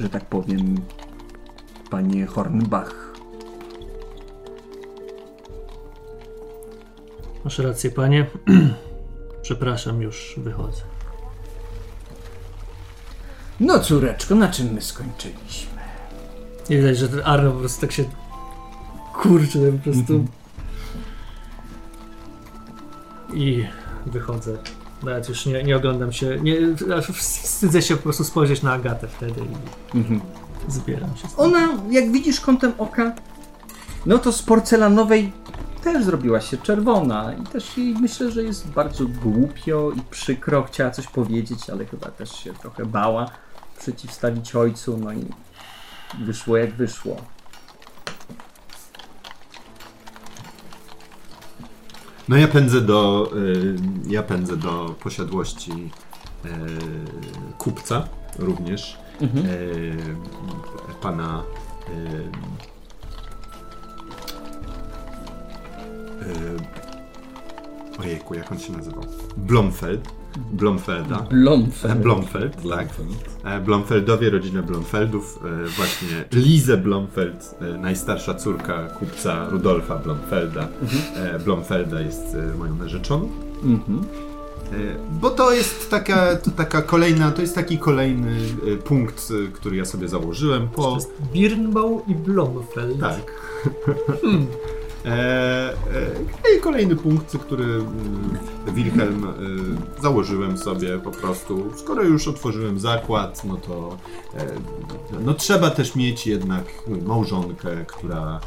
Że tak powiem, panie Hornbach. Masz rację, panie. Przepraszam, już wychodzę. No córeczko, na czym my skończyliśmy? Nie widać, że ten Arno po prostu tak się kurczy, po prostu. I wychodzę. Nawet już nie, nie oglądam się, nie, wstydzę się po prostu spojrzeć na Agatę wtedy i Mhm. zbieram się. Ona, jak widzisz kątem oka, no to z porcelanowej też zrobiła się czerwona i też jej myślę, że jest bardzo głupio i przykro. Chciała coś powiedzieć, ale chyba też się trochę bała przeciwstawić ojcu, no i wyszło jak wyszło. No ja pędzę do, y, ja pędzę do posiadłości y, kupca również, Mhm. y, pana ojejku, jak on się nazywał? Blomfeld, Blomfelda. Blomfeld. Blomfeld, tak. E, Blomfeldowie, rodzinę Blomfeldów, e, właśnie Lizę Blomfeld, e, najstarsza córka kupca Rudolfa Blomfelda. E, Blomfelda jest moją narzeczoną. Mhm. Bo to jest taka, to taka kolejna, to jest taki kolejny punkt, który ja sobie założyłem To po... jest Birnbaum i Blomfeld. Tak. E, I kolejny punkt, który mm, Wilhelm e, założyłem sobie po prostu. Skoro już otworzyłem zakład, no to e, no trzeba też mieć jednak małżonkę, która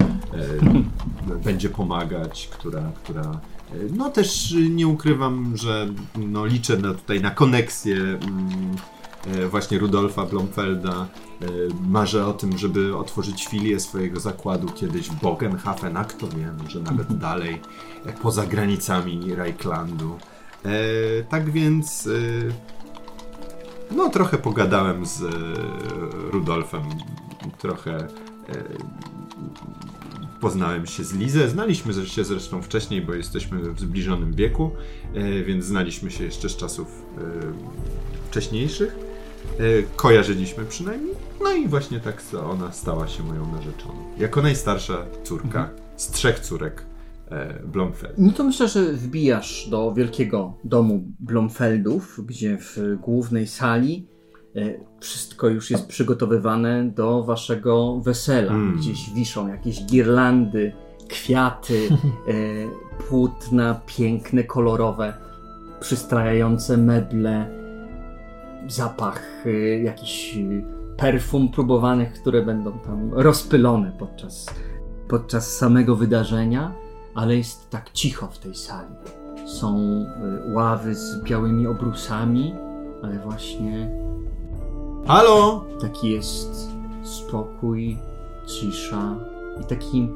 e, będzie pomagać, która, która e, no też nie ukrywam, że no liczę na, tutaj na koneksję mm, e, właśnie Rudolfa Blomfelda. E, Marzę o tym, żeby otworzyć filię swojego zakładu kiedyś w Bogenhafen, a kto wie, może nawet dalej, e, poza granicami Reichlandu. E, tak więc e, no trochę pogadałem z e, Rudolfem, trochę e, poznałem się z Lizę. Znaliśmy się zresztą wcześniej, bo jesteśmy w zbliżonym wieku, e, więc znaliśmy się jeszcze z czasów e, wcześniejszych. E, Kojarzyliśmy przynajmniej. No i właśnie tak ona stała się moją narzeczoną. Jako najstarsza córka z trzech córek e, Blomfeld. No to myślę, że wbijasz do wielkiego domu Blomfeldów, gdzie w głównej sali e, wszystko już jest przygotowywane do waszego wesela. Mm. Gdzieś wiszą jakieś girlandy, kwiaty, płótna piękne, kolorowe, przystrajające meble, zapach e, jakichś e, perfum próbowanych, które będą tam rozpylone podczas, podczas samego wydarzenia ale jest tak cicho w tej sali. Są y, ławy z białymi obrusami, ale właśnie Halo! taki jest spokój, cisza i taki,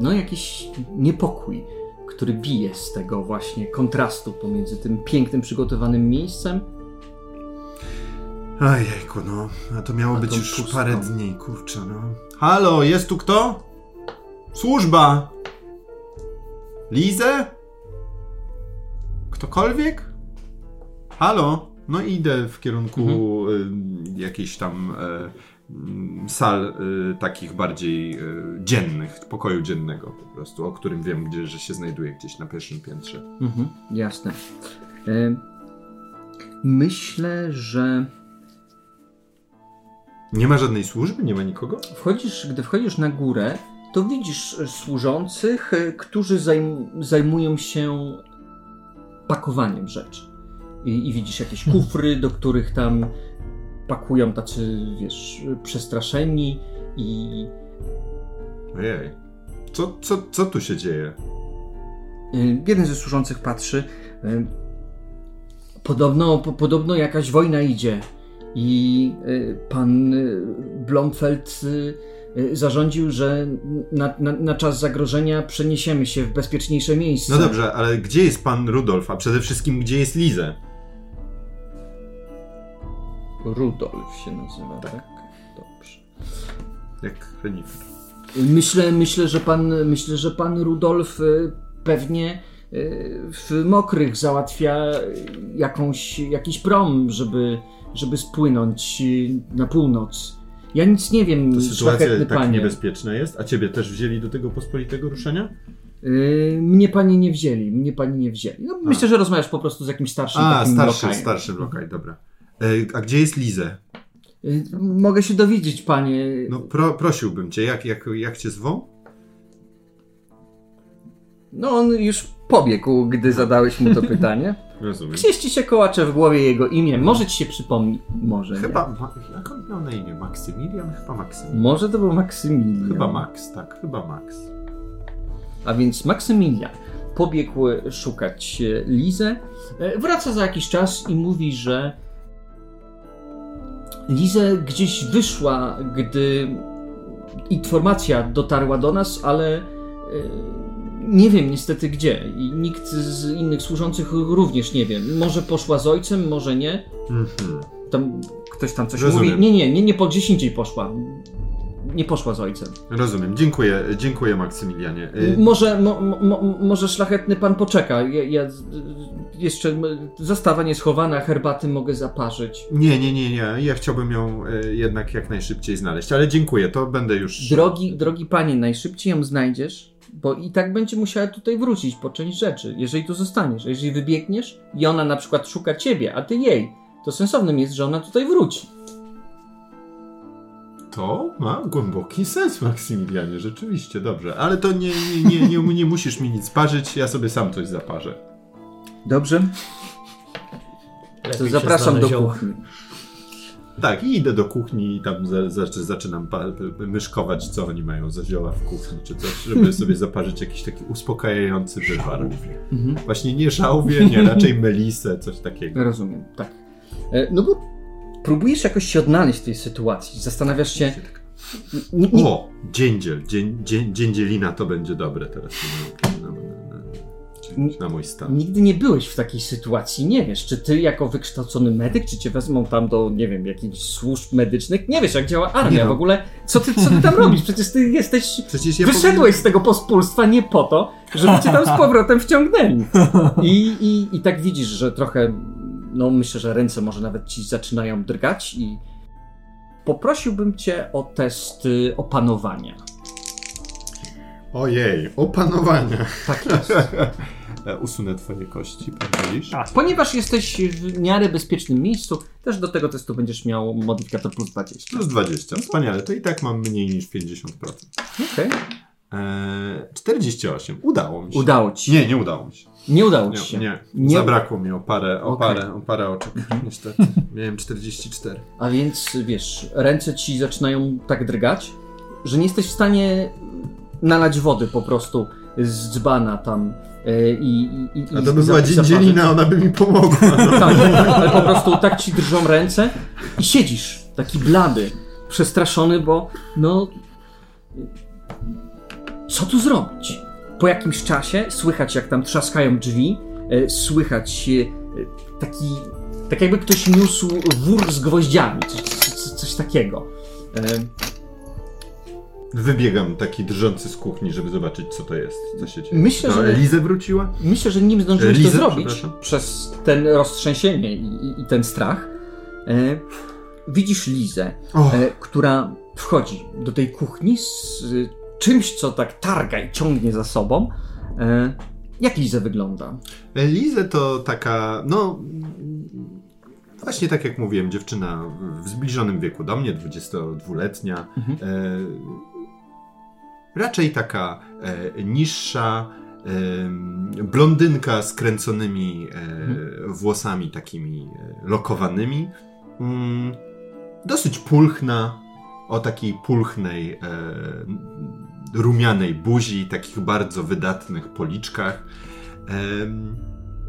no jakiś niepokój, który bije z tego właśnie kontrastu pomiędzy tym pięknym, przygotowanym miejscem. Ojejku, no. A to miało A być już pustą. parę dni, kurczę, no. Halo, jest tu kto? Służba! Lizę? Ktokolwiek? Halo? No idę w kierunku y, jakiejś tam y, mm, sal y, takich bardziej y, dziennych, pokoju dziennego po prostu, o którym wiem, gdzie, że się znajduje gdzieś na pierwszym piętrze. Mhm, jasne. E, myślę, że Nie ma żadnej służby? Nie ma nikogo? Wchodzisz, gdy wchodzisz na górę, to widzisz e, służących, e, którzy zajm, zajmują się pakowaniem rzeczy. I, I widzisz jakieś kufry, do których tam pakują tacy, wiesz, przestraszeni i Ojej. Co, co, co tu się dzieje? y, jeden ze służących patrzy. Podobno, po, podobno jakaś wojna idzie i y, pan y, Blomfeld y, zarządził, że na, na, na czas zagrożenia przeniesiemy się w bezpieczniejsze miejsce. No dobrze, ale gdzie jest pan Rudolf, a przede wszystkim gdzie jest Lizę? Rudolf się nazywa, tak? Dobrze. Jak renifer. Myślę, myślę, że pan, myślę, że pan Rudolf pewnie w mokrych załatwia jakąś, jakiś prom, żeby, żeby spłynąć y, na północ. Ja nic nie wiem, To sytuacja tak panie. niebezpieczna jest, a ciebie też wzięli do tego pospolitego ruszenia? Y, mnie pani nie wzięli, mnie pani nie wzięli. No, myślę, że rozmawiasz po prostu z jakimś starszym A, takim starszy, lokajem. starszy lokaj, dobra. E, a gdzie jest Lizę? Y, Mogę się dowiedzieć, panie. No pro, prosiłbym cię, jak, jak, jak cię zwą? No on już pobiegł, gdy zadałeś mu to pytanie. Rozumiem. Gdzieś ci się kołacze w głowie jego imię. Może ci się przypomni. Może. Chyba, ma, jak on miał na imię? Maksymilian? Chyba Maksymilian. Może to był Maksymilian. Chyba Max, tak, chyba Max. A więc Maksymilian pobiegł szukać e, Lizę. E, Wraca za jakiś czas i mówi, że Lizę gdzieś wyszła, gdy informacja dotarła do nas, ale e, nie wiem niestety gdzie. I nikt z innych służących również nie wie. Może poszła z ojcem, może nie. Mhm. Tam ktoś tam coś Rozumiem. mówi. Nie, nie, nie, nie po gdzieś indziej poszła. Nie poszła z ojcem. Rozumiem, dziękuję, dziękuję Maksymilianie. Y, Może, mo, mo, może szlachetny pan poczeka. Ja, ja jeszcze zastawa nie schowana, herbaty mogę zaparzyć. Nie, nie, nie, nie, ja chciałbym ją y, jednak jak najszybciej znaleźć, ale dziękuję, to będę już... Drogi, drogi panie, najszybciej ją znajdziesz, bo i tak będzie musiała tutaj wrócić po część rzeczy, jeżeli tu zostaniesz. A Jeżeli wybiegniesz i ona na przykład szuka ciebie, a ty jej, to sensownym jest, że ona tutaj wróci. To ma głęboki sens, Maksymilianie, rzeczywiście, dobrze. Ale to nie, nie, nie, nie, nie musisz mi nic parzyć, ja sobie sam coś zaparzę. Dobrze? Lepiej To zapraszam do kuchni. Tak, i idę do kuchni i tam za, za, zaczynam pa, myszkować, co oni mają za zioła w kuchni, czy coś, żeby sobie zaparzyć jakiś taki uspokajający wywar. Mhm. Właśnie nie żałwię, nie, raczej melisę, coś takiego. Rozumiem, tak. E, No bo próbujesz jakoś się odnaleźć w tej sytuacji. Zastanawiasz się. Nie, nie, O, dziędziel, dzień, dzień, dziędzielina to będzie dobre teraz na, na, mój stan. Nigdy nie byłeś w takiej sytuacji. Nie wiesz, czy ty jako wykształcony medyk, czy cię wezmą tam do, nie wiem, jakichś służb medycznych. Nie wiesz, jak działa armia no. w ogóle. Co ty, co ty tam robisz? Przecież ty jesteś. Przecież ja Wyszedłeś z tego pospólstwa nie po to, żeby cię tam z powrotem wciągnęli. I, i, I tak widzisz, że trochę, no myślę, że ręce może nawet ci zaczynają drgać i poprosiłbym cię o test opanowania. Ojej, opanowania. Tak jest. E, Usunę twoje kości, pozwolisz? A, Ponieważ jesteś w miarę bezpiecznym miejscu, też do tego testu będziesz miał modyfikator plus 20. Plus 20, wspaniale, to i tak mam mniej niż 50%. Okej. Eee, 48, udało mi się. Udało ci. Nie, nie udało mi się. Nie udało ci Nie, się. nie. Nie- zabrakło mi o parę, o Okej. parę, o parę oczek, niestety. Miałem 44. A więc wiesz, ręce ci zaczynają tak drgać, że nie jesteś w stanie nalać wody po prostu z dzbana tam e, i, i, i A to by była dziędzielina, ona by mi pomogła. No. Tak, ale po prostu tak ci drżą ręce i siedzisz taki blady, przestraszony, bo no. Co tu zrobić? Po jakimś czasie słychać, jak tam trzaskają drzwi, e, słychać e, taki. Tak jakby ktoś niósł wór z gwoździami, coś, coś, coś takiego. E, Wybiegam taki drżący z kuchni, żeby zobaczyć, co to jest, co się dzieje. Myślę, no, że- Elizę wróciła? Myślę, że nim zdążyłeś to Lizę, zrobić przepraszam. przez ten roztrzęsienie i, i, ten strach, e, widzisz Lizę, O, e, która wchodzi do tej kuchni z e, czymś, co tak targa i ciągnie za sobą. E, jak Liza wygląda? Elizę to taka, no... Właśnie tak jak mówiłem, dziewczyna w zbliżonym wieku do mnie, 22-letnia. Mhm. E, raczej taka e, niższa, e, blondynka z kręconymi e, włosami takimi e, lokowanymi. Mm, dosyć pulchna, o takiej pulchnej, e, rumianej buzi, takich bardzo wydatnych policzkach,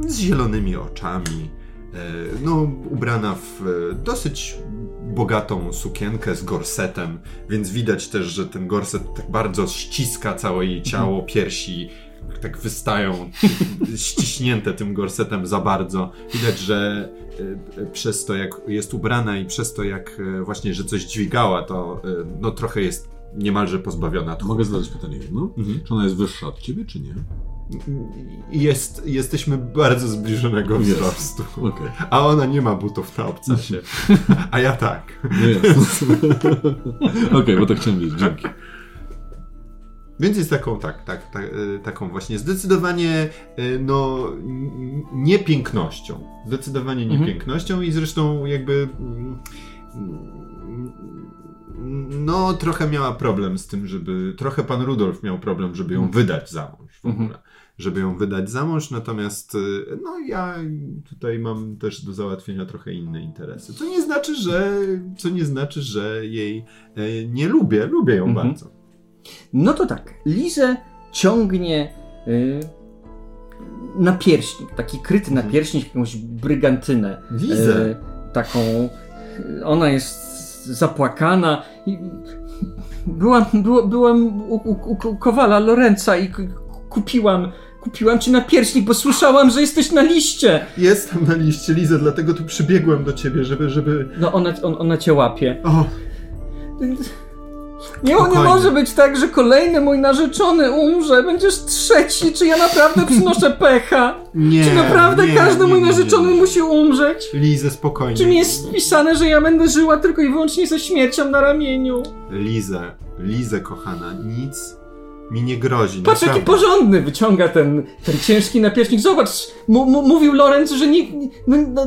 z zielonymi oczami. E, no, ubrana w e, dosyć bogatą sukienkę z gorsetem, więc widać też, że ten gorset tak bardzo ściska całe jej ciało, piersi tak wystają ściśnięte tym gorsetem za bardzo. Widać, że e, przez to jak jest ubrana i przez to jak właśnie, że coś dźwigała, to no trochę jest niemalże pozbawiona tchu. Mogę zadać pytanie jedno? Mhm. Czy ona jest wyższa od ciebie, czy nie? Jest, jesteśmy bardzo zbliżonego Jest. wzrostu. Okej. A ona nie ma butów na obcasie. A ja tak. Jest. Okej, bo tak chciałem wiedzieć. Dzięki. Więc jest taką, tak, tak, tak, e, taką właśnie zdecydowanie e, no, nie pięknością. Zdecydowanie nie Mhm. pięknością i zresztą jakby mm, no trochę miała problem z tym, żeby, trochę pan Rudolf miał problem, żeby ją wydać za mąż w ogóle. Żeby ją wydać za mąż, natomiast e, no ja tutaj mam też do załatwienia trochę inne interesy. Co nie znaczy, że, co nie znaczy, że jej e, nie lubię, lubię ją Mhm. bardzo. No to tak, Lizę ciągnie y, napierśnik, taki kryty Mhm. napierśnik, jakąś brygantynę. Lizę. y, taką, y, ona jest zapłakana i byłam, byłam u, u, u, Kowala Lorenza i kupiłam, kupiłam ci napierśnik, bo słyszałam, że jesteś na liście. Jestem na liście, Liza, dlatego tu przybiegłem do ciebie, żeby, żeby... No ona, on, ona cię łapie. O, Nie, nie Spokojnie. może być tak, że kolejny mój narzeczony umrze, będziesz trzeci, czy ja naprawdę przynoszę pecha? nie, Czy naprawdę nie, każdy nie, mój nie, narzeczony nie. musi umrzeć? Lizę, spokojnie. Czy mi jest wpisane, że ja będę żyła tylko i wyłącznie ze śmiercią na ramieniu? Lizę, Lizę, kochana, nic mi nie grozi, Patrz, jaki porządny wyciąga ten, ten ciężki napierśnik. Zobacz, mówił Lorenz, że nie, no, no,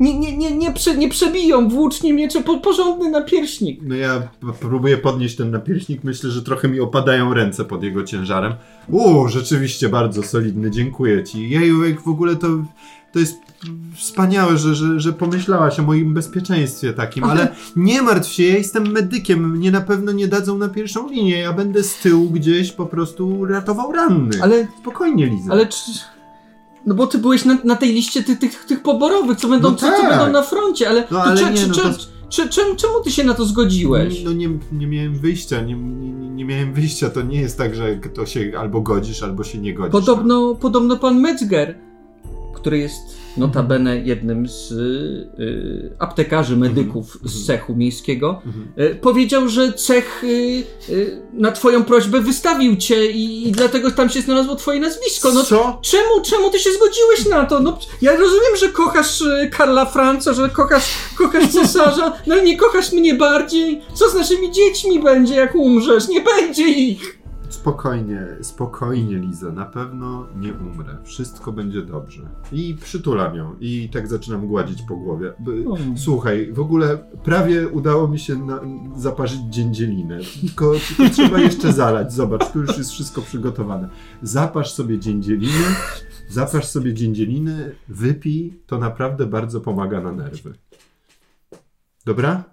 nie, nie, nie, nie, prze, nie przebiją włócznie miecze, po, porządny napierśnik. No ja próbuję podnieść ten napierśnik, myślę, że trochę mi opadają ręce pod jego ciężarem. Uuu, rzeczywiście bardzo solidny, dziękuję ci. Jeju, w ogóle to, to jest wspaniałe, że, że, że pomyślałaś o moim bezpieczeństwie takim, ale nie martw się, ja jestem medykiem, mnie na pewno nie dadzą na pierwszą linię, ja będę z tyłu gdzieś po prostu ratował rannych. Ale, Spokojnie, Liza. ale czy... No bo ty byłeś na, na tej liście tych, tych, tych poborowych, co będą, No co, co tak. będą na froncie, ale, No ale cze- nie, cze- no to- czemu, czemu ty się na to zgodziłeś? No nie, nie miałem wyjścia, nie, nie, nie miałem wyjścia. To nie jest tak, że to się albo godzisz, albo się nie godzisz. Podobno, podobno pan Metzger, który jest notabene jednym z y, aptekarzy, medyków z cechu miejskiego, Mhm. y, powiedział, że cech y, y, na twoją prośbę wystawił cię i, i dlatego tam się znalazło twoje nazwisko. No, Co? Czemu, czemu ty się zgodziłeś na to? No, ja rozumiem, że kochasz y, Karla Franca, że kochasz, kochasz cesarza, no ale nie kochasz mnie bardziej. Co z naszymi dziećmi będzie, jak umrzesz? Nie będzie ich! Spokojnie, spokojnie, Liza. Na pewno nie umrę. Wszystko będzie dobrze. I przytulam ją. I tak zaczynam gładzić po głowie. By- O. Słuchaj, w ogóle prawie udało mi się na, zaparzyć dziędzielinę. Tylko, tylko trzeba jeszcze zalać. Zobacz, tu już jest wszystko przygotowane. Zaparz sobie dziędzieliny. Zaparz sobie dziędzieliny, wypij. To naprawdę bardzo pomaga na nerwy. Dobra?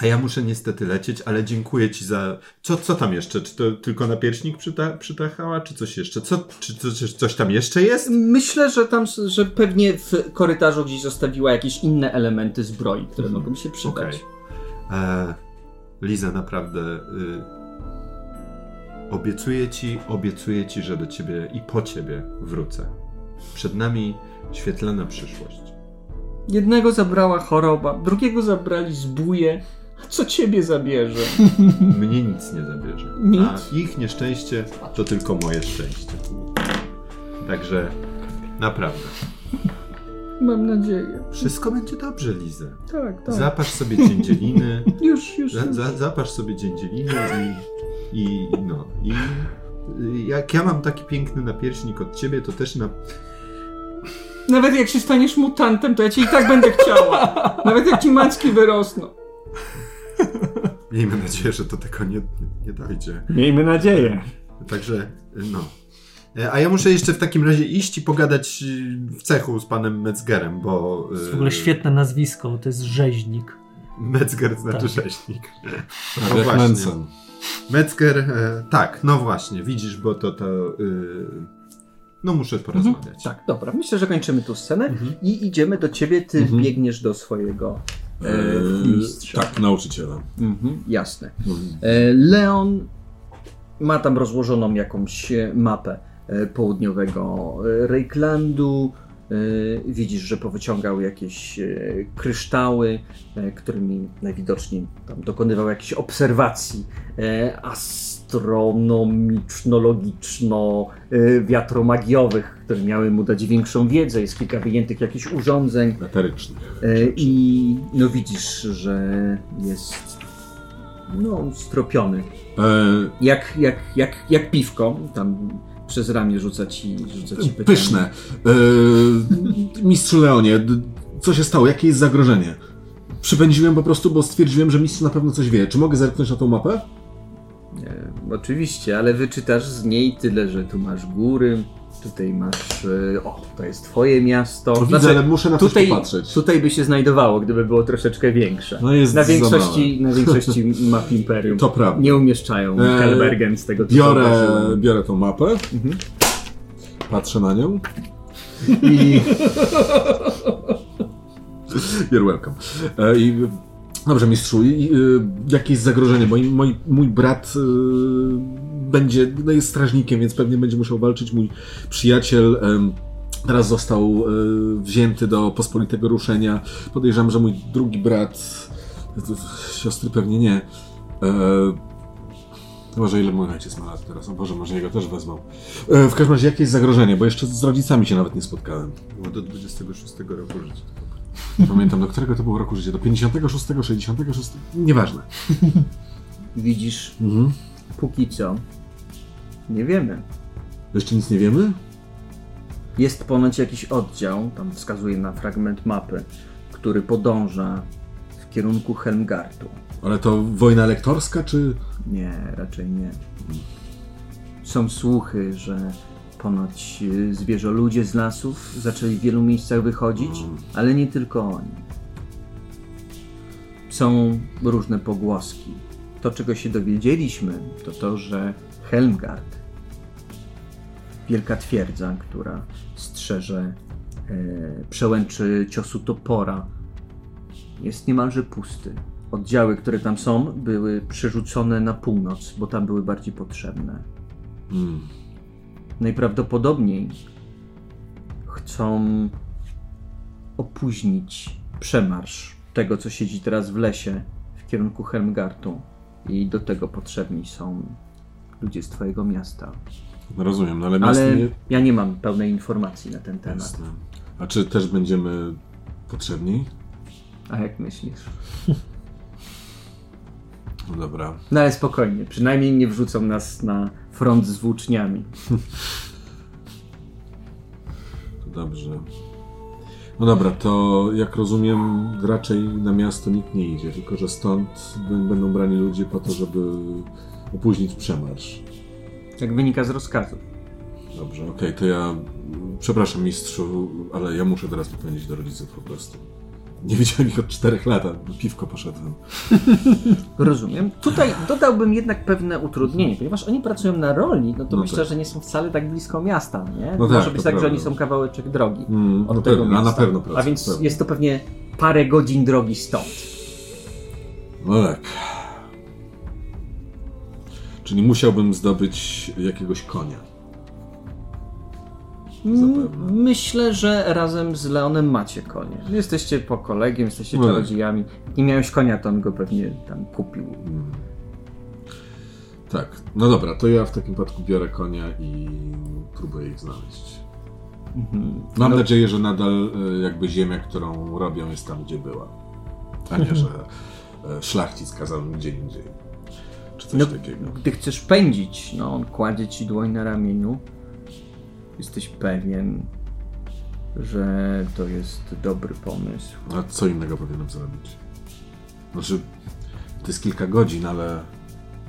A ja muszę niestety lecieć, ale dziękuję ci za. Co, co tam jeszcze? Czy to tylko napierśnik przyta, przytachała, czy coś jeszcze? Co, czy, czy, czy coś tam jeszcze jest? Myślę, że tam, że pewnie w korytarzu gdzieś zostawiła jakieś inne elementy zbroi, które Mhm. mogą się przydać. Okej. E, Liza, naprawdę. Y, obiecuję ci, obiecuję ci, że do ciebie i po ciebie wrócę. Przed nami świetlana przyszłość. Jednego zabrała choroba, drugiego zabrali zbóje. Co ciebie zabierze? Mnie nic nie zabierze. Nic. A ich nieszczęście to tylko moje szczęście. Także naprawdę. Mam nadzieję. Wszystko będzie dobrze, Liza. Tak, tak. Zapasz sobie dziędzieliny. Już, już. za, za, zapasz sobie dziędzieliny i, i no. I y, jak ja mam taki piękny napierśnik od ciebie, to też na. Nawet jak się staniesz mutantem, to ja cię i tak będę chciała. Nawet jak ci macki wyrosną. Miejmy nadzieję, że do tego nie, nie, nie dojdzie. Miejmy nadzieję. Także y, no. E, A ja muszę jeszcze w takim razie iść i pogadać y, w cechu z panem Metzgerem, bo. To jest y, w ogóle świetne nazwisko, to jest rzeźnik. Metzger znaczy Tak. rzeźnik. Tak, No jak właśnie. Mensen. Metzger, e, tak, no właśnie, widzisz, bo to to. Y, no muszę porozmawiać. Tak, dobra. Myślę, że kończymy tu scenę Mhm. i idziemy do ciebie. Ty Mhm. biegniesz do swojego mistrza. tak, nauczyciela. Mhm, jasne. E, Leon ma tam rozłożoną jakąś e, mapę e, południowego e, Reiklandu. E, Widzisz, że powyciągał jakieś e, kryształy, e, którymi najwidoczniej tam dokonywał jakichś obserwacji e, astronomiczno-logiczno-wiatromagiowych, które miały mu dać większą wiedzę. Jest kilka wyjętych jakichś urządzeń. Eterycznych. E, I no widzisz, że jest no stropiony. E, Jak, jak, jak, jak piwko. Tam przez ramię rzuca ci, rzuca ci pytanie. pyszne. E, mistrzu Leonie, co się stało? Jakie jest zagrożenie? Przypędziłem po prostu, bo stwierdziłem, że mistrz na pewno coś wie. Czy mogę zerknąć na tą mapę? E, oczywiście, ale wyczytasz z niej tyle, że tu masz góry, tutaj masz. e, O, to jest twoje miasto. Znaczy, To widzę, ale muszę na coś tutaj, popatrzeć. tutaj by się znajdowało, gdyby było troszeczkę większe. No jest na, większości, na większości map Imperium To prawda. nie umieszczają E, Helbergen z tego Biorę, zauważyłem. biorę tą mapę. Mhm. Patrzę na nią. I You're welcome. E, I, dobrze, mistrzu, jakie jest zagrożenie? Bo mój, mój brat e, będzie, no jest strażnikiem, więc pewnie będzie musiał walczyć. Mój przyjaciel em, teraz został e, wzięty do pospolitego ruszenia. Podejrzewam, że mój drugi brat, siostry pewnie nie. E, Boże, ile mój ojciec ma lat teraz? O Boże, może jego też wezmą. E, w każdym razie, jakie jest zagrożenie? Bo jeszcze z rodzicami się nawet nie spotkałem. Było do 26 roku życia. Nie pamiętam, do którego to było roku życia. Do 56, 66? Nieważne. widzisz, Mhm. póki co, nie wiemy. Jeszcze nic nie wiemy? Jest ponoć jakiś oddział, tam wskazuje na fragment mapy, który podąża w kierunku Helmgartu. Ale to wojna lektorska, czy... Nie, raczej nie. Są słuchy, że ponoć y, zwierzoludzie z lasów zaczęli w wielu miejscach wychodzić, ale nie tylko oni. Są różne pogłoski. To, czego się dowiedzieliśmy, to to, że Helmgard, wielka twierdza, która strzeże e, przełęczy ciosu topora, jest niemalże pusty. Oddziały, które tam są, były przerzucone na północ, bo tam były bardziej potrzebne. Mm. Najprawdopodobniej chcą opóźnić przemarsz tego, co siedzi teraz w lesie w kierunku Helmgartu. I do tego potrzebni są ludzie z twojego miasta. Rozumiem, no ale Ale nie... ja nie mam pełnej informacji na ten temat. Jasne. A czy też będziemy potrzebni? A jak myślisz? No dobra. No ale spokojnie, przynajmniej nie wrzucą nas na front z włóczniami. To dobrze. No dobra, to jak rozumiem, raczej na miasto nikt nie idzie, tylko że stąd będą brani ludzie po to, żeby opóźnić przemarsz. Jak wynika z rozkazów. Dobrze, okej, to ja przepraszam mistrzu, ale ja muszę teraz popędzić do rodziców po prostu. Nie widziałem ich od czterech lat, a piwko poszedłem. Rozumiem. Tutaj dodałbym jednak pewne utrudnienie, ponieważ oni pracują na roli, no to No myślę, tak. że nie są wcale tak blisko miasta, nie? No Może tak, być to tak, że oni prawda. są kawałeczek drogi Mm, od no tego pewnie, a miasta. na pewno pracują. A więc pewnie. jest to pewnie parę godzin drogi stąd. No tak. Czyli musiałbym zdobyć jakiegoś konia. Zapewne. Myślę, że razem z Leonem macie konie. Jesteście po kolegiem, jesteście No czarodziejami. Nie miałeś konia, to on go pewnie tam kupił. Tak, no dobra, to ja w takim wypadku biorę konia i próbuję ich znaleźć. Mam No. nadzieję, że nadal e, jakby ziemia, którą robią jest tam, gdzie była. A nie, że e, szlachcic kazał gdzie indziej. Czy coś No, takiego. gdy chcesz pędzić, no on kładzie ci dłoń na ramieniu. Jesteś pewien, że to jest dobry pomysł. A co innego powinienem zrobić? Znaczy, to jest kilka godzin, ale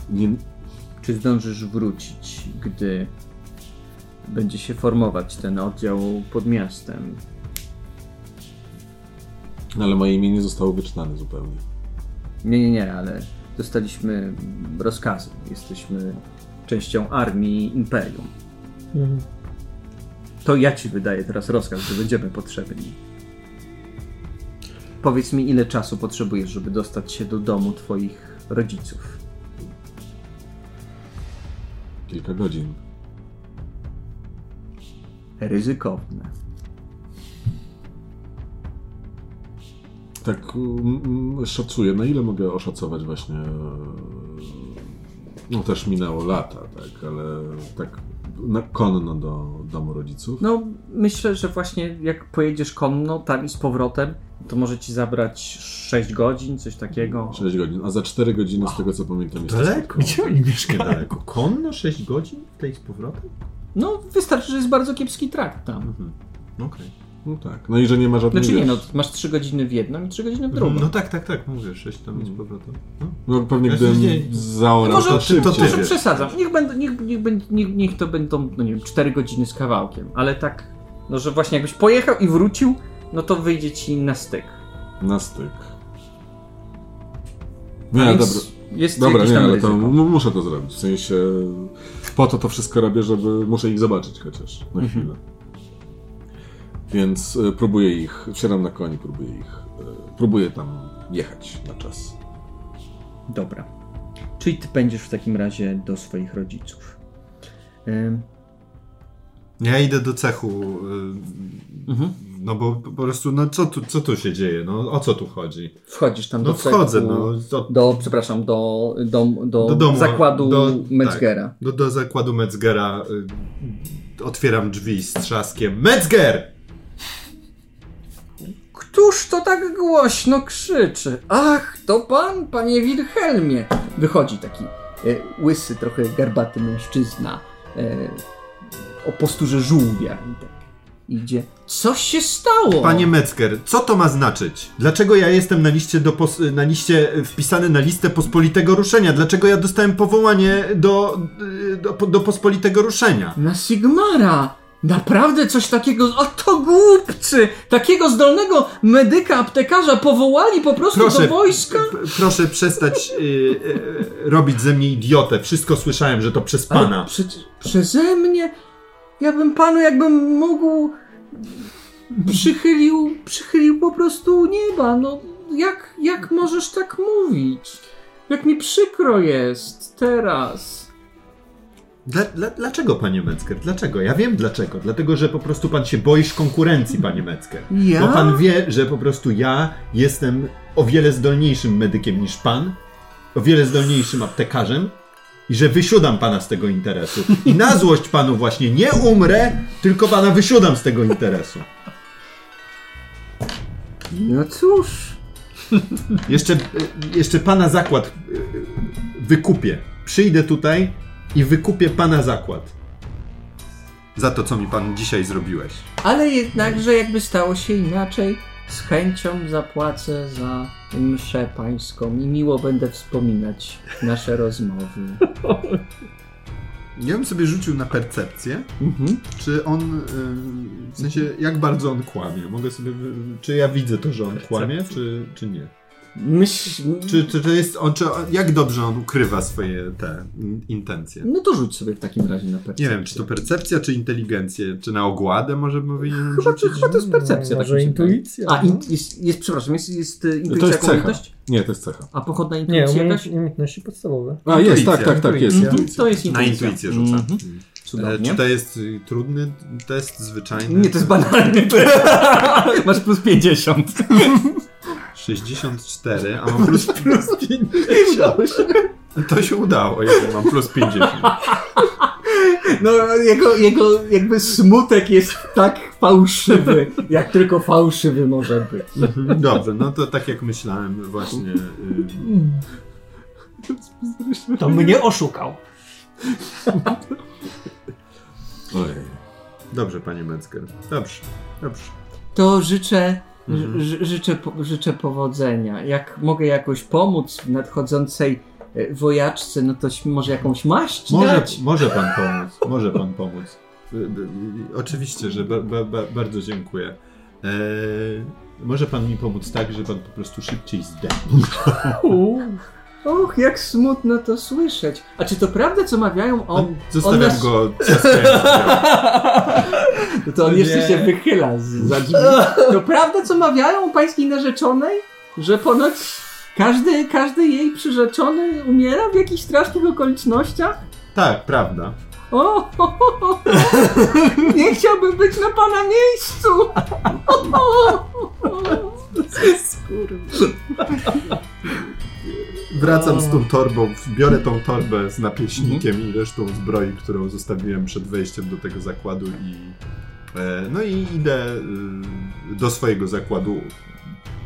nie, Czy zdążysz wrócić, gdy będzie się formować ten oddział pod miastem? ale moje imię nie zostało wyczytane zupełnie. Nie, nie, nie, ale dostaliśmy rozkazy. Jesteśmy częścią armii Imperium. Mhm. To ja ci wydaję teraz rozkaz, że będziemy potrzebni. powiedz mi, ile czasu potrzebujesz, żeby dostać się do domu twoich rodziców? Kilka godzin. Ryzykowne. Tak mm, mm, szacuję. Na ile mogę oszacować właśnie... No też minęło lata, tak, ale tak na konno do domu rodziców. No, myślę, że właśnie jak pojedziesz konno tam i z powrotem, to może ci zabrać 6 godzin, coś takiego. 6 godzin, a za 4 godziny z tego co pamiętam jest Daleko. Gdzie oni mieszkają? Niedaleko. Konno 6 godzin? W tej z powrotem? No, wystarczy, że jest bardzo kiepski trakt tam. Mhm. Okej. No tak, no i że nie ma żadnej... Znaczy nie, no, masz 3 godziny w jedną i 3 godziny w drugą. No tak, tak, tak, mówię, 6 tam i z powrotem. No. No pewnie Ja gdybym nie- zaorał Może- to szybciej. to Może przesadzam. Niech, będą, niech, niech, niech, niech to będą, no nie wiem, 4 godziny z kawałkiem, ale tak, no że właśnie jakbyś pojechał i wrócił, no to wyjdzie ci na styk. Na styk. A Nie, więc dobra. Jest Dobra, nie, ale ryzyko. to m- muszę to zrobić. W sensie po to to wszystko robię, żeby muszę ich zobaczyć chociaż na Mhm. Więc y, próbuję ich, wsiadam na koni, próbuję ich, y, próbuję tam jechać na czas. Dobra. Czyli ty będziesz w takim razie do swoich rodziców. Ym, Ja idę do cechu, y, Mhm. no bo po prostu, no co tu, co tu się dzieje, no o co tu chodzi? Wchodzisz tam No do wchodzę, cechu, no, do, do, przepraszam, do, do, do, Do domu, zakładu do- Metzgera. do, do zakładu Metzgera, y, otwieram drzwi z trzaskiem, Metzger! Któż to tak głośno krzyczy? Ach, to pan, panie Wilhelmie! Wychodzi taki e, łysy, trochę garbaty mężczyzna e, o posturze żółwia i tak idzie. Co się stało? Panie Metzger, co to ma znaczyć? Dlaczego ja jestem na liście, do pos, na liście wpisany na listę pospolitego ruszenia? Dlaczego ja dostałem powołanie do, y, do, do pospolitego ruszenia? Na Sigmara! Naprawdę coś takiego. O to głupcy! Takiego zdolnego medyka, aptekarza powołali po prostu Proszę, do wojska? proszę przestać y, y, robić ze mnie idiotę. Wszystko słyszałem, że to przez pana. Przecież przeze mnie? Ja bym panu, jakbym mógł, przychylił, przychylił po prostu nieba. No, jak, jak możesz tak mówić? Jak mi przykro jest teraz. Dla, dla, dlaczego, panie Metzger? Dlaczego? Ja wiem dlaczego. Dlatego, że po prostu pan się boisz konkurencji, panie Metzger. Ja? Bo pan wie, że po prostu ja jestem o wiele zdolniejszym medykiem niż pan, o wiele zdolniejszym aptekarzem i że wysiadam pana z tego interesu. I na złość panu właśnie nie umrę, tylko pana wysiadam z tego interesu. No cóż. Jeszcze, jeszcze pana zakład wykupię. Przyjdę tutaj i wykupię pana zakład. Za to, co mi pan dzisiaj zrobiłeś. Ale jednakże jakby stało się inaczej, z chęcią zapłacę za mszę pańską i miło będę wspominać nasze rozmowy. Ja bym sobie rzucił na percepcję, Mhm. czy on, y, w sensie, jak bardzo on kłamie. Mogę sobie, czy ja widzę to, że on kłamie, czy, czy nie. Myśl... Czy, czy to jest, on, czy, jak dobrze on ukrywa swoje te in- intencje. No to rzuć sobie w takim razie na percepcję. Nie wiem, czy to percepcja, czy inteligencję, czy na ogładę może powinienem Chyba, rzucić? chyba to jest percepcja. tak Może intuicja. A, in, jest, jest, przepraszam, jest, jest e, intuicja To jest jako cecha. umiejętność? Nie, to jest cecha. A pochodna Nie, intuicja jakaś? umiejętności podstawowe. A, jest, Intuicja, tak, tak, tak, jest. Intuicja. To jest Na intuicja. intuicję rzucam. Mhm. E, Cudownie. czy to jest y, trudny test, zwyczajny? Nie, to jest banalny. Masz plus 50. 64, a mam plus, plus 50. To się udało, ja mam plus 50. No, jego, jego jakby smutek jest tak fałszywy, jak tylko fałszywy może być. Mhm, Dobrze, no to tak jak myślałem właśnie. y, To mnie oszukał. Ojej. Dobrze, panie Metzger. Dobrze, dobrze. To życzę, Mhm. ży, życzę, życzę powodzenia. Jak mogę jakoś pomóc w nadchodzącej e, wojaczce, no to może jakąś maść Może, dać? może pan pomóc, może pan pomóc. Y, Oczywiście, że ba, ba, ba, bardzo dziękuję. Eee, może pan mi pomóc tak, że pan po prostu szybciej zdechnie. Och, jak smutno to słyszeć. A czy to prawda, co mawiają o... Zostawiam o nas- go. No to on jeszcze się wychyla z za drzwi. To prawda, co mawiają o pańskiej narzeczonej? Że ponoć każdy, każdy jej przyrzeczony umiera w jakichś strasznych okolicznościach? Tak, prawda. O, ho, ho, ho. nie chciałbym być na pana miejscu. Wracam z tą torbą, biorę tą torbę z napieśnikiem i resztą zbroi, którą zostawiłem przed wejściem do tego zakładu i e, no i idę e, do swojego zakładu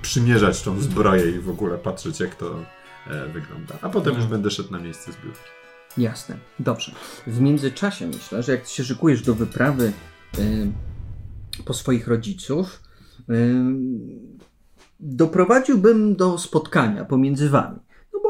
przymierzać tą zbroję i w ogóle patrzeć jak to e, wygląda. A potem już będę szedł na miejsce zbiórki. Jasne, dobrze. W międzyczasie myślę, że jak się szykujesz do wyprawy y, po swoich rodziców, y, doprowadziłbym do spotkania pomiędzy wami.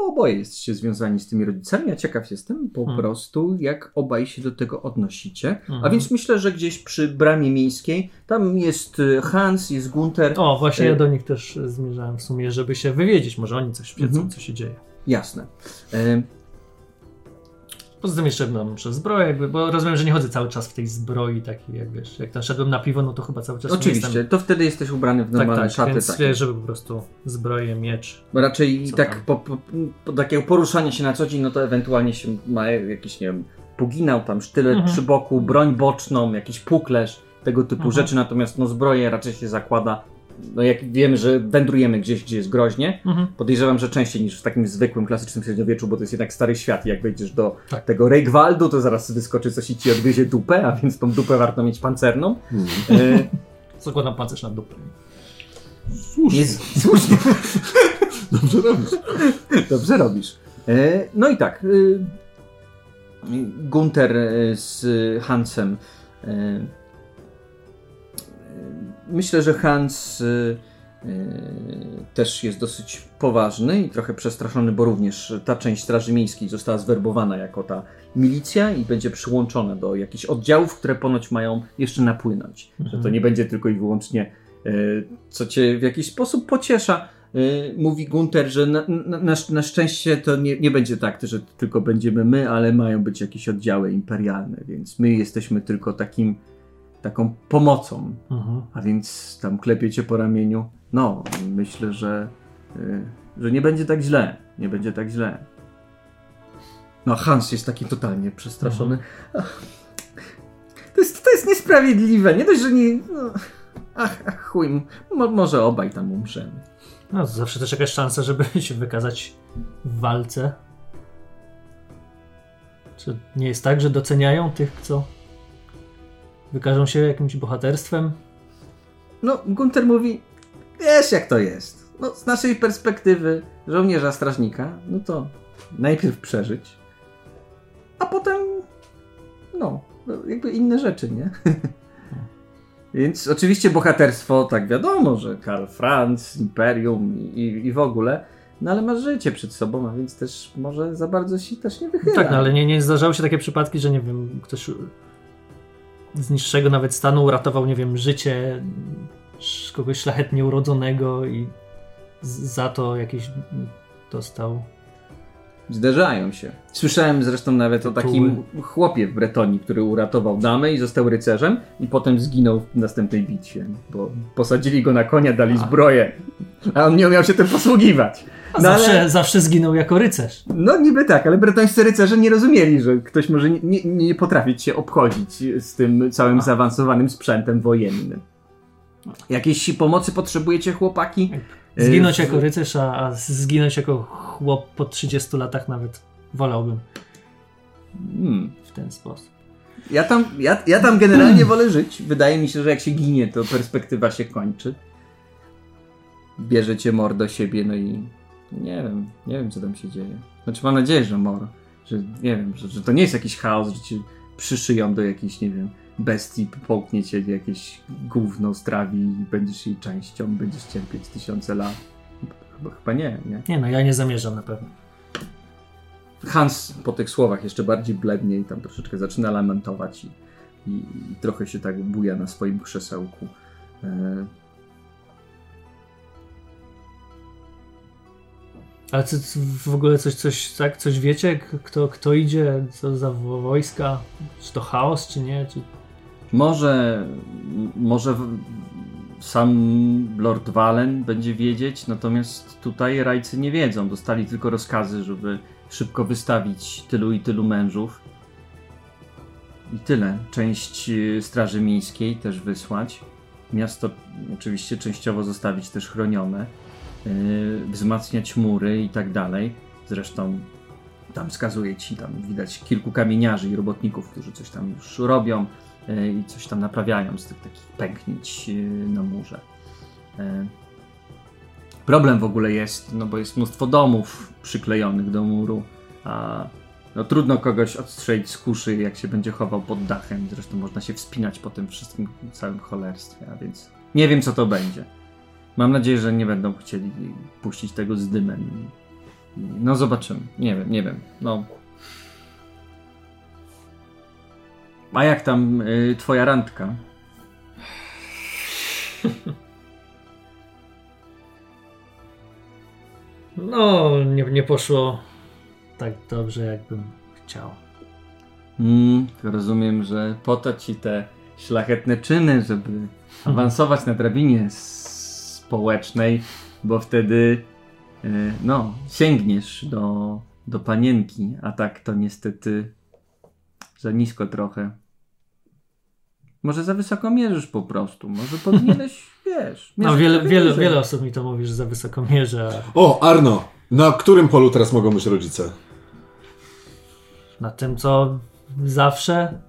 Bo oboje jesteście związani z tymi rodzicami, ja ciekaw jestem po Hmm. prostu, jak obaj się do tego odnosicie. A Mhm. więc myślę, że gdzieś przy bramie miejskiej, tam jest y, Hans, jest Gunter. O, właśnie E, ja do nich też e, zmierzałem w sumie, żeby się wywiedzieć. Może oni coś wiedzą, Mhm. co się dzieje. Jasne. Y, Poza tym jeszcze no, muszę zbroję, jakby, bo rozumiem, że nie chodzę cały czas w tej zbroi takiej, jak wiesz, jak tam szedłem na piwo, no to chyba cały czas oczywiście, jestem... to wtedy jesteś ubrany w Tak, normalne tak, szaty. więc wiesz, żeby po prostu zbroję, miecz. Bo raczej tak po, po, po takiego poruszania się na co dzień, no to ewentualnie się ma jakiś, nie wiem, puginał, tam sztylet Mhm. przy boku, broń boczną, jakiś puklerz, tego typu Mhm. rzeczy, natomiast no zbroję raczej się zakłada, no jak wiemy, że wędrujemy gdzieś, gdzie jest groźnie, Mhm. podejrzewam, że częściej niż w takim zwykłym, klasycznym średniowieczu, bo to jest jednak stary świat i jak wejdziesz do Tak. tego Reigwaldu, to zaraz wyskoczy coś i ci odwiezie dupę, a więc tą dupę warto mieć pancerną. E, Zakładam pancerz na dupę. jest słusznie. Dobrze robisz. Dobrze robisz. E, No i tak. y, Gunter e, z Hansem. Myślę, że Hans e, e, też jest dosyć poważny i trochę przestraszony, bo również ta część Straży Miejskiej została zwerbowana jako ta milicja i będzie przyłączona do jakichś oddziałów, które ponoć mają jeszcze napłynąć. Że to nie będzie tylko i wyłącznie, e, co cię w jakiś sposób pociesza. Mówi Gunter, że na, na, na, na szczęście to nie, nie będzie tak, że tylko będziemy my, ale mają być jakieś oddziały imperialne, więc my jesteśmy tylko takim, taką pomocą. Mhm. A więc tam klepie cię po ramieniu. No, myślę, że, y, że nie będzie tak źle. Nie będzie tak źle. No, Hans jest taki totalnie przestraszony. Ach, to, jest, to jest niesprawiedliwe. Nie dość, że nie. No, ach, ach, chuj. Mo, może obaj tam umrzemy. No, to zawsze też jakaś szansa, żeby się wykazać w walce. Czy nie jest tak, że doceniają tych, co wykażą się jakimś bohaterstwem? No, Gunter mówi, wiesz jak to jest. No, z naszej perspektywy żołnierza strażnika, no to najpierw przeżyć, a potem, no, jakby inne rzeczy, nie? Więc oczywiście bohaterstwo, tak wiadomo, że Karl Franz, Imperium i, i, i w ogóle, no ale masz życie przed sobą, a więc też może za bardzo się też nie wychyla. Tak, no, ale nie, nie zdarzały się takie przypadki, że nie wiem, ktoś z niższego nawet stanu uratował, nie wiem, życie kogoś szlachetnie urodzonego i za to jakieś dostał. Zdarzają się. Słyszałem zresztą nawet o takim chłopie w Bretonii, który uratował damę i został rycerzem i potem zginął w następnej bitwie, bo posadzili go na konia, dali zbroję, a on nie umiał się tym posługiwać. A No zawsze, ale- zawsze zginął jako rycerz. No niby tak, ale bretońscy rycerze nie rozumieli, że ktoś może nie, nie, nie potrafić się obchodzić z tym całym zaawansowanym sprzętem wojennym. Jakiejś pomocy potrzebujecie, chłopaki? Zginąć jako rycerz, a, a zginąć jako chłop po 30 latach nawet wolałbym Hmm. w ten sposób. Ja tam, ja, ja tam generalnie wolę żyć. Wydaje mi się, że jak się ginie, to perspektywa się kończy. Bierzecie mor do siebie, no i nie wiem, nie wiem co tam się dzieje. Znaczy mam nadzieję, że mor, że nie wiem, że, że to nie jest jakiś chaos, że cię przyszyją do jakiejś, nie wiem, bestii, połknie cię jakieś gówno strawi i będziesz jej częścią, będziesz cierpieć tysiące lat. Chyba, chyba nie, nie? Nie no, ja nie zamierzam na pewno. Hans po tych słowach jeszcze bardziej blednie i tam troszeczkę zaczyna lamentować i, i, i trochę się tak buja na swoim krzesełku. E... Ale co, w ogóle coś, coś, tak, coś wiecie? Kto, kto idzie? Co za wo- wojska? Czy to chaos, czy nie? Czy... Może, może sam Lord Valen będzie wiedzieć, natomiast tutaj rajcy nie wiedzą. Dostali tylko rozkazy, żeby szybko wystawić tylu i tylu mężów. I tyle. Część y, Straży Miejskiej też wysłać. Miasto oczywiście częściowo zostawić też chronione. Yy, wzmacniać mury i tak dalej. Zresztą tam wskazuje ci, tam widać kilku kamieniarzy i robotników, którzy coś tam już robią e, i coś tam naprawiają z tych takich pęknięć e, na murze. Problem w ogóle jest, no bo jest mnóstwo domów przyklejonych do muru, a no trudno kogoś odstrzelić z kuszy, jak się będzie chował pod dachem. Zresztą można się wspinać po tym wszystkim całym cholerstwie, a więc nie wiem co to będzie. Mam nadzieję, że nie będą chcieli puścić tego z dymem. No zobaczymy. Nie wiem, nie wiem. No. A jak tam y, twoja randka? No, nie, nie poszło tak dobrze, jakbym chciał. Mm, rozumiem, że po to ci te szlachetne czyny, żeby awansować na drabinie s- społecznej, bo wtedy y, no, sięgniesz do, do panienki, a tak to niestety za nisko trochę. Może za wysoko mierzysz po prostu, może powinieneś, wiesz... No, wiele, wiele, wiele osób mi to mówi, że za wysoko mierzę, O, Arno! Na którym polu teraz mogą być rodzice? na tym, co zawsze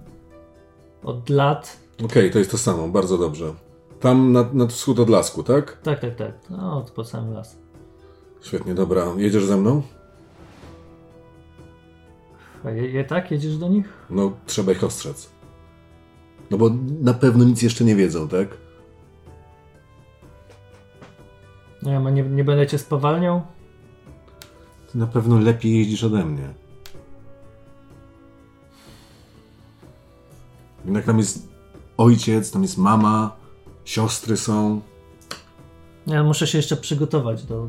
od lat. Okej, to jest to samo, bardzo dobrze. Tam na, na wschód od lasku, tak? Tak, tak, tak. No, pod samym las. Świetnie, dobra. Jedziesz ze mną? A je, je tak? Jedziesz do nich? No, trzeba ich ostrzec. No bo na pewno nic jeszcze nie wiedzą, tak? Nie wiem, a nie, nie będę cię spowalniał? Ty na pewno lepiej jeździsz ode mnie. Jednak tam jest ojciec, tam jest mama, siostry są. Nie, muszę się jeszcze przygotować do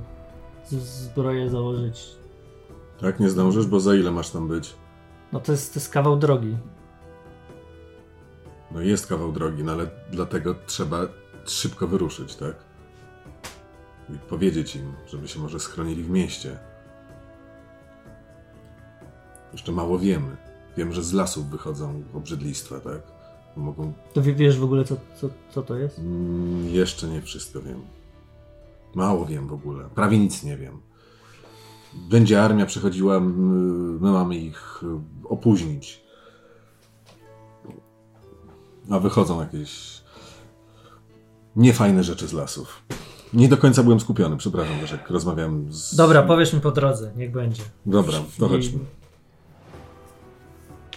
zbroję założyć. Tak, nie zdążysz, bo za ile masz tam być? No to jest, to jest kawał drogi. No jest kawał drogi, no ale dlatego trzeba szybko wyruszyć, tak? I powiedzieć im, żeby się może schronili w mieście. Jeszcze mało wiemy. Wiem, że z lasów wychodzą obrzydlistwa, tak? Mogą... To wie- wiesz w ogóle co, co, co to jest? Mm, jeszcze nie wszystko wiem. Mało wiem w ogóle. Prawie nic nie wiem. Będzie armia przechodziła, my mamy ich y, opóźnić. A wychodzą jakieś niefajne rzeczy z lasów. Nie do końca byłem skupiony, przepraszam jak rozmawiałem z... Dobra, powiesz mi po drodze, niech będzie. Dobra, to I- chodźmy.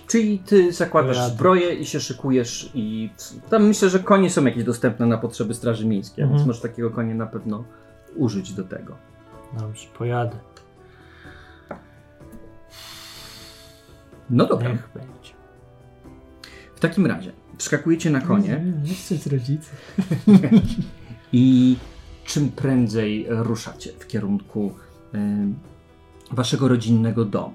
Czyli ty zakładasz Rady. zbroję i się szykujesz i tam myślę, że konie są jakieś dostępne na potrzeby Straży Miejskiej, Mhm. więc możesz takiego konia na pewno użyć do tego. Dobrze, pojadę. No dobra. Niech będzie. W takim razie wskakujecie na konie Nie chcę z rodziców. i czym prędzej ruszacie w kierunku em, waszego rodzinnego domu.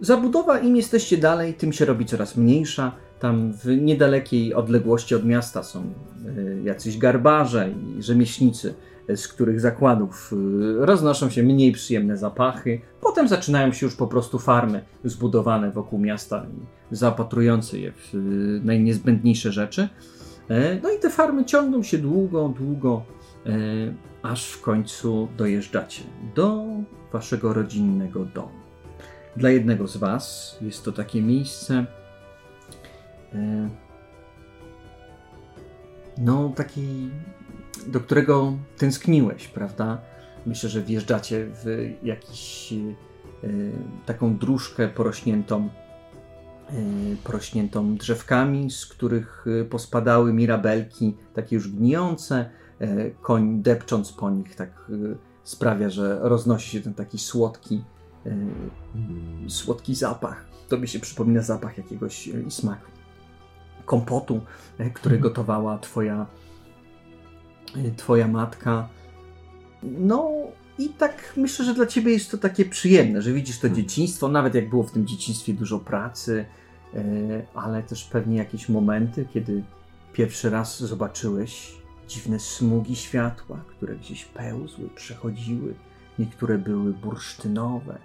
Zabudowa, im jesteście dalej, tym się robi coraz mniejsza. Tam w niedalekiej odległości od miasta są y, jacyś garbarze i rzemieślnicy, y, z których zakładów y, roznoszą się mniej przyjemne zapachy. Potem zaczynają się już po prostu farmy zbudowane wokół miasta i zaopatrujące je w najniezbędniejsze rzeczy. E, No i te farmy ciągną się długo, długo, e, aż w końcu dojeżdżacie do waszego rodzinnego domu. Dla jednego z was jest to takie miejsce, e, no taki, do którego tęskniłeś, prawda? Myślę, że wjeżdżacie w jakiś e, taką dróżkę porośniętą y, porośniętą drzewkami, z których pospadały mirabelki, takie już gnijące. Koń depcząc po nich tak sprawia, że roznosi się ten taki słodki, słodki zapach. To mi się przypomina zapach jakiegoś y, i smak kompotu, y, który gotowała twoja, y, twoja matka. No, I tak myślę, że dla ciebie jest to takie przyjemne, że widzisz to dzieciństwo, nawet jak było w tym dzieciństwie dużo pracy, e, ale też pewnie jakieś momenty, kiedy pierwszy raz zobaczyłeś dziwne smugi światła, które gdzieś pełzły, przechodziły. Niektóre były bursztynowe,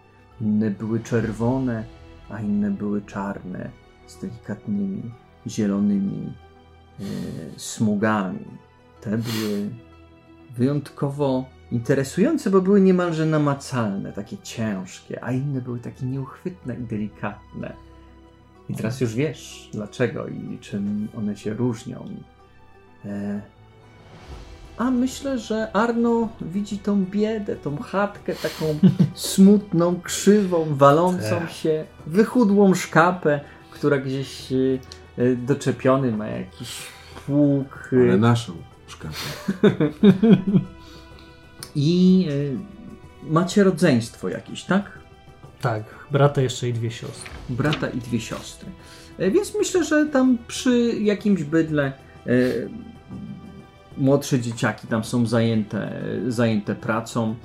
inne były czerwone, a inne były czarne, z delikatnymi, zielonymi e, smugami. Te były wyjątkowo interesujące, bo były niemalże namacalne, takie ciężkie, a inne były takie nieuchwytne i delikatne. I teraz już wiesz dlaczego i czym one się różnią. E, a myślę, że Arno widzi tą biedę, tą chatkę taką smutną, krzywą, walącą Tak. się, wychudłą szkapę, która gdzieś e, e, doczepiony ma jakiś pług. e, Ale naszą szkapę. I macie rodzeństwo jakieś, tak? Tak, brata jeszcze i dwie siostry. Brata i dwie siostry. Więc myślę, że tam przy jakimś bydle młodsze dzieciaki tam są zajęte, zajęte pracą.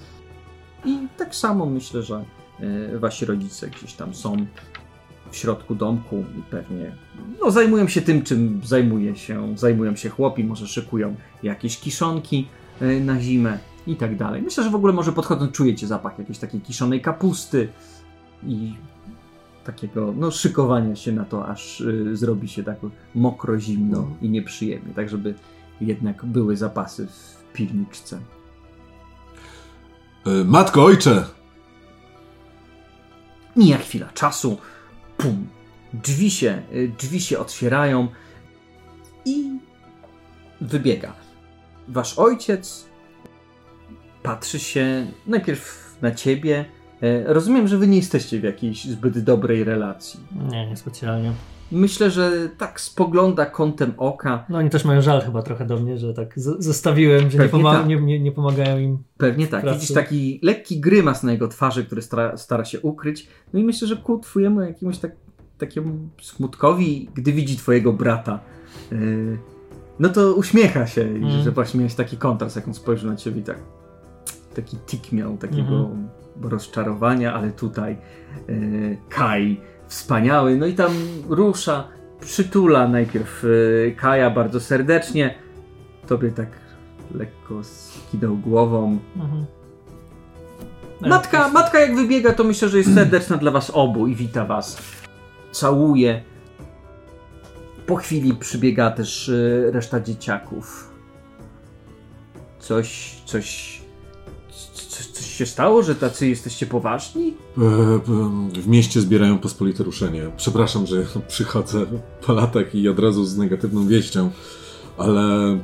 I tak samo myślę, że e, wasi rodzice gdzieś tam są w środku domku i pewnie no, zajmują się tym, czym zajmuje się, zajmują się chłopi, może szykują jakieś kiszonki e, na zimę i tak dalej. Myślę, że w ogóle może podchodząc czujecie zapach jakiejś takiej kiszonej kapusty i takiego no, szykowania się na to, aż y, zrobi się tak mokro, zimno No. i nieprzyjemnie, tak żeby jednak były zapasy w piwniczce. E, Matko, ojcze! Mija chwila czasu, pum, drzwi się, y, drzwi się otwierają i wybiega. Wasz ojciec patrzy się najpierw na ciebie. E, Rozumiem, że wy nie jesteście w jakiejś zbyt dobrej relacji. Nie, niespecjalnie. Myślę, że tak spogląda kątem oka. No oni też mają żal chyba trochę do mnie, że tak zostawiłem, że nie, Pewnie poma- tak. nie, nie, nie pomagają im. Pewnie tak. pracy. Widzisz taki lekki grymas na jego twarzy, który stara, stara się ukryć. No i myślę, że ku twojemu jakiemuś tak, takiemu smutkowi, gdy widzi twojego brata, yy, no to uśmiecha się, i Mm. że właśnie miałeś taki kontrast, jak on spojrzy na ciebie i tak taki tik miał takiego rozczarowania, ale tutaj yy, Kai wspaniały, no i tam rusza, przytula najpierw yy, Kaja bardzo serdecznie, tobie tak lekko skinął głową, Mhm. Matka, matka jak wybiega, to myślę, że jest serdeczna dla was obu i wita was. Całuje. Po chwili przybiega też y, reszta dzieciaków. Coś, coś, coś, coś się stało, że tacy jesteście poważni? E, e, W mieście zbierają pospolite ruszenie. Przepraszam, że przychodzę po latach i od razu z negatywną wieścią, ale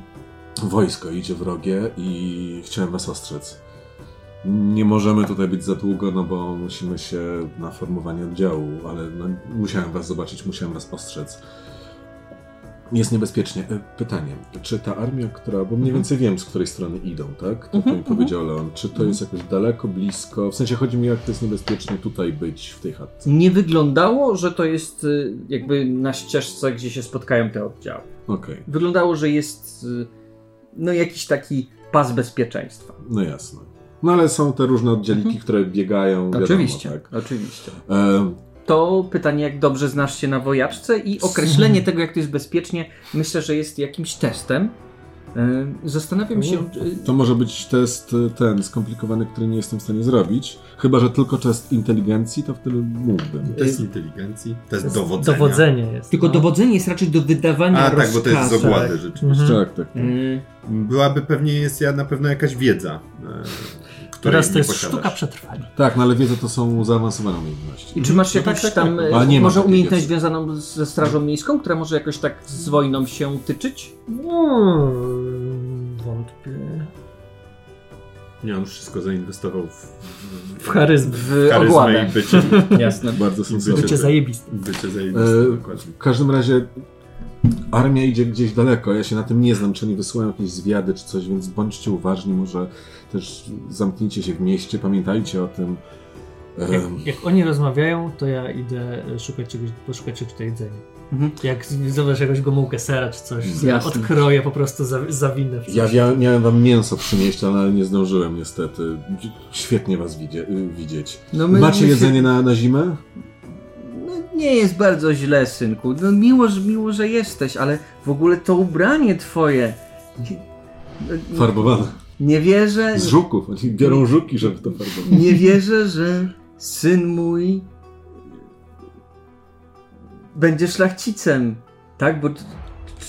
wojsko idzie wrogie i chciałem was ostrzec. Nie możemy tutaj być za długo, no bo musimy się na formowanie oddziału, ale no, musiałem was zobaczyć, musiałem was ostrzec. Jest niebezpiecznie. E, Pytanie, czy ta armia, która, bo mniej Mhm. więcej wiem, z której strony idą, tak? To, Mhm, mi mhm. powiedział Leon. Czy to jest jakoś daleko, blisko? W sensie chodzi mi, jak to jest niebezpiecznie tutaj być, w tej chatce. Nie wyglądało, że to jest y, jakby na ścieżce, gdzie się spotkają te oddziały. Okej, Wyglądało, że jest y, no jakiś taki pas bezpieczeństwa. no jasne. No ale są te różne oddzieliki, Mhm. które biegają, wiadomo, Oczywiście, tak? oczywiście. E, To pytanie, jak dobrze znasz się na wojaczce i określenie tego, jak to jest bezpiecznie, myślę, że jest jakimś testem. Yy, Zastanawiam się, yy, to może być test e, ten skomplikowany, który nie jestem w stanie zrobić. Chyba, że tylko test inteligencji, to wtedy mógłbym. Test inteligencji, test Jest dowodzenia. Dowodzenie jest. tylko no. dowodzenie jest raczej do wydawania A tak, bo to jest z ogłady rzeczywiście. Mhm. Tak, tak. tak. Yy, Byłaby pewnie jest ja na pewno jakaś wiedza, e, Teraz to jest posiadasz. sztuka przetrwania. Tak, no ale wiedzę, to są zaawansowane umiejętności. I czy masz No tak, jakąś tak, tam, tak. ma może umiejętność wiedzy. związaną ze Strażą Miejską, która może jakoś tak z wojną się tyczyć? Hmm, wątpię. Nie, on wszystko zainwestował w, W charyzmę. W w charyzmę i bycie, Jasne. Bardzo sensowne. Bycie zajebiste. bycie E, zajebiste, dokładnie. w każdym razie armia idzie gdzieś daleko. Ja się na tym nie znam, czy oni wysyłają jakieś zwiady czy coś, więc bądźcie uważni. Może też zamknijcie się w mieście, pamiętajcie o tym. Jak, jak oni rozmawiają, to ja idę szukać czegoś, poszukać czegoś do jedzenia. Mhm. Jak zobacz jakąś gomułkę sera czy coś, sobie Jasne. odkroję, po prostu za, zawinę w coś. Ja, ja miałem wam mięso przynieść, ale nie zdążyłem niestety. Świetnie was widzie, widzieć. No my- Macie my się- jedzenie na, na zimę? Nie jest bardzo źle, synku. No, miło, że, miło, że jesteś, ale w ogóle to ubranie twoje. Nie, no, Farbowane. nie wierzę. Z żuków. Oni biorą żuki, żeby to farbować. Nie wierzę, że syn mój będzie szlachcicem. Tak? Bo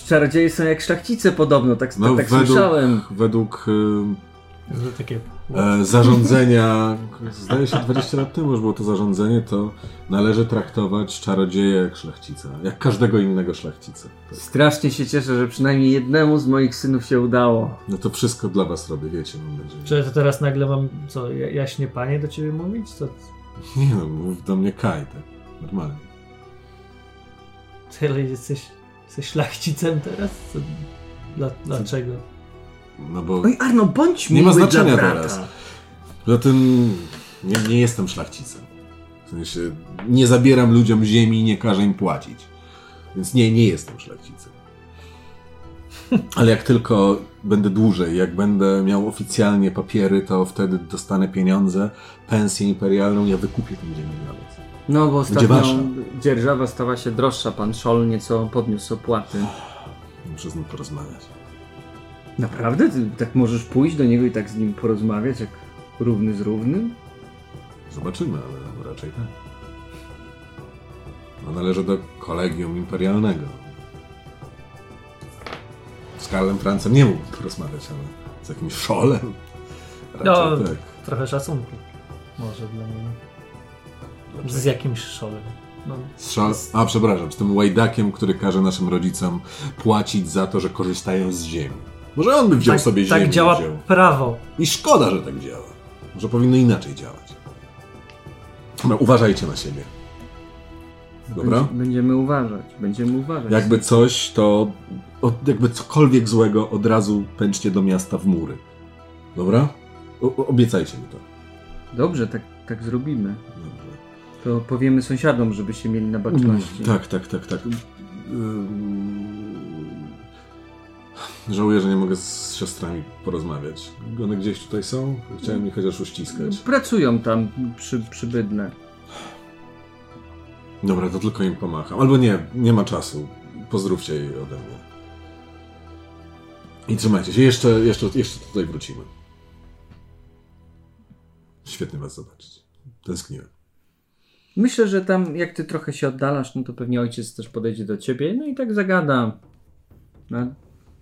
czarodzieje są jak szlachcice podobno, tak, No, tak według, słyszałem. według y, Takie, e, zarządzenia, zdaje się 20 lat temu już było to zarządzenie, to należy traktować czarodzieja jak szlachcica. Jak każdego innego szlachcica. Tak. Strasznie się cieszę, że przynajmniej jednemu z moich synów się udało. No to wszystko dla was robię, wiecie, mam nadzieję. czy to teraz nagle mam, co, ja- jaśnie panie do ciebie mówić? Co, Nie no, mów do mnie Kaj, tak. Normalnie. ty jesteś, jesteś szlachcicem teraz? Co, dla, dlaczego? No bo Oj, Arno, bądź Nie miły ma znaczenia teraz. poza tym nie, nie jestem szlachcicem. W sensie nie zabieram ludziom ziemi i nie każę im płacić. Więc nie, nie jestem szlachcicem. Ale jak tylko będę dłużej, jak będę miał oficjalnie papiery, to wtedy dostanę pieniądze, pensję imperialną, ja wykupię tę ziemię dla was. No bo ostatnio dzierżawa stała się droższa. Pan Szol nieco podniósł opłaty. Muszę z nim porozmawiać. Naprawdę? Ty tak możesz pójść do niego i tak z nim porozmawiać, jak równy z równym? Zobaczymy, ale raczej tak. No, należy do kolegium imperialnego. Z Karlem Francem nie mógł porozmawiać, ale z jakimś szolem. Raczej No, tak. trochę szacunku. Może dla niego. Z jakimś szolem. No, Z szol... A, przepraszam, z tym łajdakiem, który każe naszym rodzicom płacić za to, że korzystają z ziemi. Może on by wziął tak, sobie ziemię. tak działa Wziął. prawo. I szkoda, że tak działa. Może powinno inaczej działać. Dobra, uważajcie na siebie. Dobra? Będzie, będziemy uważać, będziemy uważać. Jakby coś, to od, jakby cokolwiek złego od razu pędźcie do miasta w mury. Dobra? O, obiecajcie mi to. Dobrze, tak, tak zrobimy. Dobrze. To powiemy sąsiadom, żeby się mieli na baczności. Tak, tak, tak, tak. Ym, Żałuję, że nie mogę z siostrami porozmawiać. One gdzieś tutaj są? Chciałem ich chociaż uściskać. Pracują tam przy, przybydle. Dobra, to tylko im pomacham. Albo nie, nie ma czasu. Pozdrówcie jej ode mnie. I trzymajcie się. Jeszcze, jeszcze, jeszcze tutaj wrócimy. Świetnie was zobaczyć. Tęskniłem. Myślę, że tam jak ty trochę się oddalasz, no to pewnie ojciec też podejdzie do ciebie, no i tak zagada. No,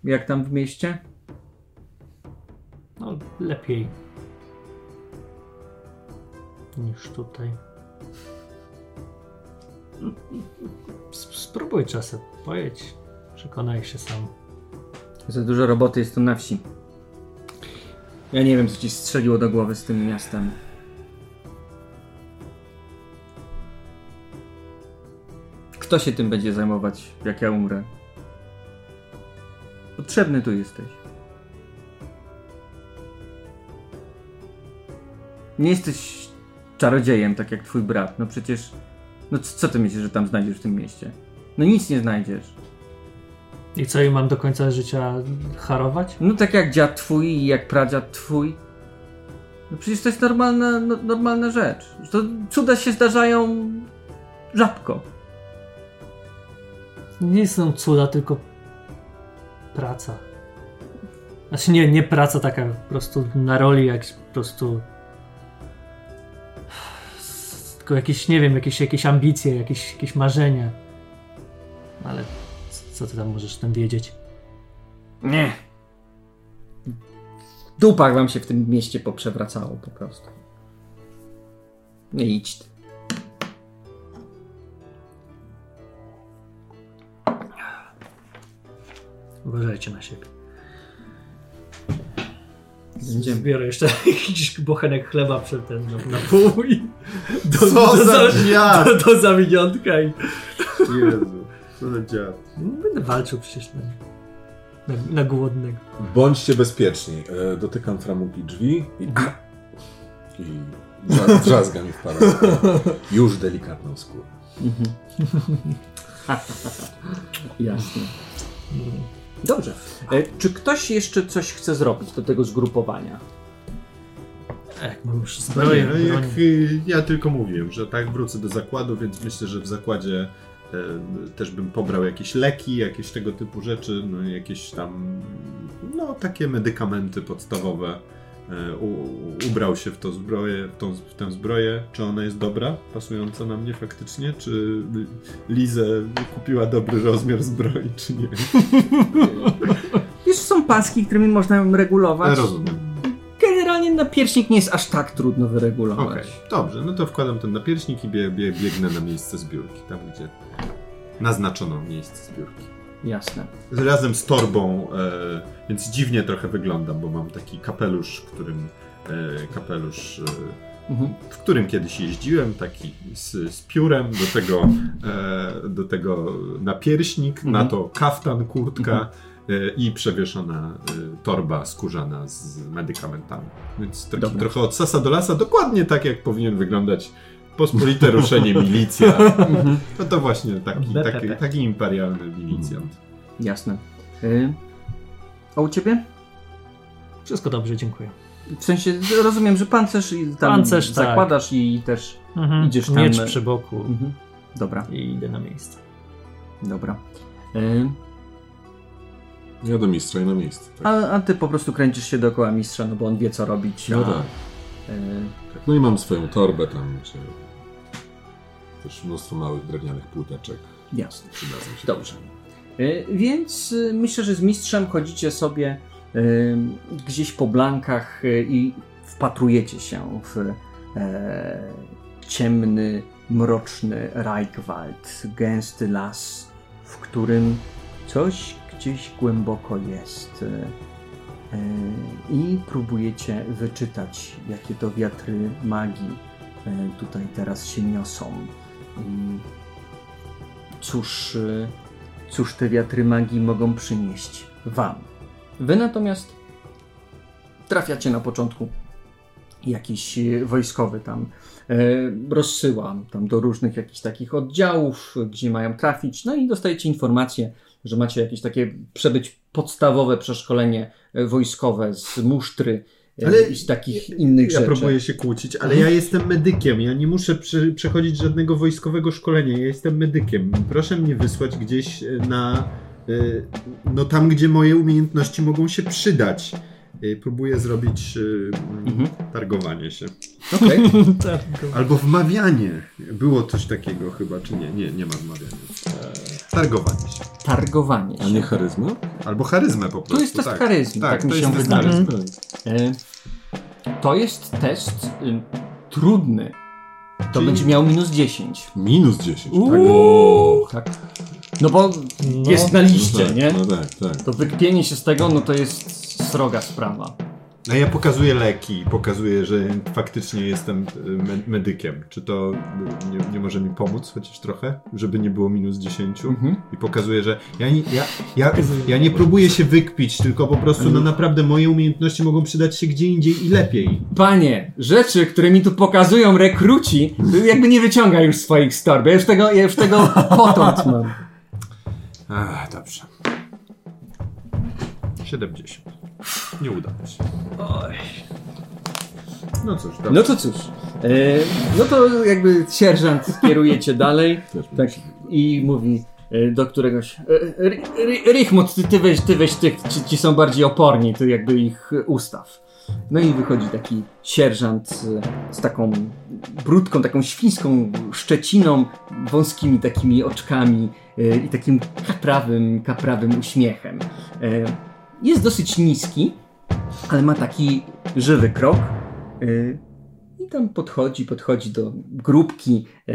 jak tam w mieście? No, lepiej. Niż tutaj. Spróbuj czasem. Pojedź. Przekonaj się sam. Za dużo roboty jest tu na wsi. Ja nie wiem, co ci strzeliło do głowy z tym miastem. Kto się tym będzie zajmować, jak ja umrę? Potrzebny tu jesteś. Nie jesteś czarodziejem, tak jak twój brat. No przecież. No co ty myślisz, że tam znajdziesz w tym mieście? No nic nie znajdziesz. I co, i mam do końca życia harować? No tak jak dziad twój i jak pradziad twój. No przecież to jest normalna, no, normalna rzecz. To cuda się zdarzają rzadko. Nie są cuda, tylko praca. Znaczy nie, nie praca taka po prostu na roli, jak po prostu tylko jakieś, nie wiem, jakieś, jakieś ambicje, jakieś, jakieś marzenia. Ale co ty tam możesz tam wiedzieć? Nie. W dupach wam się w tym mieście poprzewracało po prostu. Nie idź ty. Uważajcie na siebie. Będziemy. Zbiorę jeszcze jakiś bochenek chleba przed ten na, na pół i do, Co do, za dziad! do, do zawiniątka i Jezu, co za dziad. będę walczył przecież na, na, na głodnego. Bądźcie bezpieczni. E, dotykam framugi drzwi i, i Drza- Drzazga mi wpada. Już delikatną skórę. Jasne. Dobrze. E, czy ktoś jeszcze coś chce zrobić do tego zgrupowania? Jak mam już No zbroję, no jak ja tylko mówiłem, że tak wrócę do zakładu, więc myślę, że w zakładzie e, też bym pobrał jakieś leki, jakieś tego typu rzeczy, no jakieś tam, no takie medykamenty podstawowe. U, ubrał się w, to zbroję, w, tą, w tę zbroję. Czy ona jest dobra, pasująca na mnie faktycznie? Czy Lizę kupiła dobry rozmiar zbroi, czy nie? Już są paski, którymi można ją regulować. Rozumiem. Generalnie napierśnik nie jest aż tak trudno wyregulować. Okej, dobrze, no to wkładam ten napierśnik i bie, bie, biegnę na miejsce zbiórki, tam gdzie naznaczono miejsce zbiórki. Jasne. Razem z torbą, e, więc dziwnie trochę wyglądam, bo mam taki kapelusz, którym e, kapelusz, e, Mhm. w którym kiedyś jeździłem, taki z, z piórem, do tego, e, do tego napierśnik, na Mhm. to kaftan, kurtka e, i przewieszona e, torba skórzana z medykamentami. Więc taki Dobra. trochę od sasa do lasa, dokładnie tak jak powinien wyglądać pospolite ruszenie milicja. Mhm. No to właśnie taki, taki, taki imperialny milicjant. Jasne. Y, a u ciebie? Wszystko dobrze, dziękuję. W sensie rozumiem, że pancerz i tam Pancerz, tak. zakładasz i też. Mhm. Idziesz tam- Miecz przy boku Mhm. Dobra, i idę na miejsce. dobra. Y, Ja do mistrza i na miejsce. Tak. a, a ty po prostu kręcisz się dookoła mistrza, no bo on wie co robić. No a, tak. y, tak. No i mam swoją torbę tam, czy też mnóstwo małych drewnianych płóteczek. jasne. Przydadzą się. Dobrze. Y, Więc y, myślę, że z mistrzem chodzicie sobie y, gdzieś po blankach y, i wpatrujecie się w e, ciemny, mroczny Reichwald, gęsty las, w którym coś gdzieś głęboko jest. I próbujecie wyczytać, jakie to wiatry magii tutaj teraz się niosą. Cóż, y, cóż te wiatry magii mogą przynieść wam. Wy natomiast trafiacie na początku jakiś y, wojskowy tam e, rozsyła tam do różnych jakichś takich oddziałów, gdzie mają trafić, no i dostajecie informację, że macie jakieś takie przebyć podstawowe przeszkolenie wojskowe z musztry Ale i z takich innych Ja rzeczy. próbuję się kłócić, ale ja jestem medykiem. Ja nie muszę prze, przechodzić żadnego wojskowego szkolenia. Ja jestem medykiem. Proszę mnie wysłać gdzieś e, na. e, No tam, gdzie moje umiejętności mogą się przydać. E, Próbuję zrobić e, Mhm. targowanie się. Okej. Albo wmawianie. Było coś takiego chyba, czy nie? Nie, nie ma wmawiania. Targowanie się. Targowanie A nie się. charyzma? Albo charyzmę po prostu. To jest test tak. charyzmy, tak, Tak, mi to się jest test wydaje. charyzmy. E, To jest test y, trudny. To Czyli- będzie miał minus 10. Minus 10. Uuu, tak. No bo No. jest na liście, tak, nie? No tak, tak. To wykpienie się z tego, no to jest sroga sprawa. No ja pokazuję leki, pokazuję, że faktycznie jestem y, me medykiem. Czy to y, nie, nie może mi pomóc chociaż trochę, żeby nie było minus 10? Mhm. I pokazuję, że ja nie, ja, ja, ja nie próbuję się wykpić, tylko po prostu no naprawdę moje umiejętności mogą przydać się gdzie indziej i lepiej. Panie, rzeczy, które mi tu pokazują rekruci, jakby nie wyciąga już swoich z torby. Ja już tego, ja już tego potąd mam. Ach, dobrze. 70. Nie udało się. Oj. No cóż, dobrze. No to cóż. E, no to jakby sierżant kieruje cię dalej. Tak, i mówi e, do któregoś. e, Richmond, ty, ty weź, ty weź tych, ci, ci są bardziej oporni, ty jakby ich e, ustaw. No i wychodzi taki sierżant e, z taką brudką, taką świńską szczeciną, wąskimi takimi oczkami e, i takim kaprawym, kaprawym uśmiechem. E, Jest dosyć niski, ale ma taki żywy krok. e, I tam podchodzi, podchodzi do grupki e,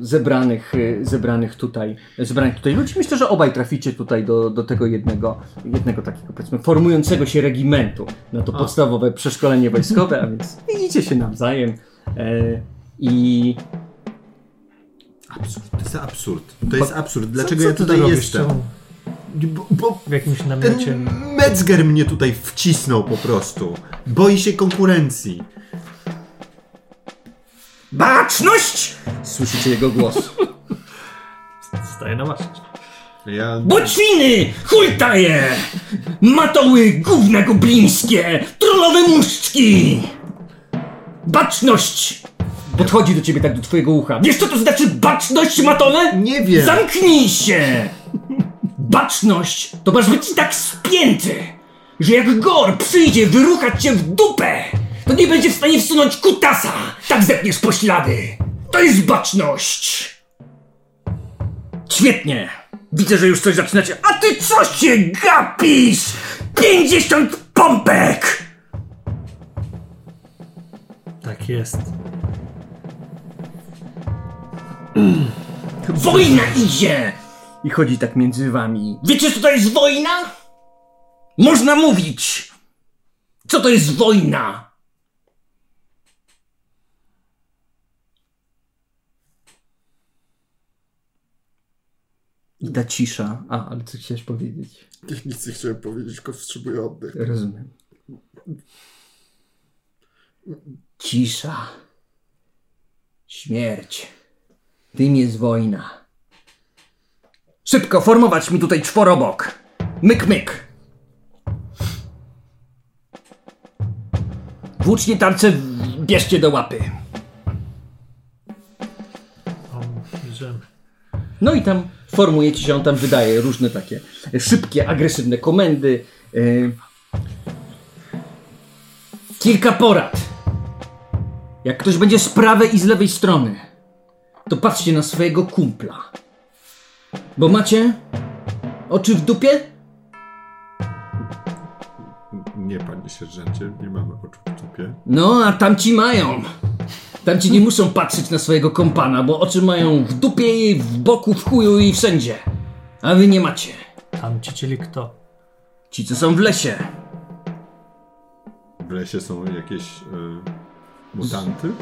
zebranych, zebranych, tutaj, zebranych tutaj ludzi. Myślę, że obaj traficie tutaj do, do tego jednego, jednego takiego powiedzmy formującego się regimentu na to A. podstawowe przeszkolenie wojskowe, a więc widzicie się nawzajem. E, Absurd. To jest absurd. To jest absurd. Dlaczego co ja ty tu tutaj jestem? Bo, bo W jakimś namiocie. ten Metzger mnie tutaj wcisnął po prostu. Boi się konkurencji. Baczność! Słyszycie jego głos. Staję na masz. Ja... Boczwiny! Hultaje! Matoły gówna goblińskie! Trollowe muszczki! Baczność! Podchodzi do ciebie tak do twojego ucha. Wiesz co to znaczy baczność, matole? Nie wiem. Zamknij się! Baczność to masz być tak spięty, że jak Gor przyjdzie wyruchać cię w dupę, to nie będzie w stanie wsunąć kutasa! Tak zepniesz poślady! To jest baczność! Świetnie! Widzę, że już coś zaczynacie. A ty co się gapisz? 50 pompek! Tak jest. Wojna idzie! I chodzi tak między wami. Wiecie, co to jest wojna? Można mówić! Co to jest wojna? I ta cisza. A, ale co chciałeś powiedzieć? Nic nie chciałem powiedzieć, tylko wstrzymuję oddech. Rozumiem. Cisza. Śmierć. Tym jest wojna. Szybko formować mi tutaj czworobok. Myk, myk. Włócznie tarcze bierzcie do łapy. No i tam formujecie się, on tam wydaje różne takie szybkie, agresywne komendy. Yy. Kilka porad. Jak ktoś będzie z prawej i z lewej strony, to patrzcie na swojego kumpla. Bo macie oczy w dupie? Nie, panie sierżancie, nie mamy oczu w dupie. No, a tamci mają. Tamci nie muszą patrzeć na swojego kompana, bo oczy mają w dupie i w boku, w chuju i wszędzie. A wy nie macie. Tam ci czyli kto? Ci, co są w lesie. W lesie są jakieś y, mutanty?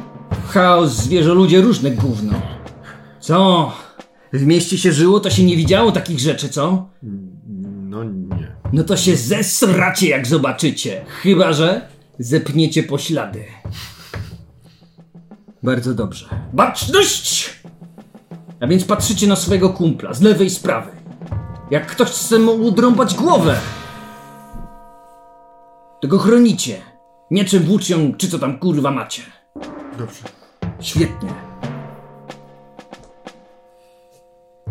Chaos, zwierzę, ludzie, różne gówno. Co? W mieście się żyło, to się nie widziało takich rzeczy, co? No nie. No to się zesracie, jak zobaczycie. Chyba, że zepniecie poślady. Bardzo dobrze. Baczność! A więc patrzycie na swojego kumpla z lewej z prawej. Jak ktoś chce mu udrąbać głowę, to go chronicie. Mieczem, włócznią, czy co tam kurwa macie. Dobrze. Świetnie.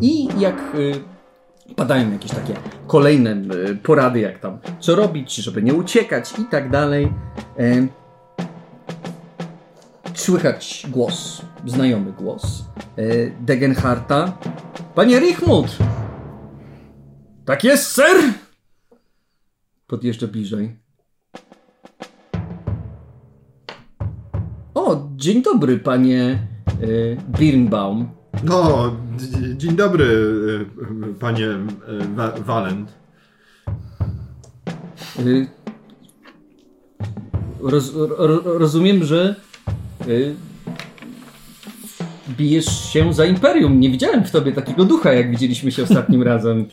I jak y, padają jakieś takie kolejne y, porady, jak tam co robić, żeby nie uciekać i tak dalej, y, słychać głos, znajomy głos y, Degenharta. Panie Richmut! Tak jest, ser! Podjeżdża bliżej. O, dzień dobry, panie y, Birnbaum. No, dzień dobry, y, panie y, Wa- Walent. Y, roz, ro, rozumiem, że y, bijesz się za imperium. Nie widziałem w tobie takiego ducha, jak widzieliśmy się ostatnim razem.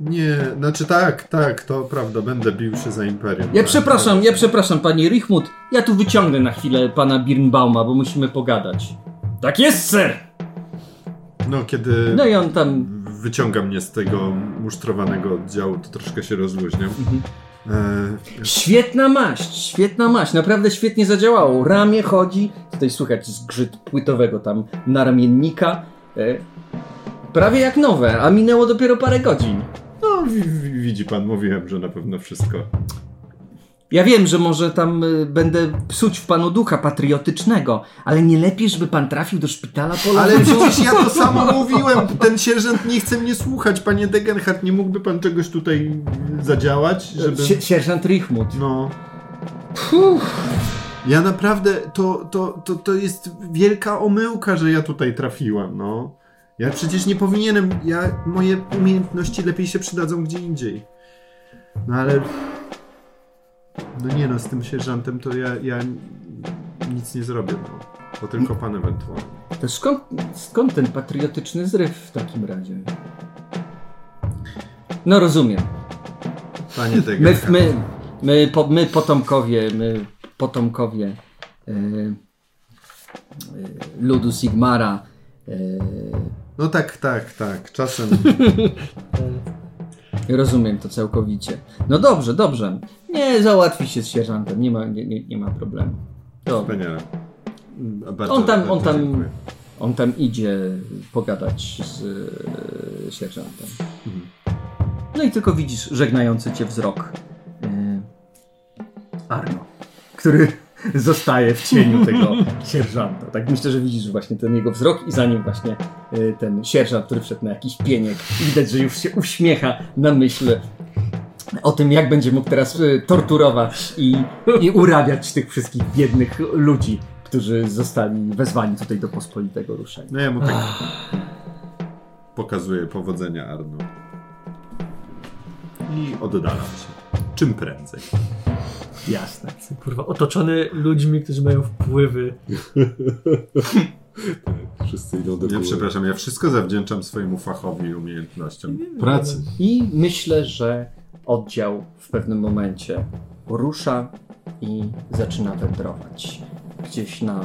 Nie, znaczy tak, tak, to prawda, będę bił się za Imperium. Ja tak. przepraszam, ja przepraszam, panie Richmut. Ja tu wyciągnę na chwilę pana Birnbauma, bo musimy pogadać. Tak jest, ser! No, kiedy No i on tam wyciąga mnie z tego musztrowanego oddziału, to troszkę się rozluźniam. Mhm. E, Świetna maść, świetna maść, naprawdę świetnie zadziałało. Ramię chodzi, tutaj słychać zgrzyt płytowego tam naramiennika. E, prawie jak nowe, a minęło dopiero parę godzin. No, wi- wi- widzi pan, mówiłem, że na pewno wszystko. Ja wiem, że może tam y, będę psuć w panu ducha patriotycznego, ale nie lepiej, żeby pan trafił do szpitala polowego? Ale przecież ja to samo mówiłem, ten sierżant nie chce mnie słuchać, panie Degenhardt, nie mógłby pan czegoś tutaj zadziałać, żeby... Sie- Sierżant Richmut. No. Ja naprawdę, to, to, to, to jest wielka omyłka, że ja tutaj trafiłem, no. Ja przecież nie powinienem, ja, moje umiejętności lepiej się przydadzą gdzie indziej. No ale... No nie no, z tym sierżantem to ja, ja nic nie zrobię, no. To tylko pan ewentualnie. To skąd, skąd ten patriotyczny zryw w takim razie? No rozumiem. Panie My, Degenhardt. my, my, po, my potomkowie, my potomkowie e, ludu Sigmara. E, No tak, tak, tak. Czasem rozumiem to całkowicie. No dobrze, dobrze. Nie, załatwi się z sierżantem, nie ma, nie, nie, nie ma problemu. Wspaniale. Bardzo, On tam, bardzo on tam, dziękuję. on tam idzie pogadać z e, sierżantem. No i tylko widzisz żegnający cię wzrok e, Arno, który zostaje w cieniu tego sierżanta. Tak myślę, że widzisz właśnie ten jego wzrok i za nim właśnie e, ten sierżant, który wszedł na jakiś pieniek. I widać, że już się uśmiecha na myśl o tym, jak będzie mógł teraz e, torturować i, i urabiać tych wszystkich biednych ludzi, którzy zostali wezwani tutaj do pospolitego ruszenia. No ja mu tak pokazuję powodzenia Arno. I oddalam się. Czym prędzej. Jasne. Kurwa, otoczony ludźmi, którzy mają wpływy. Wszyscy idą do Ja góry. przepraszam, ja wszystko zawdzięczam swojemu fachowi i umiejętnościom. Pracy. I myślę, że oddział w pewnym momencie rusza i zaczyna wędrować gdzieś na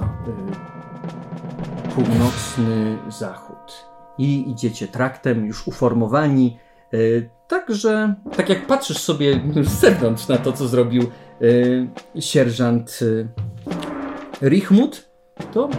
y, północny zachód. I idziecie traktem już uformowani. Y, Także, tak jak patrzysz sobie z zewnątrz na to, co zrobił sierżant y, Richmut, to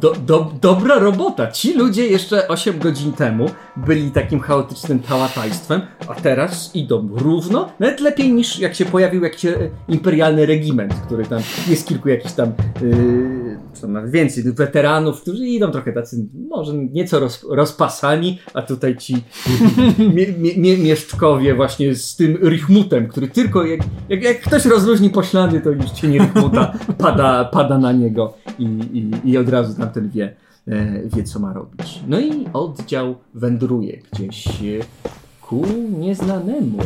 do, do, dobra robota. Ci ludzie jeszcze 8 godzin temu byli takim chaotycznym pałatajstwem, a teraz idą równo, nawet lepiej niż jak się pojawił jakiś e, imperialny regiment, który tam jest kilku jakichś tam, yy, co nawet więcej, weteranów, którzy idą trochę tacy, może nieco roz, rozpasani, a tutaj ci mie, mie, mie, mieszczkowie właśnie z tym Richmutem, który tylko jak, jak, jak ktoś rozluźni poślady, to już cień Richmuta pada, pada na niego i, i, i od razu tamten wie, e, wie, co ma robić. No i oddział wędruje gdzieś e, ku nieznanemu,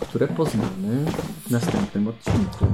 które poznamy w następnym odcinku.